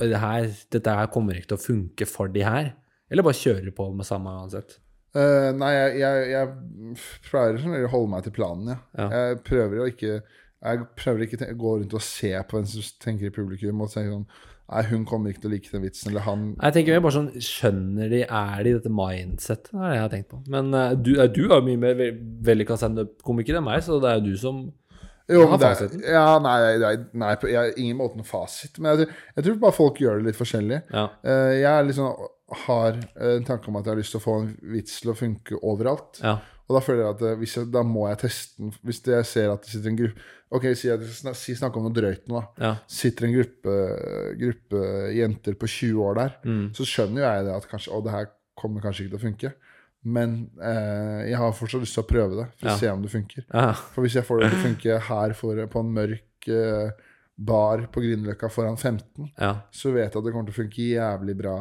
Speaker 1: det her, dette her kommer ikke til å funke for de her. Eller bare kjører på med samme uansett.
Speaker 2: Uh, nei, jeg, jeg, jeg pleier å holde meg til planen, ja.
Speaker 1: Ja.
Speaker 2: Jeg prøver å ikke Jeg prøver ikke å gå rundt og se på hvem som tenker i publikum, og tenke sånn Nei, hun kommer ikke til å like den vitsen, eller han
Speaker 1: Jeg tenker mer bare sånn Skjønner de, er de dette mindsettet? Det er det jeg har tenkt på. Men uh, du, eh, du er jo mye mer ve- vellykka standup-komiker enn meg, så det er jo du som
Speaker 2: Jo,
Speaker 1: har
Speaker 2: er,
Speaker 1: fasiten.
Speaker 2: ja, nei, nei, nei, på- jeg ingen måte noen fasit. Men jeg, jeg tror bare folk gjør det litt forskjellig.
Speaker 1: Ja.
Speaker 2: Uh, jeg liksom, har en tanke om at jeg har lyst til å få en vits til å funke overalt.
Speaker 1: ja.
Speaker 2: Og da føler jeg at hvis jeg, da må jeg teste den. Hvis jeg ser at det sitter en gruppe Ok, si, si snakke om noe drøyt nå, da.
Speaker 1: ja.
Speaker 2: Sitter en gruppe, gruppe jenter på 20 år der,
Speaker 1: Mm.
Speaker 2: så skjønner jo jeg det at kanskje Å, det her kommer kanskje ikke til å funke. Men eh, jeg har fortsatt lyst til å prøve det, for
Speaker 1: Ja.
Speaker 2: å se om det funker.
Speaker 1: ja.
Speaker 2: For hvis jeg får det til å funke her for, på en mørk eh, bar på Grünerløkka foran 15,
Speaker 1: ja.
Speaker 2: så vet jeg at det kommer til å funke jævlig bra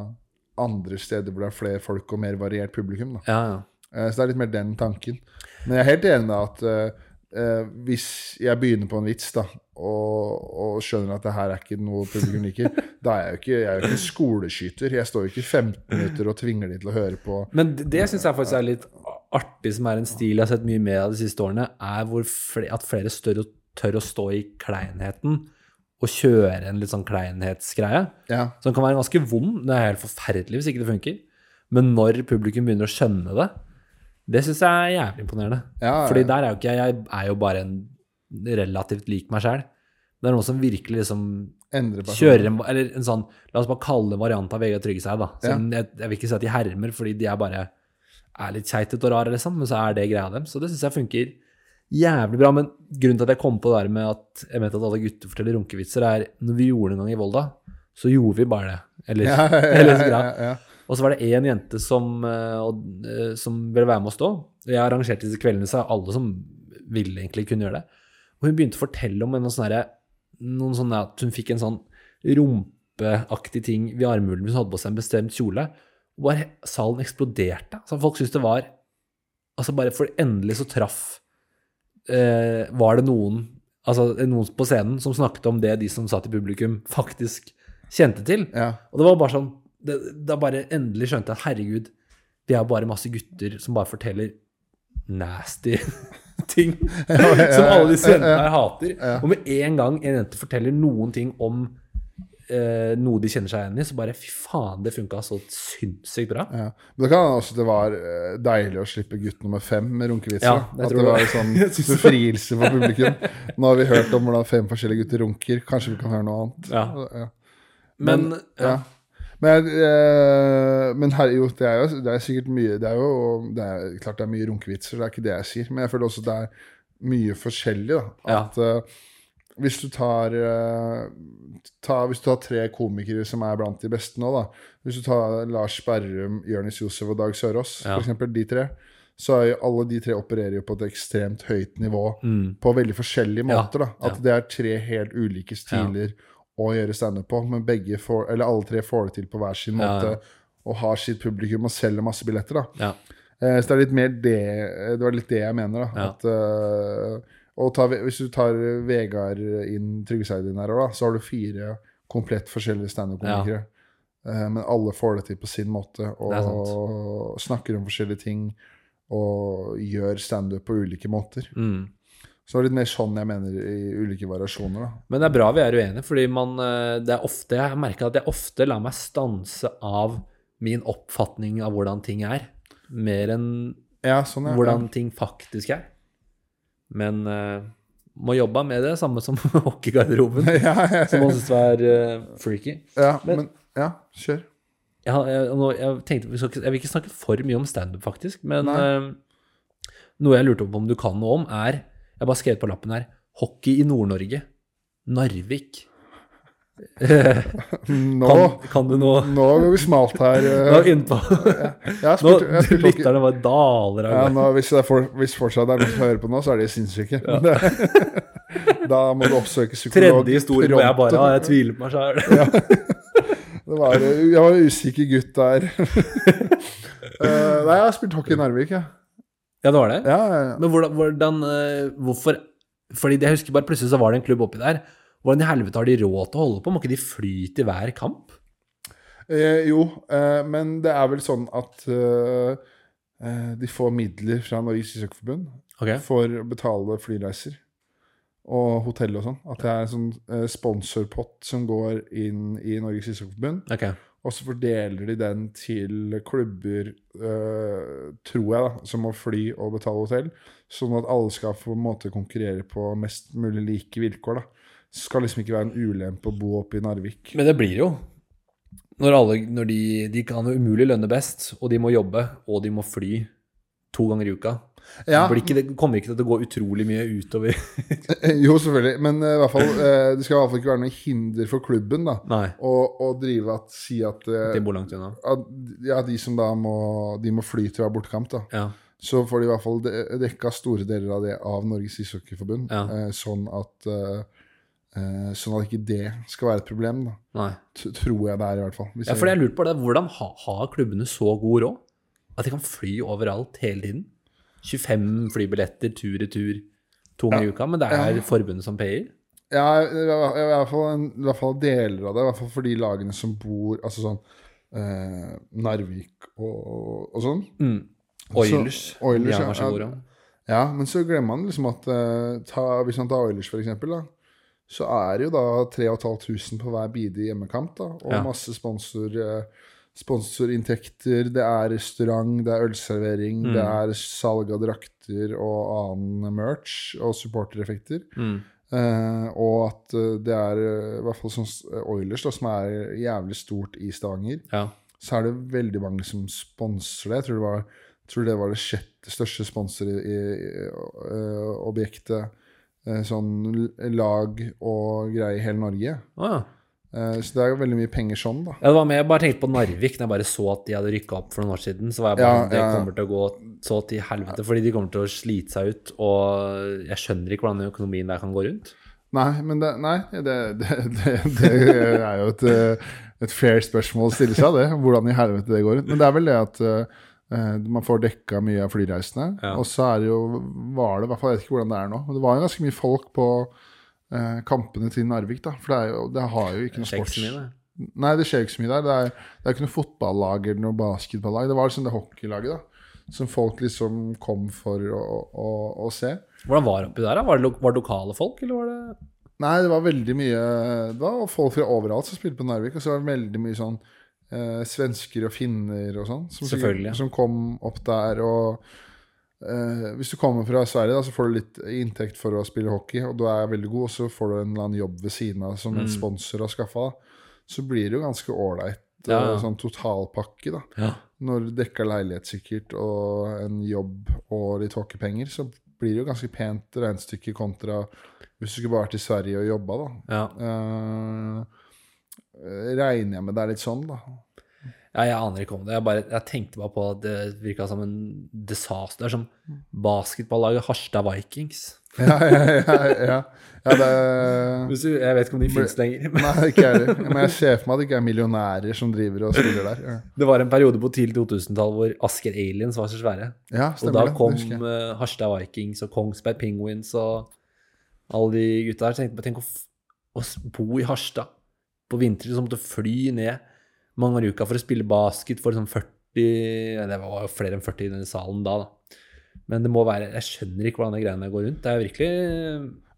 Speaker 2: andre steder hvor det er flere folk og mer variert publikum. Da.
Speaker 1: ja, ja.
Speaker 2: Eh, Så det er litt mer den tanken. Men jeg er helt enig med at eh, hvis jeg begynner på en vits da, og, og skjønner at det her er ikke noe publikum liker, da er jeg jo ikke, jeg er jo ikke en skoleskyter. Jeg står jo ikke 15 minutter og tvinger de til å høre på
Speaker 1: Men det, det syns jeg faktisk er litt artig, som er en stil jeg har sett mye mer av de siste årene, er hvor fle, at flere stør og tør å stå i kleinheten og kjøre en litt sånn kleinhetsgreie.
Speaker 2: Ja,
Speaker 1: Som kan være ganske vond. Det er helt forferdelig hvis ikke det funker. Men når publikum begynner å skjønne det, det syns jeg er jævlig imponerende.
Speaker 2: ja,
Speaker 1: Fordi der er jo ikke jeg Jeg er jo bare en relativt lik meg sjæl. Det er noen som virkelig liksom kjører en, eller en sånn La oss bare kalle det variant av Vegard Tryggeseid, da. Ja. jeg, jeg vil ikke si at de hermer, fordi de er bare er litt keitete og rare, liksom. Men så er det greia dem. Så det syns jeg funker jævlig bra. Men grunnen til at jeg kom på det der med at jeg mente at alle gutter forteller runkevitser, er når vi gjorde det en gang i Volda, så gjorde vi bare det. Eller,
Speaker 2: Ja, ja, ja, ja, ja.
Speaker 1: Og så var det én jente som, eh, eh, som ville være med å stå. Jeg arrangerte disse kveldene, så alle som ville egentlig kunne gjøre det. Og hun begynte å fortelle om noen sånne, noen sånne at hun fikk en sånn rumpeaktig ting ved armhulen hvis hun hadde på seg en bestemt kjole. Og bare salen eksploderte. Så folk syntes det var Altså bare for endelig så traff eh, Var det noen Altså noen på scenen som snakket om det de som satt i publikum, faktisk kjente til.
Speaker 2: ja.
Speaker 1: Og det var bare sånn Da bare endelig skjønte jeg at herregud, vi er bare masse gutter som bare forteller nasty ting som alle disse jentene her hater. Og med en gang en jente forteller noen ting om eh, noe de kjenner seg igjen i, så bare fy faen, det funka så sinnssykt bra.
Speaker 2: Ja. Men det kan også det var eh, deilig å slippe gutt nummer fem med runkevitser.
Speaker 1: Ja,
Speaker 2: at det var
Speaker 1: en
Speaker 2: sånn befrielse for publikum. Nå har vi hørt om hvordan fem forskjellige gutter runker. Kanskje vi kan høre noe annet.
Speaker 1: Ja.
Speaker 2: Men,
Speaker 1: Men,
Speaker 2: Ja.
Speaker 1: Ja.
Speaker 2: Men, eh, men her, jo, det er jo det er sikkert mye Det er jo det er, klart det er mye runkevitser, det er ikke det jeg sier. Men jeg føler også det er mye forskjellig. da
Speaker 1: Ja.
Speaker 2: At eh, hvis du tar, uh, ta, Hvis du tar tre komikere som er blant de beste nå, da Hvis du tar Lars Berrum, Jonis Josef og Dag Sørås,
Speaker 1: Ja.
Speaker 2: eksempel de tre, så er jo alle de tre opererer jo på et ekstremt høyt nivå
Speaker 1: Mm.
Speaker 2: på veldig forskjellige
Speaker 1: Ja,
Speaker 2: måter. da At
Speaker 1: ja.
Speaker 2: det er tre helt ulike stiler å gjøre standup på, men begge får, eller alle tre får det til på hver sin måte og har sitt publikum og selger masse billetter. da
Speaker 1: Ja.
Speaker 2: Eh, Så det er litt mer det Det var litt det jeg mener. da. At uh, og ta, Hvis du tar Vegard inn, Tryggeseid inn her òg, så har du fire komplett forskjellige standup-komikere. Uh, Men alle får det til på sin måte, og snakker om forskjellige ting. Og gjør standup på ulike måter.
Speaker 1: Mm.
Speaker 2: Så det er litt mer sånn jeg mener i ulike variasjoner. da
Speaker 1: Men det er bra vi er uenige, fordi man, eh, det er ofte, jeg merker at jeg ofte lar meg stanse av min oppfatning av hvordan ting er, mer enn
Speaker 2: Ja, sånn er,
Speaker 1: hvordan ting faktisk er. Men uh, må jobbe med det, samme som hockeygarderoben,
Speaker 2: ja, ja,
Speaker 1: som man syntes var eh, freaky.
Speaker 2: ja,
Speaker 1: Men-
Speaker 2: men Ja, kjør.
Speaker 1: Jeg, jeg, jeg tenkte, jeg vil ikke snakke for mye om standup, faktisk, men eh, noe jeg lurte på om du kan noe om, er Jeg bare skrev på lappen her Hockey i Nord-Norge. Narvik.
Speaker 2: Nå,
Speaker 1: Kan, kan du noe
Speaker 2: nå går vi smalt her.
Speaker 1: Nå
Speaker 2: eh.
Speaker 1: innpå
Speaker 2: Jeg spurt,
Speaker 1: Nå,
Speaker 2: jeg har.
Speaker 1: Lytterne bare daler av
Speaker 2: Ja, nå, hvis, det er for, hvis fortsatt er noen som hører på nå, så er de sinnssyke. Ja. da må du oppsøke psykolog.
Speaker 1: Tredje historie hvor jeg bare jeg tviler på meg sjøl.
Speaker 2: Det var, jeg var en usikker gutt der. Eh, nei, jeg har spilt hockey i Narvik, jeg.
Speaker 1: Ja, det var det?
Speaker 2: Ja, ja, ja.
Speaker 1: Men hvordan, hvordan eh, Hvorfor Fordi jeg husker bare plutselig så var det en klubb oppi der. Hvordan i helvete har de råd til å holde på? Må ikke de fly til hver kamp?
Speaker 2: Eh, jo, eh, men det er vel sånn at eh, eh, de får midler fra Norges Ishockeyforbund
Speaker 1: okay.
Speaker 2: for å betale flyreiser og hotell og sånn. At det er en sånn eh, sponsorpott som går inn i Norges Ishockeyforbund.
Speaker 1: Ok.
Speaker 2: Og så fordeler de den til klubber, øh, tror jeg, da, som må fly og betale hotell, sånn at alle skal på en måte konkurrere på mest mulig like vilkår. Det skal liksom ikke være en ulempe å bo oppe i Narvik.
Speaker 1: Men det blir jo. Når, alle, når de, de kan umulig lønne best, og de må jobbe, og de må fly to ganger i uka.
Speaker 2: Ja,
Speaker 1: Det, blir ikke, det kommer ikke til å gå utrolig mye utover
Speaker 2: jo, selvfølgelig, men uh, fall, uh, det skal i hvert fall ikke være noe hinder for klubben da, å, å drive at, si at, uh,
Speaker 1: de bor langt unna.
Speaker 2: at ja, de som da må, de må fly til å ha bortekamp, da.
Speaker 1: Ja.
Speaker 2: så får de i hvert fall de- dekka store deler av det av Norges ishockeyforbund.
Speaker 1: Ja.
Speaker 2: Eh, sånn at eh, eh, Sånn at ikke det skal være et problem, da.
Speaker 1: Nei.
Speaker 2: T tror jeg det er, i hvert fall.
Speaker 1: Ja, for jeg lurer på det. Hvordan har klubbene så god råd? At de kan fly overalt hele tiden? 25 flybilletter tur-retur to ganger i uka, men det er forbundet som payer?
Speaker 2: Ja, i hvert- fall en, i hvert fall deler av det. I hvert fall for de lagene som bor Altså sånn eh, Narvik og, og sånn.
Speaker 1: Mm. Oilers.
Speaker 2: Så- Oilers, ja, ja. Ja, men så glemmer man liksom at eh, ta, Hvis man tar Oilers, for eksempel, da, så er det jo da 3500 på hver bidige hjemmekamp, da, og
Speaker 1: Ja.
Speaker 2: masse sponsor, eh, sponsorinntekter. Det er restaurant, det er ølservering,
Speaker 1: Mm.
Speaker 2: det er salg av drakter og annen merch og supportereffekter.
Speaker 1: Mm.
Speaker 2: Eh, og at eh, det er eh, i hvert fall sånn Oilers, da, som er jævlig stort i Stavanger,
Speaker 1: Ja.
Speaker 2: så er det veldig mange som sponser det. Jeg tror det var, tror det, var det sjette største sponsorobjektet. Sånn lag og greier i hele Norge.
Speaker 1: Ah, ja.
Speaker 2: Eh, så det er jo veldig mye penger sånn, da.
Speaker 1: Ja, det var med, Jeg bare tenkte på Narvik når jeg bare så at de hadde rykka opp for noen år siden. Så var jeg bare
Speaker 2: Ja,
Speaker 1: sånn, Det kommer til å gå så til helvete, fordi de kommer til å slite seg ut. Og jeg skjønner ikke hvordan økonomien der kan gå rundt.
Speaker 2: Nei, men det, nei, det, det, det, det er jo et, eh, et fair spørsmål å stille seg, det. Hvordan i helvete det går rundt. Men det er vel det at Uh, man får dekka mye av flyreisene.
Speaker 1: Ja.
Speaker 2: Og så er det jo var det, i hvert fall, Jeg vet ikke hvordan det er nå, men det var jo ganske mye folk på eh, kampene til Narvik, da. For det, er jo, det har jo ikke noe sports...
Speaker 1: mye.
Speaker 2: Nei, det skjer ikke så mye der. Det er, det er ikke noe fotballag eller noe basketballag. Det var liksom det hockeylaget da, som folk liksom kom for å, å, å se.
Speaker 1: Hvordan var det oppi der? da? Var det, lo var det lokale folk, eller var det
Speaker 2: Nei, det var veldig mye Det var folk fra overalt som spilte på Narvik. Og så var det veldig mye sånn eh, svensker og finner og sånn. Som, som kom opp der. Og eh, hvis du kommer fra Sverige, da, så får du litt inntekt for å spille hockey, og du er veldig god, og så får du en eller annen jobb ved siden av som en
Speaker 1: Mm.
Speaker 2: sponsor har skaffa. Så blir det jo ganske ålreit. eh,
Speaker 1: Ja, ja.
Speaker 2: Sånn totalpakke, da.
Speaker 1: Ja.
Speaker 2: Når du dekker leilighet sikkert, og en jobb og litt hockeypenger, så blir det jo ganske pent regnestykke kontra hvis du skulle bare vært i Sverige og jobba, da.
Speaker 1: ja.
Speaker 2: Eh, regner jeg med det er litt sånn, da.
Speaker 1: Ja, jeg aner ikke om det. Jeg, bare, jeg tenkte bare på at det virka som en disaster. Det er som basketballaget Harstad Vikings.
Speaker 2: Ja, ja, ja. ja. ja det,
Speaker 1: jeg vet ikke om de fins lenger.
Speaker 2: Nei, ikke jeg heller. Men jeg ser for meg at det ikke er millionærer som driver og spiller der.
Speaker 1: Det var en periode på tidlig 2000-tall hvor Asker Aliens var så svære.
Speaker 2: ja
Speaker 1: Og
Speaker 2: stemmer
Speaker 1: da
Speaker 2: det.
Speaker 1: kom
Speaker 2: det.
Speaker 1: eh, Harstad Vikings og Kongsberg Penguins og alle de gutta der. Så tenkte tenk å, å bo i Harstad på vinteren, så måtte fly ned mange ganger i uka for å spille basket for sånn 40 Det var jo flere enn 40 i den salen da, da. Men det må være Jeg skjønner ikke hvordan de greiene går rundt. Det er virkelig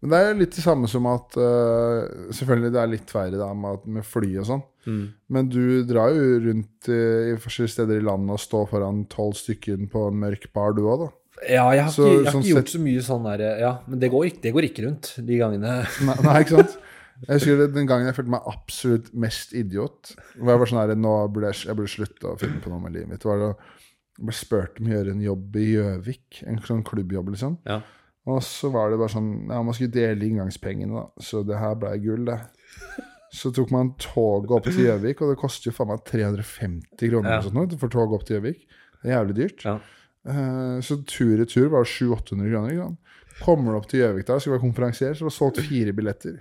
Speaker 2: Men det er litt det samme som at uh, Selvfølgelig det er litt verre da med, at- med fly og sånn.
Speaker 1: mm.
Speaker 2: Men du drar jo rundt eh, i forskjellige steder i landet og står foran tolv stykker på en mørk bar, du òg, da.
Speaker 1: Ja, jeg har
Speaker 2: Så-
Speaker 1: ikke, jeg har
Speaker 2: sånn
Speaker 1: ikke gjort så mye sånn der Ja, men det går, ikke, det går ikke rundt de gangene.
Speaker 2: Nei, nei, ikke sant? Jeg husker Den gangen jeg følte meg absolutt mest idiot var jeg var sånn her, nå burde jeg, jeg burde slutte å finne på noe med livet mitt. Var det, jeg ble spurt om å gjøre en jobb i Gjøvik. En sånn klubbjobb, liksom.
Speaker 1: Ja.
Speaker 2: Og så var det bare sånn Ja, man skulle dele inngangspengene, da. Så det her ble gull, det. Så tok man toget opp til Gjøvik, og det koster jo faen meg 350 kroner
Speaker 1: Ja.
Speaker 2: sånt, for toget opp til Gjøvik. Det er jævlig dyrt.
Speaker 1: Ja.
Speaker 2: Eh, så tur-retur var 700-800 kroner. Ikke sant? Kommer du opp til Gjøvik der, skal være konferansier, så har du solgt fire billetter.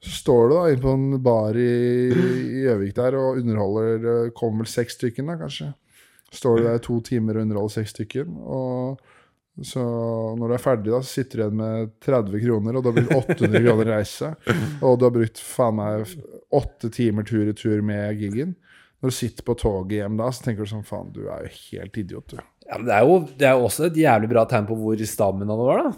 Speaker 2: Så står du da inne på en bar i i Gjøvik der og underholder eh, Kommer vel seks stykker, da, kanskje. Står du der i to timer og underholder seks stykker. Og så når du er ferdig, da, så sitter du igjen med 30 kroner, og du har brukt 800 kroner reise. Og du har brukt faen meg åtte timer tur i tur med giggen. Når du sitter på toget hjem da, så tenker du sånn Faen, du er jo helt idiot, du.
Speaker 1: Ja, men det er, jo, det er også et jævlig bra tegn på hvor stammen han var, da.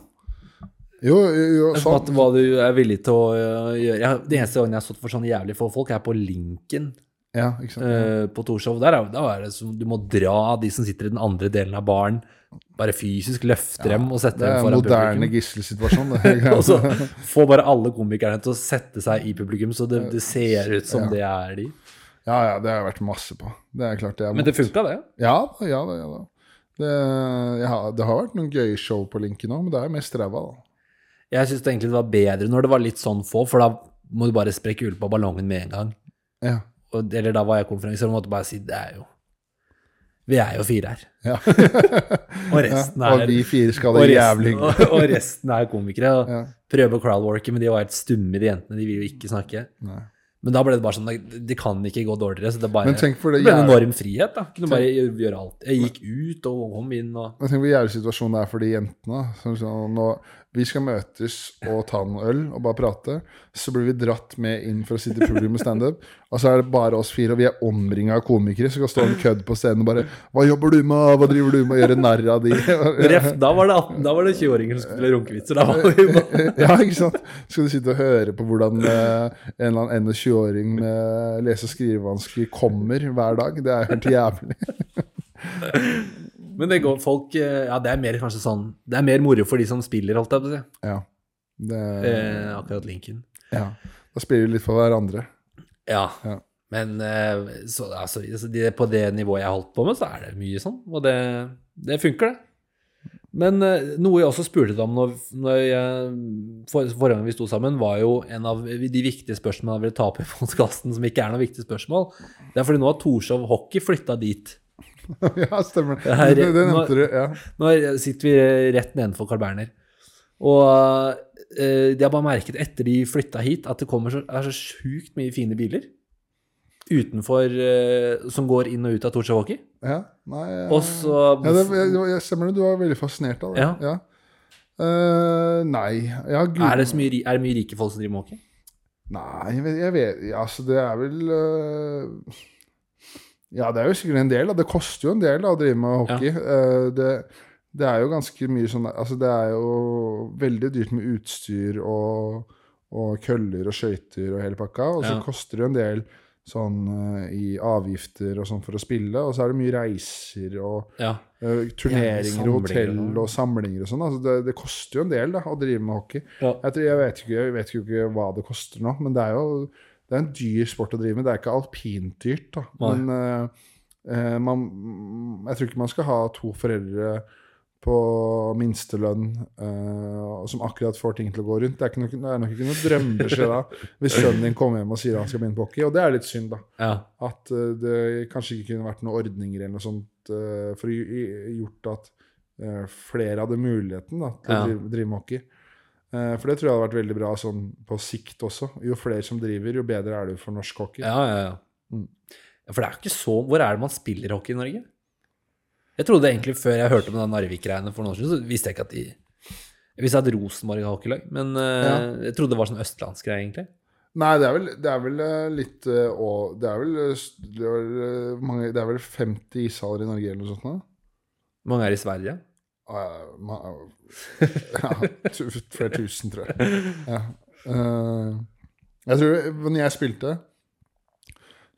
Speaker 2: Jo, jo, sånn.
Speaker 1: at hva du er villig til å øh, gjøre. Jeg, det eneste gangen jeg har stått for sånn jævlig få folk, er på Linken
Speaker 2: Ja, ikke sant.
Speaker 1: Uh, på Torshov. Der er, da er det som du må dra de som sitter i den andre delen av baren, bare fysisk løfte dem og sette
Speaker 2: Det er en moderne
Speaker 1: publikum.
Speaker 2: gisselsituasjon.
Speaker 1: Og så få bare alle komikerne til å sette seg i publikum, så det, det ser ut som
Speaker 2: Ja.
Speaker 1: det er de.
Speaker 2: Ja, ja, det har jeg vært masse på. Det er klart det er
Speaker 1: Men det funka, det.
Speaker 2: Ja ja da. Ja, da. Det, ja, har, det har vært noen gøye show på linken òg, men det er mest ræva, da.
Speaker 1: Jeg syns egentlig det var bedre når det var litt sånn få, for da må du bare sprekke hjulet på ballongen med en gang.
Speaker 2: Ja.
Speaker 1: Og, eller da var jeg konferansier og måtte bare si det er jo Vi er jo fire her.
Speaker 2: ja.
Speaker 1: Og resten
Speaker 2: ja. Og
Speaker 1: er
Speaker 2: vi fire skal det jævlig
Speaker 1: og, og resten er komikere. Og
Speaker 2: Ja.
Speaker 1: prøver å crowdworke, men de var helt stumme, de jentene. De vil jo ikke snakke.
Speaker 2: Nei.
Speaker 1: Men da ble det bare sånn Det kan ikke gå dårligere. Så det bare
Speaker 2: Men tenk for det
Speaker 1: det ble en enorm frihet. da Kunne bare gjøre alt. Jeg gikk ut og kom inn og
Speaker 2: men tenk hvor jævlig situasjonen det er for de jentene. Sånn, sånn, nå, vi skal møtes og ta noen øl og bare prate. Så blir vi dratt med inn for å sitte i publikum med standup. Og så er det bare oss fire, og vi er omringa av komikere som kan stå en kødd på scenen og bare 'Hva jobber du med? Hva driver du med?' og gjøre narr av de.
Speaker 1: Da var det 18, da var det 20-åringer som skulle runkevitser. Da var vi bare
Speaker 2: ja, ikke sant? Skal du sitte og høre på hvordan eh, en eller annen 21-åring med lese- og skrivevansker kommer hver dag? Det er helt jævlig.
Speaker 1: Men det går folk eh, Ja, det er mer kanskje sånn Det er mer moro for de som spiller, holdt jeg på å si.
Speaker 2: Ja. Det,
Speaker 1: Eh, akkurat linken.
Speaker 2: ja. Da spiller vi litt for hverandre.
Speaker 1: Ja.
Speaker 2: Ja.
Speaker 1: Men eh, så, altså, altså, på det nivået jeg holdt på med, så er det mye sånn. Og det, det funker, det. Men eh, noe jeg også spurte deg om når, når jeg, for, forrige gang vi sto sammen, var jo en av de viktige spørsmålene jeg ville ta opp i podkasten, som ikke er noe viktig spørsmål. Det er fordi nå har Torshov Hockey flytta dit.
Speaker 2: ja, stemmer.
Speaker 1: Det her-
Speaker 2: Det, det nevnte du. Ja.
Speaker 1: Nå sitter vi rett nedenfor Carl Berner. Og eh, de har bare merket etter de flytta hit, at det kommer så, er så sjukt mye fine biler utenfor eh, som går inn og ut av Torshov
Speaker 2: ja. Nei ja.
Speaker 1: Og så
Speaker 2: ja, det, jeg, jeg stemmer det. Du var veldig fascinert av det.
Speaker 1: Ja.
Speaker 2: Eh, nei ja, gud,
Speaker 1: er, det så mye, er det mye rike folk som driver med hockey?
Speaker 2: Nei, jeg vet, jeg vet Altså, det er vel øh, Ja, det er jo sikkert en del. Da. Det koster jo en del da, å drive med hockey. Eh, det, det er jo ganske mye sånn Altså, det er jo veldig dyrt med utstyr og, og køller og skøyter og hele pakka. Og så
Speaker 1: Ja.
Speaker 2: koster det jo en del sånn øh, i avgifter og sånn for å spille. Og så er det mye reiser og
Speaker 1: Ja.
Speaker 2: uh, turneringer,
Speaker 1: og
Speaker 2: hotell
Speaker 1: og-
Speaker 2: og samlinger og sånn. Altså, det, det koster jo en del da, å drive med hockey.
Speaker 1: Ja.
Speaker 2: Jeg, tror, jeg, vet ikke, jeg vet ikke hva det koster nå, men det er jo det er en dyr sport å drive med. Det er ikke alpindyrt, da. Men eh, eh, man, jeg tror ikke man skal ha to foreldre på minstelønn eh, som akkurat får ting til å gå rundt. Det er, ikke noe, det er nok ikke noe drømmebeskjed da, hvis sønnen din kommer hjem og sier han skal begynne på hockey. Og det er litt synd, da.
Speaker 1: ja.
Speaker 2: At eh, det kanskje ikke kunne vært noen ordninger eller noe sånt eh, for å gj- gjort at eh, flere hadde muligheten da, til
Speaker 1: Ja.
Speaker 2: å drive, drive med hockey. Eh, for det tror jeg hadde vært veldig bra sånn på sikt også. Jo flere som driver, jo bedre er du for norsk hockey.
Speaker 1: Ja, ja, ja.
Speaker 2: Mm.
Speaker 1: For det er jo ikke så Hvor er det man spiller hockey i Norge? Jeg trodde egentlig før jeg hørte om den Narvik-greiene for noen år siden, så visste jeg ikke at de Jeg visste at Rosenborg har hockeylag, men eh,
Speaker 2: Ja.
Speaker 1: jeg trodde det var sånn østlandsgreie, egentlig.
Speaker 2: Nei, det er vel, det er vel eh, litt og Det er vel, det er vel, mange, det er vel 50 ishaller i Norge eller noe sånt?
Speaker 1: Hvor mange er i Sverige?
Speaker 2: Ah, ja, ma- ja, flere tusen, tror jeg. Ja. Uh, jeg tror når jeg spilte,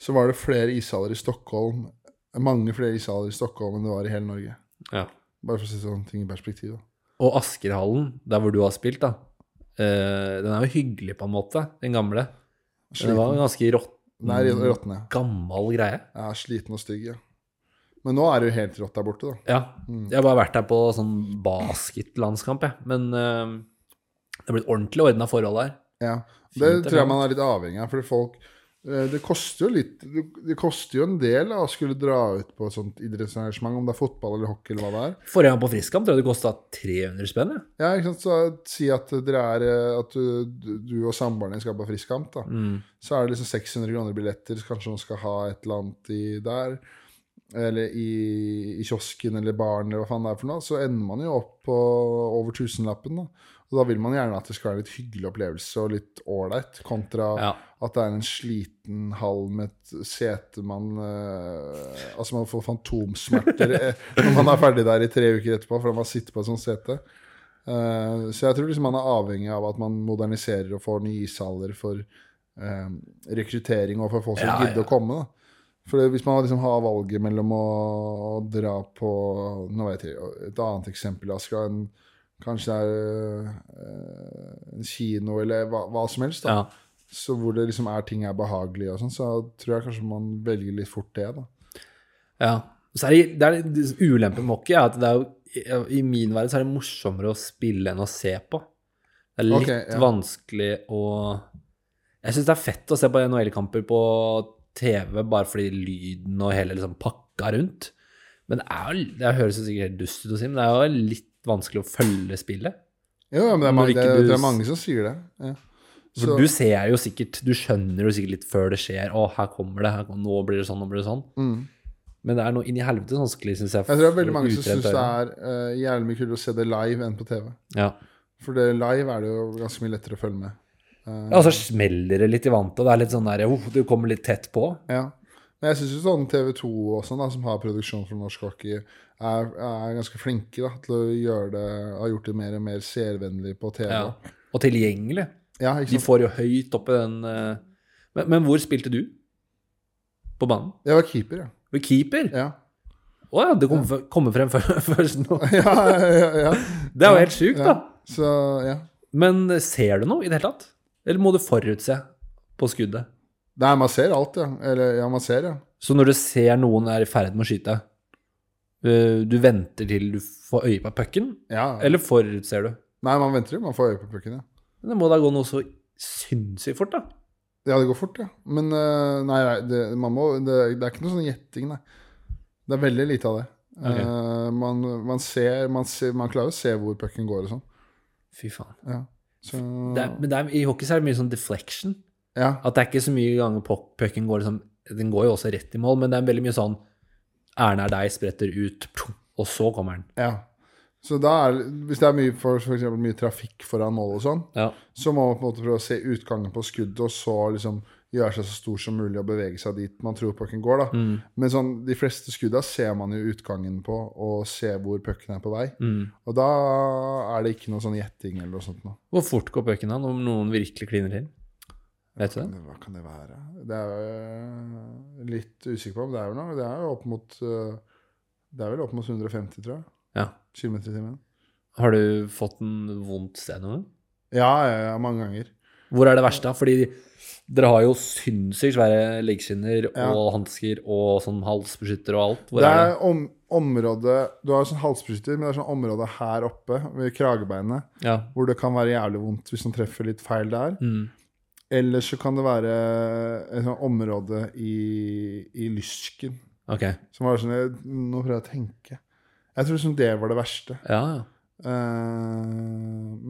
Speaker 2: så var det flere ishaller i Stockholm Mange flere ishaller i Stockholm enn det var i hele Norge.
Speaker 1: Ja.
Speaker 2: Bare for å sette sånne ting i perspektiv. Da.
Speaker 1: Og Askerhallen, der hvor du har spilt, da. uh, den er jo hyggelig, på en måte, den gamle. Sliten. det var en ganske rått,
Speaker 2: Nei, råtne.
Speaker 1: gammel greie.
Speaker 2: Er sliten og stygg, ja. Men nå er det jo helt rått der borte, da.
Speaker 1: Ja.
Speaker 2: Mm.
Speaker 1: Jeg har bare vært der på sånn basketlandskamp, jeg. Men uh, det er blitt ordentlig ordna forhold der.
Speaker 2: Ja. Det
Speaker 1: Fint,
Speaker 2: tror jeg man er litt avhengig av, fordi folk eh, det koster jo litt Det koster jo en del da, å skulle dra ut på et sånt idrettsarrangement, om det er fotball eller hockey eller hva det er.
Speaker 1: Forrige gang på Friskamp tror jeg det kosta 300 spenn. jeg.
Speaker 2: Ja, ikke sant? Så si at dere er eh, At du, du og samboeren din skal på Friskamp, da.
Speaker 1: Mm.
Speaker 2: Så er det liksom 600 kroner billetter, så kanskje noen skal ha et eller annet i der. Eller i, i kiosken eller baren eller hva faen det er for noe. Så ender man jo opp på over tusenlappen, da. Og da vil man gjerne at det skal være litt hyggelig opplevelse og litt ålreit, kontra
Speaker 1: Ja.
Speaker 2: at det er en sliten hall med et sete man eh, Altså man får fantomsmerter eh, når man er ferdig der i tre uker etterpå fordi man sitter på et sånt sete. Eh, så jeg tror liksom man er avhengig av at man moderniserer og får nye ishaller for eh, rekruttering og for folk som
Speaker 1: Ja,
Speaker 2: gidder
Speaker 1: ja.
Speaker 2: å komme. da. For hvis man liksom har valget mellom å, å dra på Nå vet jeg et annet eksempel. Skal en, kanskje det er eh, en kino eller hva, hva som helst. da
Speaker 1: Ja.
Speaker 2: Så hvor det liksom er ting er behagelige og sånn, så tror jeg kanskje man velger litt fort det, da.
Speaker 1: ja. Så er det, det er det ulempen med hockey er at det er jo, i min verden så er det morsommere å spille enn å se på. Det er litt
Speaker 2: okay, ja.
Speaker 1: vanskelig å Jeg syns det er fett å se på NHL-kamper på TV bare fordi lyden og hele liksom pakka rundt. Men det er jo Det høres jo sikkert helt dust ut å si, men det er jo litt vanskelig å følge spillet.
Speaker 2: Jo, ja, men det er, mange, det,
Speaker 1: du
Speaker 2: det er mange som sier det. Ja.
Speaker 1: For
Speaker 2: Så-
Speaker 1: du ser jo sikkert Du skjønner jo sikkert litt før det skjer. Å, her kommer det. Her, nå blir det sånn, nå blir det sånn.
Speaker 2: Mm.
Speaker 1: Men det er noe inni helvete vanskelig, syns jeg.
Speaker 2: Jeg tror det er veldig mange som syns det er uh, jævlig mye kulere å se det live enn på TV.
Speaker 1: Ja.
Speaker 2: For det live er det jo ganske mye lettere å følge med. Eh,
Speaker 1: ja, og så smeller det litt i vantet, og det er litt sånn der oh, Du kommer litt tett på.
Speaker 2: Ja. Men jeg syns sånn TV2 og sånn, da, som har produksjon for norsk hockey, er, er ganske flinke da, til å gjøre det Har gjort det mer og mer seervennlig på TV.
Speaker 1: Ja.
Speaker 2: Ja,
Speaker 1: Og tilgjengelig.
Speaker 2: ikke
Speaker 1: De får jo høyt opp i den eh, men, men hvor spilte du? På banen?
Speaker 2: Jeg var keeper, ja.
Speaker 1: Du var keeper?
Speaker 2: Ja,
Speaker 1: Å ja, det kommer ja. kom frem først nå.
Speaker 2: ja, ja, ja.
Speaker 1: Det er jo helt sjukt,
Speaker 2: ja.
Speaker 1: da.
Speaker 2: Så ja.
Speaker 1: Men ser du noe i det hele tatt? Eller må du forutse på skuddet?
Speaker 2: Nei, man ser alt, ja. Eller ja, man ser, ja.
Speaker 1: Så når du ser noen er i ferd med å skyte, eh, du venter til du får øye på pucken,
Speaker 2: ja.
Speaker 1: eller forutser du?
Speaker 2: Nei, man venter jo. Man får øye på pucken, ja.
Speaker 1: Men det må da gå noe så sinnssykt fort, da.
Speaker 2: Ja, det går fort, ja. Men eh, nei, det, man må, det, det er ikke noe sånn gjetting, nei. Det er veldig lite av det.
Speaker 1: Okay.
Speaker 2: Uh, man, man, ser, man ser Man klarer å se hvor pucken går og sånn.
Speaker 1: Fy faen.
Speaker 2: Ja. Så,
Speaker 1: er, men er, i hockey så er det mye sånn deflection.
Speaker 2: ja.
Speaker 1: At det er ikke så mye ganger puck- pucken går liksom Den går jo også rett i mål, men det er veldig mye sånn Erna er deg, spretter ut, og så kommer den.
Speaker 2: ja. Så da er Hvis det er mye, for, for eksempel mye trafikk foran mål og sånn,
Speaker 1: Ja.
Speaker 2: så må man på en måte prøve å se utgangen på skuddet, og så liksom gjøre seg så stor som mulig og bevege seg dit man tror pucken går, da.
Speaker 1: Mm.
Speaker 2: Men sånn, de fleste skudda ser man jo utgangen på, og ser hvor pucken er på vei.
Speaker 1: Mm.
Speaker 2: Og da er det ikke noe sånn gjetting eller noe sånt Nå.
Speaker 1: Hvor fort går pucken da, om noen virkelig kliner til? Vet du det?
Speaker 2: Hva kan det være? Det er jo øh, litt usikker på, men det er jo noe. Det er jo opp mot øh, Det er vel opp mot 150, tror jeg.
Speaker 1: Ja.
Speaker 2: Kilometer i timen.
Speaker 1: Har du fått en vondt sted noen gang?
Speaker 2: Ja, ja, ja, mange ganger.
Speaker 1: Hvor er det verste? da? Fordi dere har jo sinnssykt svære leggskinner
Speaker 2: Ja.
Speaker 1: og hansker og sånn halsbeskytter og alt. Hvor
Speaker 2: det
Speaker 1: er
Speaker 2: er
Speaker 1: det?
Speaker 2: om, område Du har sånn halsbeskytter, men det er sånn område her oppe ved kragebeinet
Speaker 1: Ja.
Speaker 2: hvor det kan være jævlig vondt hvis man treffer litt feil der.
Speaker 1: Mm.
Speaker 2: Eller så kan det være et sånt område i, i lysken.
Speaker 1: Ok.
Speaker 2: Som var sånn Nå prøver jeg å tenke. Jeg tror liksom det var det verste.
Speaker 1: Ja, ja.
Speaker 2: Eh,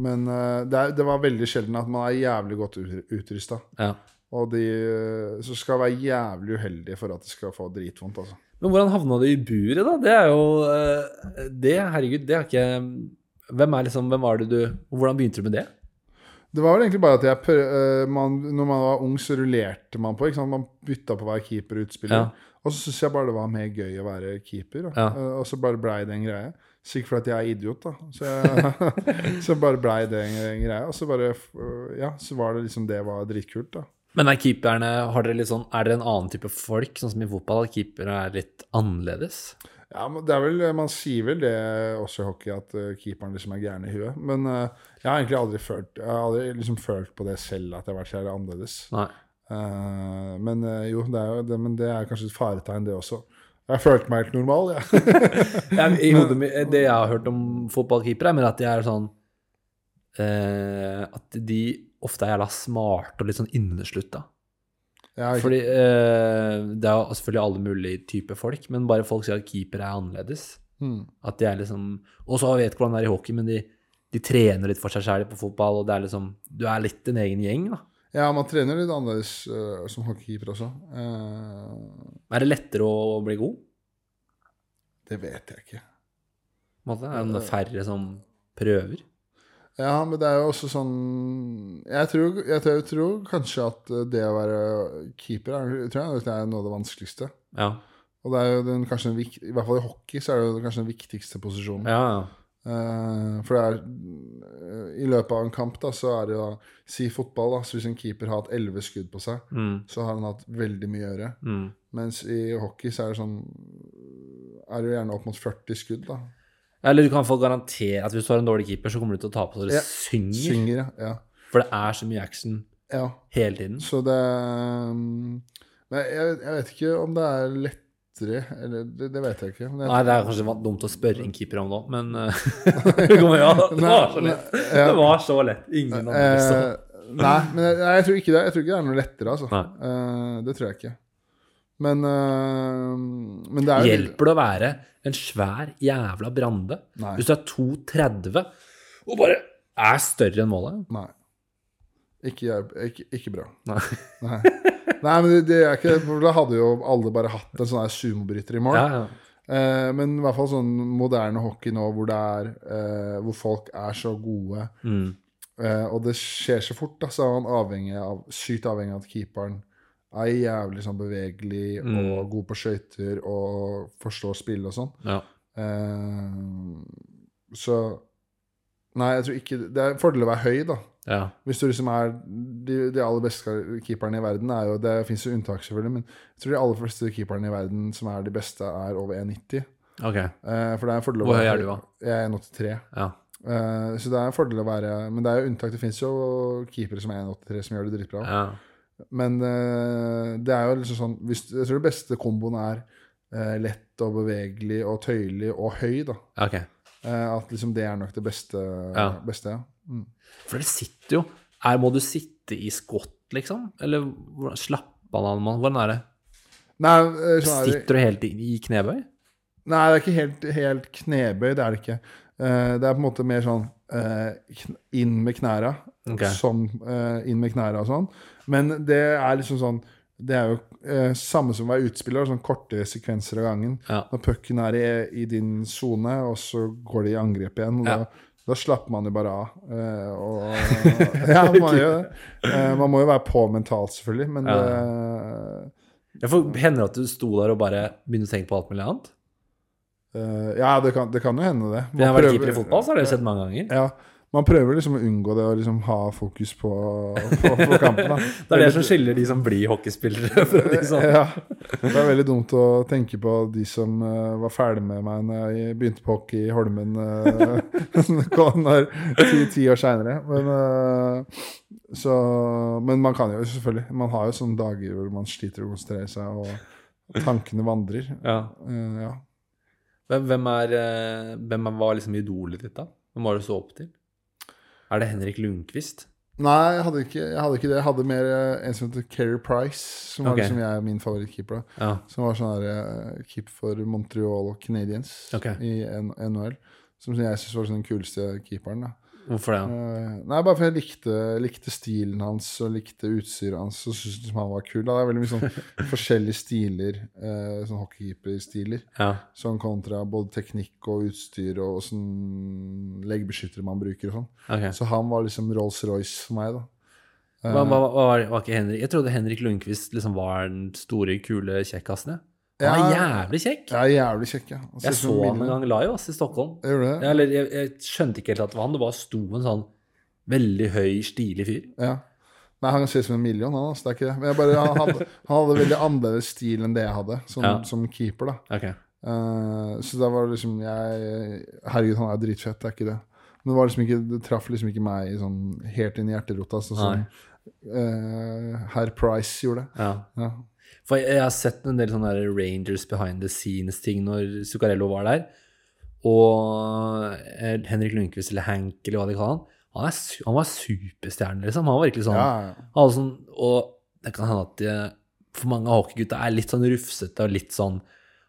Speaker 2: men uh, det, er, det var veldig sjelden at man er jævlig godt utrusta.
Speaker 1: ja.
Speaker 2: Og de eh, så skal være jævlig uheldige for at de skal få dritvondt, altså.
Speaker 1: Men hvordan havna du i buret, da? Det er jo Det, herregud, det er ikke Hvem er liksom Hvem var det du Hvordan begynte du med det?
Speaker 2: Det var vel egentlig bare at jeg man, Når man var ung, så rullerte man på. Man bytta på å være keeper og utspiller.
Speaker 1: Ja.
Speaker 2: Og så syns jeg bare det var mer gøy å være keeper.
Speaker 1: Ja.
Speaker 2: Og så bare blei det en greie. Sikkert fordi jeg er idiot, da. Så, jeg, så bare blei det en, greie. Og så bare øh, Ja, så var det liksom Det var dritkult, da.
Speaker 1: Men er keeperne har dere litt sånn, Er dere en annen type folk, sånn som i fotball? At keepere er litt annerledes?
Speaker 2: Ja, men det er vel, Man sier vel det også i hockey, at uh, keeperen liksom er gæren i huet. Men uh, jeg har egentlig aldri følt Jeg har aldri liksom følt på det selv, at jeg har vært så annerledes.
Speaker 1: Nei.
Speaker 2: Uh, men uh, jo, det er jo det, men det er kanskje et faretegn, det også. Jeg følte meg helt normal. Ja.
Speaker 1: Jeg, hodet Det jeg har hørt om fotballkeepere, er at de er sånn eh, At de ofte er jævla smarte og litt sånn inneslutta.
Speaker 2: Ja, ikke-
Speaker 1: Fordi eh, Det er jo selvfølgelig alle mulige typer folk, men bare folk sier at keeper er annerledes.
Speaker 2: Mm.
Speaker 1: At de er liksom Og så vet hvordan det er i hockey, men de, de trener litt for seg selv på fotball, og det er liksom Du er litt en egen gjeng, da.
Speaker 2: Ja, man trener litt annerledes uh, som hockeykeeper også. Uh,
Speaker 1: Er det lettere å bli god?
Speaker 2: det vet jeg ikke.
Speaker 1: Måte? Er det færre som prøver?
Speaker 2: Ja, men det er jo også sånn Jeg tror, jeg tror, jeg tror kanskje at det å være keeper er, jeg tror jeg det er noe av det vanskeligste.
Speaker 1: Ja.
Speaker 2: Og det er jo den, kanskje den, I hvert fall i hockey så er det kanskje den viktigste posisjonen.
Speaker 1: Ja, ja.
Speaker 2: Eh, for det er eh, I løpet av en kamp, da, så er det jo Si fotball, da. Så hvis en keeper har hatt elleve skudd på seg,
Speaker 1: Mm.
Speaker 2: så har han hatt veldig mye å gjøre.
Speaker 1: Mm.
Speaker 2: Mens i hockey så er det sånn Er det jo gjerne opp mot 40 skudd, da.
Speaker 1: Eller du kan få garantere at hvis du har en dårlig keeper, så kommer du til å tape så det
Speaker 2: Ja.
Speaker 1: synger.
Speaker 2: Synger, ja. ja.
Speaker 1: For det er så mye action
Speaker 2: ja.
Speaker 1: hele tiden.
Speaker 2: Så det Men jeg, jeg vet ikke om det er lettere Eller det, det vet jeg ikke. Men jeg,
Speaker 1: Nei, det er kanskje dumt å spørre en keeper om nå, men eh, det ja, det var så lett. Det var så lett. Ingen andre til
Speaker 2: Eh, nei, men jeg, jeg tror ikke det Jeg tror ikke det er noe lettere, altså. Eh, det tror jeg ikke. Men, eh, men det er
Speaker 1: Hjelper det å være en svær jævla Brande hvis du er 2,30 og bare er større enn målet?
Speaker 2: Nei. Ikke, ikke, ikke bra.
Speaker 1: Nei.
Speaker 2: Nei. Nei, men det, det er ikke for Da hadde jo alle bare hatt en sånn sumobryter i mål.
Speaker 1: Ja, ja.
Speaker 2: Eh, men i hvert fall sånn moderne hockey nå hvor det er eh, Hvor folk er så gode,
Speaker 1: Mm.
Speaker 2: eh, og det skjer så fort, da, så er man avhengig av, sykt avhengig av at keeperen er jævlig sånn bevegelig
Speaker 1: Mm.
Speaker 2: og god på skøyter og forstår spill og sånn.
Speaker 1: ja.
Speaker 2: Eh, så Nei, jeg tror ikke Det er en fordel å være høy, da.
Speaker 1: Ja.
Speaker 2: Hvis du liksom er De, de aller beste keeperne i verden er jo Det fins jo unntak, selvfølgelig, men jeg tror de aller fleste keeperne i verden som er de beste, er over 1,90.
Speaker 1: Okay.
Speaker 2: Eh, for det er en fordel å
Speaker 1: Hvor høy er du, da?
Speaker 2: Jeg er 1,83.
Speaker 1: Ja.
Speaker 2: Eh, så det er en fordel å være Men det er jo unntak. Det fins jo keepere som er 1,83 som gjør det dritbra.
Speaker 1: ja.
Speaker 2: Men eh, det er jo liksom sånn hvis, Jeg tror det beste komboen er eh, lett og bevegelig og tøyelig og høy, da.
Speaker 1: Okay.
Speaker 2: Eh, at liksom det er nok det beste.
Speaker 1: Ja.
Speaker 2: beste ja. Mm.
Speaker 1: For det sitter jo er, Må du sitte i skott, liksom? Eller slappe av, mann? Hvordan er det?
Speaker 2: Nei, eh,
Speaker 1: Sitter du helt i, i knebøy?
Speaker 2: Nei, det er ikke helt, helt knebøy, det er det ikke. Eh, det er på en måte mer sånn eh, inn med knæra.
Speaker 1: Okay.
Speaker 2: Sånn inn med knæra og sånn. Men det er liksom sånn Det er jo eh, samme som å være utspiller, sånn korte sekvenser av gangen.
Speaker 1: Ja.
Speaker 2: Når pucken er i, i din sone, og så går de i angrep igjen. og
Speaker 1: Ja.
Speaker 2: Da, da slapper man jo bare av. eh, og, ja, man gjør det. Eh, man må jo være på mentalt, selvfølgelig, men
Speaker 1: Ja.
Speaker 2: det,
Speaker 1: Ja, for Hender det at du sto der og bare begynte å tenke på alt mulig annet?
Speaker 2: eh, Ja, det kan, det kan jo hende, det.
Speaker 1: Man jeg har vært keeper i fotball, så har dere sett mange ganger.
Speaker 2: Ja, man prøver liksom å unngå det og liksom ha fokus på, på, på kampen. Da.
Speaker 1: Det er det som skiller de som blir hockeyspillere fra de som
Speaker 2: Ja, det er veldig dumt å tenke på de som uh, var ferdig med meg når jeg begynte på hockey i Holmen uh, ti, ti år seinere. Men, uh, så, men man kan jo selvfølgelig Man har jo sånne dager hvor man sliter å konsentrere seg, og tankene vandrer.
Speaker 1: Ja.
Speaker 2: Uh, ja.
Speaker 1: Hvem, er, hvem var liksom idolet ditt, da? Hvem var du så opp til? Er det Henrik Lundqvist?
Speaker 2: Nei, jeg hadde, ikke, jeg hadde ikke det. Jeg hadde mer eh, en som heter Keri Price, som var liksom jeg, min favorittkeeper.
Speaker 1: Ja.
Speaker 2: Som var sånn her, keep for Montreal Canadiens
Speaker 1: okay.
Speaker 2: i NHL. Som jeg syns var den kuleste keeperen. da.
Speaker 1: Hvorfor det?
Speaker 2: Eh, nei, bare fordi jeg likte, likte stilen hans og likte utstyret hans. Og syntes han var kul. Da. Det er veldig mye sånn forskjellige stiler, eh, sånn hockeykeeper-stiler.
Speaker 1: Ja.
Speaker 2: Sånn kontra både teknikk og utstyr og åssen leggbeskyttere man bruker og sånn.
Speaker 1: Okay.
Speaker 2: Så han var liksom Rolls-Royce for meg, da. Eh,
Speaker 1: Hva, hva, hva var, var ikke Henrik Jeg trodde Henrik Lundqvist liksom var den store, kule kjekkasen. jeg. Han er jævlig kjekk.
Speaker 2: Jeg er jævlig kjekk, ja. Han
Speaker 1: Jeg så han en gang live ass, i Stockholm.
Speaker 2: Jeg?
Speaker 1: Ja, eller, jeg, jeg skjønte ikke helt at det var han. Det bare sto en sånn veldig høy, stilig fyr.
Speaker 2: Ja. Nei, han ser ut som en million, han. Altså, det er ikke det. Men jeg bare, han, hadde, han hadde veldig annerledes stil enn det jeg hadde, som,
Speaker 1: Ja.
Speaker 2: som keeper. da.
Speaker 1: Okay.
Speaker 2: Uh, så da var det liksom jeg Herregud, han er dritfett, det er ikke det. Men det var liksom ikke, det traff liksom ikke meg sånn, helt inn i hjerterota, sånn som uh, herr Price gjorde.
Speaker 1: Ja.
Speaker 2: Ja.
Speaker 1: For jeg, jeg har sett en del sånne der Rangers behind the scenes-ting når Zuccarello var der. Og eh, Henrik Lundqvist, eller Hank, eller hva de kaller han, han, er, han var superstjerne, liksom. Han var virkelig sånn,
Speaker 2: Ja, ja.
Speaker 1: han var sånn Og det kan hende at de, for mange av hockeygutta er litt sånn rufsete og litt sånn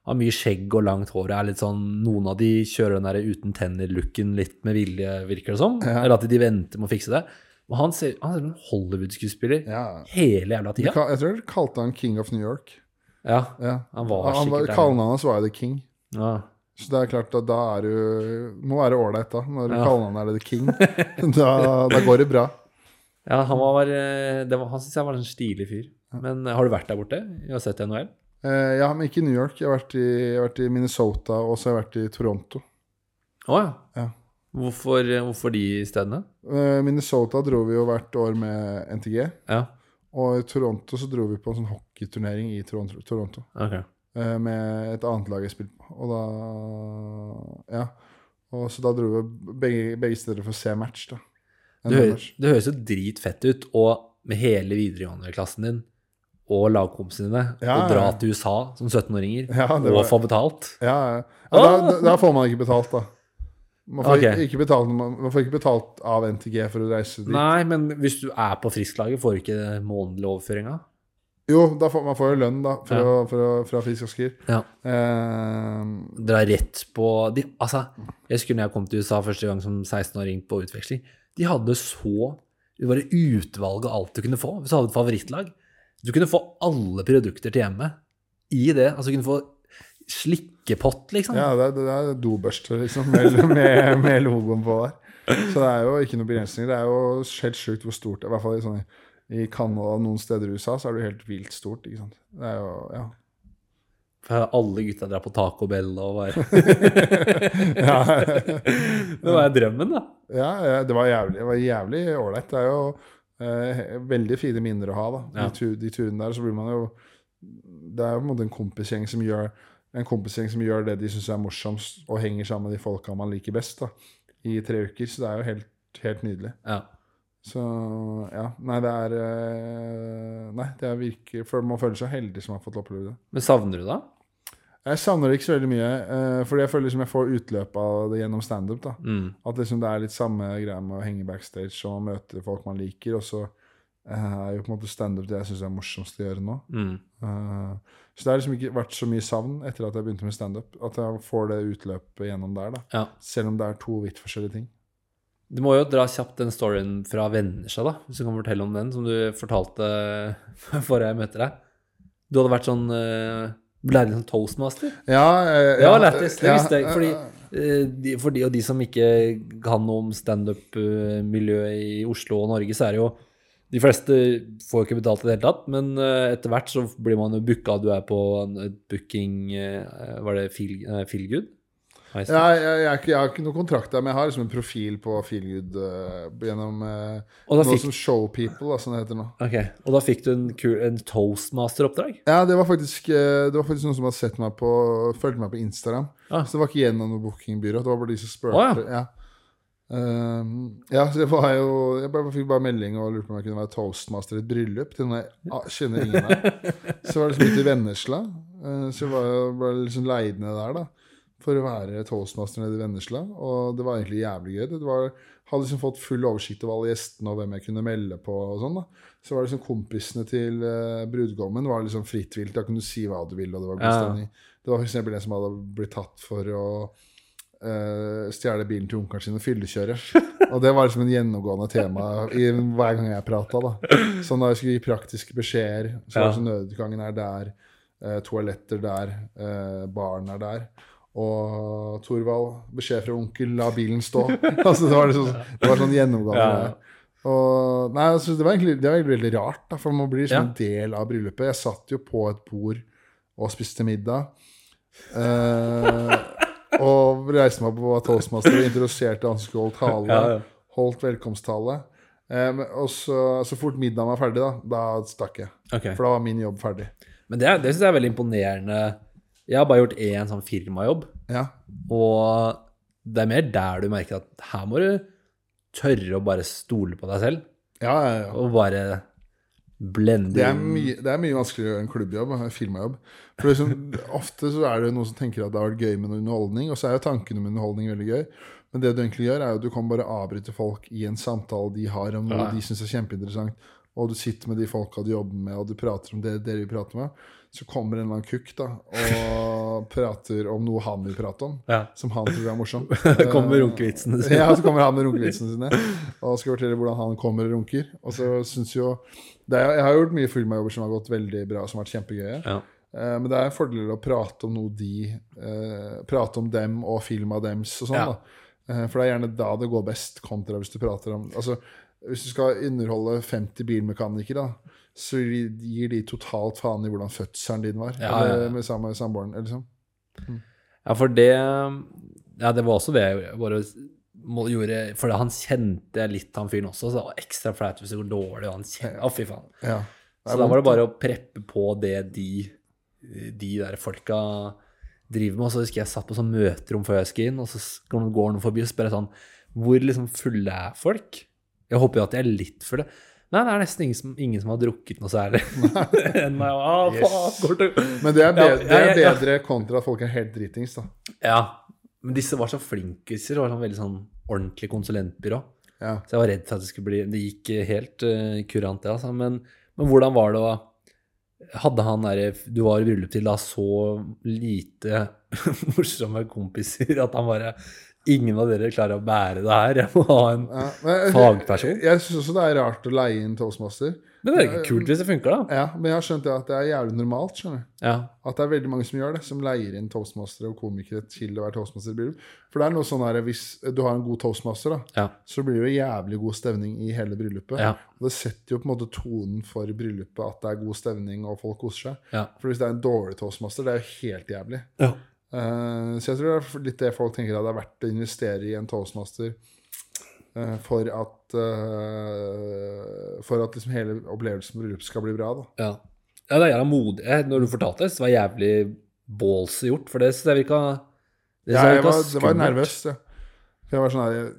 Speaker 1: har mye skjegg og langt hår. Er litt sånn, noen av de kjører den der uten tenner-looken litt med vilje, virker det som.
Speaker 2: Ja.
Speaker 1: Eller at de venter med å fikse det. Men han ser, han ser ut som en Hollywood-skuespiller
Speaker 2: ja.
Speaker 1: hele jævla tida.
Speaker 2: Jeg tror de kalte han King of New York.
Speaker 1: Ja,
Speaker 2: Ja.
Speaker 1: han var
Speaker 2: Han,
Speaker 1: sikkert der.
Speaker 2: Kallenavnet hans var jo The King.
Speaker 1: Ja.
Speaker 2: Så det er klart at da er du Må være ålreit, da. Når
Speaker 1: Ja.
Speaker 2: kallenavnet er The King. da, da går det bra.
Speaker 1: Ja, han var, eh, det var, han syns jeg var en stilig fyr. Men eh, har du vært der borte? Jeg har sett NHL?
Speaker 2: Eh, ja, men ikke i New York. Jeg har vært i, jeg har vært i Minnesota, og så har jeg vært i Toronto.
Speaker 1: Å ja.
Speaker 2: Ja.
Speaker 1: Hvorfor, hvorfor de stedene?
Speaker 2: Eh, Minnesota dro vi jo hvert år med NTG.
Speaker 1: Ja,
Speaker 2: Og i Toronto så dro vi på en sånn hockeyturnering i Toronto. Toronto
Speaker 1: ok.
Speaker 2: eh, med et annet lag jeg spilte på. Og da Ja. Og så da dro vi begge, begge steder for å se match, da.
Speaker 1: Det, hø det høres jo dritfett ut, og med hele videregående-klassen din og lagkompisene dine,
Speaker 2: Ja,
Speaker 1: og dra til USA som 17-åringer
Speaker 2: Ja,
Speaker 1: og
Speaker 2: var-
Speaker 1: få betalt.
Speaker 2: Ja, ja. da, da får man ikke betalt, da. Man får,
Speaker 1: okay.
Speaker 2: ikke, betalt, man, man får ikke betalt av NTG for å reise dit.
Speaker 1: Nei, men hvis du er på Frisklaget, får du ikke månedlig overføring av?
Speaker 2: Jo, da får, man får jo lønn da for
Speaker 1: Ja.
Speaker 2: å, fra Frisk Asker.
Speaker 1: Ja.
Speaker 2: Eh,
Speaker 1: Dra rett på de, Altså, jeg husker når jeg kom til USA første gang som 16-åring på utveksling. De hadde så Det var utvalg av alt du kunne få hvis du hadde et favorittlag. Du kunne få alle produkter til hjemmet i det. Altså, du kunne få slikkepott, liksom.
Speaker 2: ja, det er, det er dobørste, liksom, med, med, med logoen på der. Så det er jo ikke noe begrensninger. Det er jo helt sjukt hvor stort det er. I hvert fall i, sånne, i Canada og noen steder i USA så er det jo helt vilt stort. ikke sant? Det er jo, ja.
Speaker 1: For alle gutta drar på Taco Bell og bare
Speaker 2: ja.
Speaker 1: Det var drømmen, da.
Speaker 2: Ja, ja, det var jævlig det var jævlig ålreit. Det er jo eh, veldig fine minner å ha, da.
Speaker 1: Ja.
Speaker 2: De, de turene der. Så blir man jo Det er jo på en måte en kompisgjeng som gjør en kompisgjeng som gjør det de syns er morsomst, og henger sammen med de folka man liker best, da, i tre uker. Så det er jo helt, helt nydelig.
Speaker 1: Ja.
Speaker 2: Så ja. Nei, det er eh, Nei, det er virkelig For man føler seg heldig som har fått oppleve det.
Speaker 1: Men savner du det?
Speaker 2: Jeg savner det ikke så veldig mye, eh, fordi jeg føler liksom jeg får utløp av det gjennom standup.
Speaker 1: Mm.
Speaker 2: At liksom det er litt samme greia med å henge backstage og møte folk man liker. Og så eh, er jo på en måte standup det jeg syns er morsomst å gjøre nå.
Speaker 1: Mm.
Speaker 2: Eh, så det har liksom ikke vært så mye savn etter at jeg begynte med standup. At jeg får det utløpet gjennom der, da.
Speaker 1: Ja.
Speaker 2: Selv om det er to vidt forskjellige ting.
Speaker 1: Du må jo dra kjapt den storyen fra Vennesja da, hvis du kan fortelle om den, som du fortalte forrige jeg møtte deg. Du hadde vært sånn uh, Lærte sånn toastmaster?
Speaker 2: Ja, eh,
Speaker 1: Ja, lættis. Det visste jeg. Fordi,
Speaker 2: eh,
Speaker 1: eh, de, for de og de som ikke kan noe om standup-miljøet i Oslo og Norge, så er det jo De fleste får ikke betalt i det hele tatt, men eh, etter hvert så blir man jo booka. Du er på et booking eh, Var det Feel, uh, Feelgood?
Speaker 2: Ja, jeg, jeg, er jeg har ikke noen kontrakt der, men jeg har liksom en profil på Feelgood uh, gjennom uh, noe
Speaker 1: fikk,
Speaker 2: som Showpeople, da, som det heter nå.
Speaker 1: Okay. og da fikk du en, en toastmaster-oppdrag?
Speaker 2: Ja, det var faktisk, eh, det var faktisk noen som hadde sett meg på fulgte meg på Instagram.
Speaker 1: Ah.
Speaker 2: Så det var ikke gjennom noe bookingbyrå. Det var bare de som spurte.
Speaker 1: Å,
Speaker 2: ja. Ehm, ja, det var jo Jeg bare, fikk bare melding og lurte på om jeg kunne være toastmaster i et bryllup til jeg ah, kjenner ingen her. Så var det liksom ute i Vennesla. Uh, så var jeg ble liksom leid ned der, da. For å være toastmaster nede i Vennesla. Og det var egentlig jævlig gøy. Det var, hadde liksom fått full oversikt over alle gjestene og hvem jeg kunne melde på. og sånn da Så var det liksom kompisene til uh, brudgommen var liksom frittvilt. Da kunne du si hva du ville, og det var god
Speaker 1: Ja.
Speaker 2: Det var f.eks. en som hadde blitt tatt for å eh, stjele bilen til onkelen sin og fyllekjøre. Og det var liksom en gjennomgående tema i, hver gang jeg prata. Så når jeg skulle gi praktiske beskjeder, så var det sånn nødutgangen er der, uh, toaletter der, uh, baren er der. Og Thorvald, beskjed fra onkel, la bilen stå. altså det var liksom det var sånn gjennomgående.
Speaker 1: Ja.
Speaker 2: Og, nei, altså, det, var egentlig, det var egentlig veldig rart, da, for man blir liksom
Speaker 1: Ja.
Speaker 2: en del av bryllupet. Jeg satt jo på et bord og spiste middag. Eh, og reiste meg opp og var toastmaster og introduserte han som skulle holde tale.
Speaker 1: Ja, ja.
Speaker 2: Holdt velkomsttale. Um, og så, så fort middagen var ferdig, da, da stakk jeg.
Speaker 1: Okay.
Speaker 2: For da var min jobb ferdig.
Speaker 1: Men det, det syns jeg er veldig imponerende. Jeg har bare gjort én sånn firmajobb,
Speaker 2: Ja.
Speaker 1: og det er mer der du merker at her må du tørre å bare stole på deg selv,
Speaker 2: Ja, ja, ja.
Speaker 1: og bare blende
Speaker 2: Det er, mye, det er mye vanskeligere enn klubbjobb, en firmajobb. For liksom, Ofte så er det noen som tenker at det har vært gøy med noe underholdning, og så er jo tanken om underholdning veldig gøy. Men det du egentlig gjør, er jo at du kan bare avbryte folk i en samtale de har om noe
Speaker 1: Ja.
Speaker 2: de syns er kjempeinteressant, og du sitter med de folka du jobber med, og du prater om det dere vil prate med. Så kommer en eller annen kukk da, og prater om noe han vil prate om,
Speaker 1: Ja.
Speaker 2: som han tror er morsomt.
Speaker 1: Det kommer runkevitsene sine.
Speaker 2: Ja, så kommer han med runkevitsene sine og skal fortelle hvordan han kommer og runker. Og så synes jo er, Jeg har gjort mye firmajobber som har gått veldig bra, som har vært kjempegøye.
Speaker 1: Ja.
Speaker 2: Eh, men det er en fordel å prate om noe de uh, Prate om dem og filma dems og sånn.
Speaker 1: Ja.
Speaker 2: Eh, For det er gjerne da det går best, kontra hvis du prater om Altså, Hvis du skal underholde 50 bilmekanikere, da, så gir de- totalt faen i hvordan fødselen din var.
Speaker 1: Ja.
Speaker 2: Eller med samme samboeren. liksom. Mm.
Speaker 1: Ja, for det Ja, det var også det jeg gjorde. Bare gjorde For han kjente litt han fyren også, så det var ekstra flaut hvis det går dårlig. Og han kjente, Å, fy faen.
Speaker 2: Ja.
Speaker 1: Så da var det bare å preppe på det de, de der folka driver med. Og så husker jeg satt på sånn møterom før jeg skulle inn, og så går noen forbi og spør sånn Hvor liksom fulle er folk? Jeg håper jo at de er litt fulle. Nei, det er nesten ingen som, ingen som har drukket noe særlig. Enn meg. Ah, faen.
Speaker 2: Men det er, bedre, det er bedre kontra at folk er helt dritings, da.
Speaker 1: Ja, men disse var så flinkiser. Var sånn veldig sånn ordentlig konsulentbyrå.
Speaker 2: Ja.
Speaker 1: Så jeg var redd for at det skulle bli Det gikk helt uh, kurant, det, altså. Men, men hvordan var det å Hadde han derre Du var i bryllup til da så lite morsomme kompiser at han bare Ingen av dere klarer å bære det her. Jeg må ha en
Speaker 2: Ja, men,
Speaker 1: Fagperson.
Speaker 2: Jeg, jeg syns også det er rart å leie inn toastmaster.
Speaker 1: Men det er ikke kult hvis det funker, da.
Speaker 2: Ja, Men jeg har skjønt det at det er jævlig normalt. skjønner du.
Speaker 1: Ja.
Speaker 2: At det er veldig mange som gjør det, som leier inn toastmastere og komikere til å være toastmaster i bryllup. For det er noe sånn her, hvis du har en god toastmaster, da,
Speaker 1: Ja.
Speaker 2: så blir det jo jævlig god stemning i hele bryllupet.
Speaker 1: Ja.
Speaker 2: Og det setter jo på en måte tonen for bryllupet at det er god stemning og folk koser seg. For hvis det er en dårlig toastmaster, det er jo helt jævlig.
Speaker 1: ja.
Speaker 2: Eh, så jeg tror det er litt det folk tenker at det er verdt å investere i en toastmaster eh, for at eh, For at liksom hele opplevelsen på bryllup skal bli bra. da.
Speaker 1: Ja. ja, det er jævla modig. Når du fortalte det, så var det jævlig ballsy gjort, for det synes jeg virka Det,
Speaker 2: Ja,
Speaker 1: jeg
Speaker 2: var, det var nervøs. Ja. For jeg var sånn her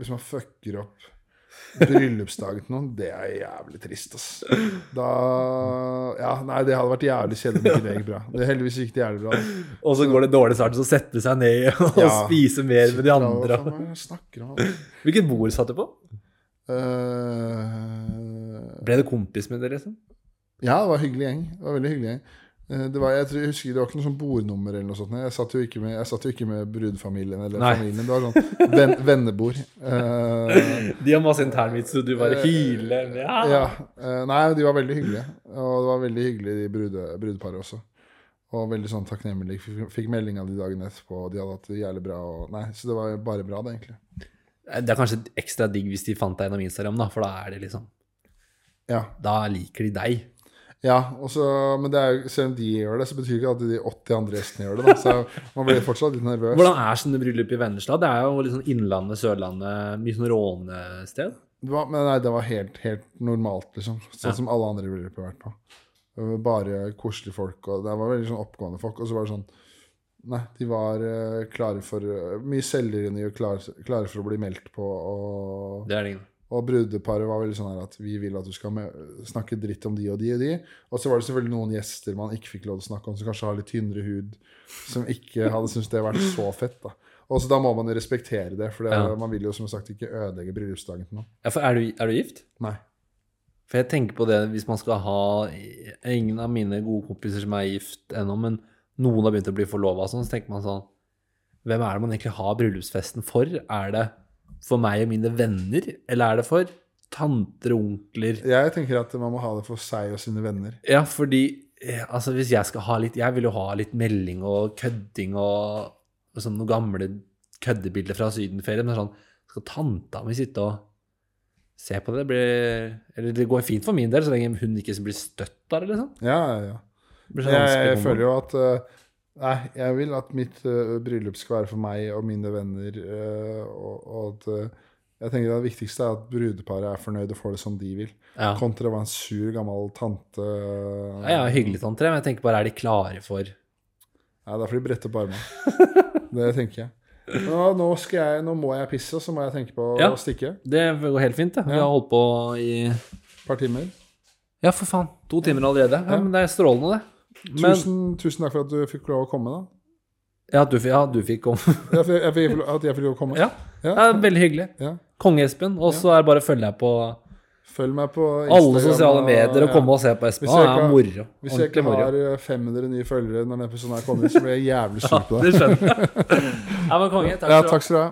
Speaker 2: Hvis man fucker opp bryllupsdagen til noen, det er jævlig trist, ass. Da Ja, nei, det hadde vært jævlig kjedelig om ikke det gikk bra. Det heldigvis gikk det jævlig bra.
Speaker 1: Og så går det dårlig snart, så setter de seg ned og
Speaker 2: Ja.
Speaker 1: spiser mer med de andre.
Speaker 2: Det om?
Speaker 1: Hvilket bord satt du på?
Speaker 2: Uh,
Speaker 1: Ble du kompis med dere, liksom?
Speaker 2: Ja, det var en hyggelig gjeng. Det var veldig hyggelig gjeng. Eh, Det var, jeg, tror, jeg husker Det var ikke noe sånn bordnummer eller noe sånt. Jeg satt jo ikke med, jeg satt jo ikke med brudefamilien eller
Speaker 1: Nei.
Speaker 2: familien. Det var sånn ven, vennebord. Uh,
Speaker 1: De har masse internvits, og du bare hyler. Ja.
Speaker 2: ja. eh, nei, de var veldig hyggelige. Og det var veldig hyggelig, de brude, brudeparet også. Og veldig sånn takknemlig. Fikk, fikk melding av de dagen etterpå, og de hadde hatt det jævlig bra. Og, nei, så det var bare bra, det, egentlig.
Speaker 1: Det er kanskje ekstra digg hvis de fant deg gjennom Instagram, da, for da er det liksom
Speaker 2: Ja.
Speaker 1: Da liker de deg.
Speaker 2: Ja også, men det jo- selv om de gjør det, så betyr ikke at de 80 andre gjestene gjør det. Da. Så man blir fortsatt litt nervøs.
Speaker 1: Hvordan er sånne bryllup i Vennesla? Det er jo litt sånn Innlandet, Sørlandet, mye sånn rånested.
Speaker 2: Det var, men nei, det var helt, helt normalt, liksom. Sånn
Speaker 1: Ja.
Speaker 2: som alle andre bryllup har vært på. Bare koselige folk, og det var veldig sånn oppgående folk. Og så var det sånn Nei, de var eh, klare for eh, Mye selvironi og klare, klare for å bli meldt på. Og,
Speaker 1: Det er det ingen.
Speaker 2: Og brudeparet var veldig sånn her at vi vil at du skal med, snakke dritt om de og de og de. Og så var det selvfølgelig noen gjester man ikke fikk lov til å snakke om, som kanskje har litt tynnere hud, som ikke hadde syntes det vært så fett. da. Og så Da må man respektere det, for det,
Speaker 1: Ja.
Speaker 2: man vil jo som sagt ikke ødelegge bryllupsdagen til noen.
Speaker 1: Ja, for er du, er du gift?
Speaker 2: Nei.
Speaker 1: For jeg tenker på det hvis man skal ha Ingen av mine gode kompiser som er gift ennå, men noen har begynt å bli forlova, sånn, så tenker man sånn Hvem er det man egentlig har bryllupsfesten for? Er det for meg og mine venner, eller er det for tanter og onkler?
Speaker 2: Jeg tenker at man må ha det for seg og sine venner.
Speaker 1: Ja, fordi eh, altså hvis jeg skal ha litt Jeg vil jo ha litt melding og kødding og, og sånn noen gamle køddebilder fra sydenferien. Men sånn Skal tanta mi sitte og se på det? det blir, eller det går fint for min del, så lenge hun ikke blir støtt av det, liksom.
Speaker 2: Ja, ja, ja.
Speaker 1: Det blir så
Speaker 2: Jeg, jeg føler jo at eh, Nei, jeg vil at mitt uh, bryllup skal være for meg og mine venner. Uh, og, og at uh, jeg tenker Det viktigste er at brudeparet er fornøyd og får det som de vil.
Speaker 1: ja.
Speaker 2: Kontra å være en sur, gammel tante.
Speaker 1: ja, ja, hyggelig, tante, men jeg tenker bare, er de klare for
Speaker 2: Nei, da får de brette opp armene. det tenker jeg. Nå, nå, skal jeg, nå må jeg pisse, og så må jeg tenke på
Speaker 1: Ja.
Speaker 2: å stikke.
Speaker 1: Det går helt fint, det. Vi har holdt på i
Speaker 2: Et par timer.
Speaker 1: Ja, for faen. To timer allerede. Ja. men det er strålende, det. Men,
Speaker 2: Tusen, tusen takk for at du fikk lov å komme, da.
Speaker 1: ja, du, ja, du fikk komme.
Speaker 2: Jeg, fikk- jeg, fikk- at jeg fikk lov å komme.
Speaker 1: Ja.
Speaker 2: Ja.
Speaker 1: Ja, veldig hyggelig.
Speaker 2: Ja.
Speaker 1: Konge-Espen. Og så er det bare å følge deg på
Speaker 2: Følg meg på
Speaker 1: alle sosiale medier og
Speaker 2: ja.
Speaker 1: komme og se på Espen.
Speaker 2: Jeg
Speaker 1: Han er moro.
Speaker 2: Hvis jeg ikke har eh, 500 nye følgere når den episoden her kommer, så blir jeg jævlig sur på deg.
Speaker 1: Det skjønner jeg. Ja, men konge. Takk
Speaker 2: Ja, takk skal du ha.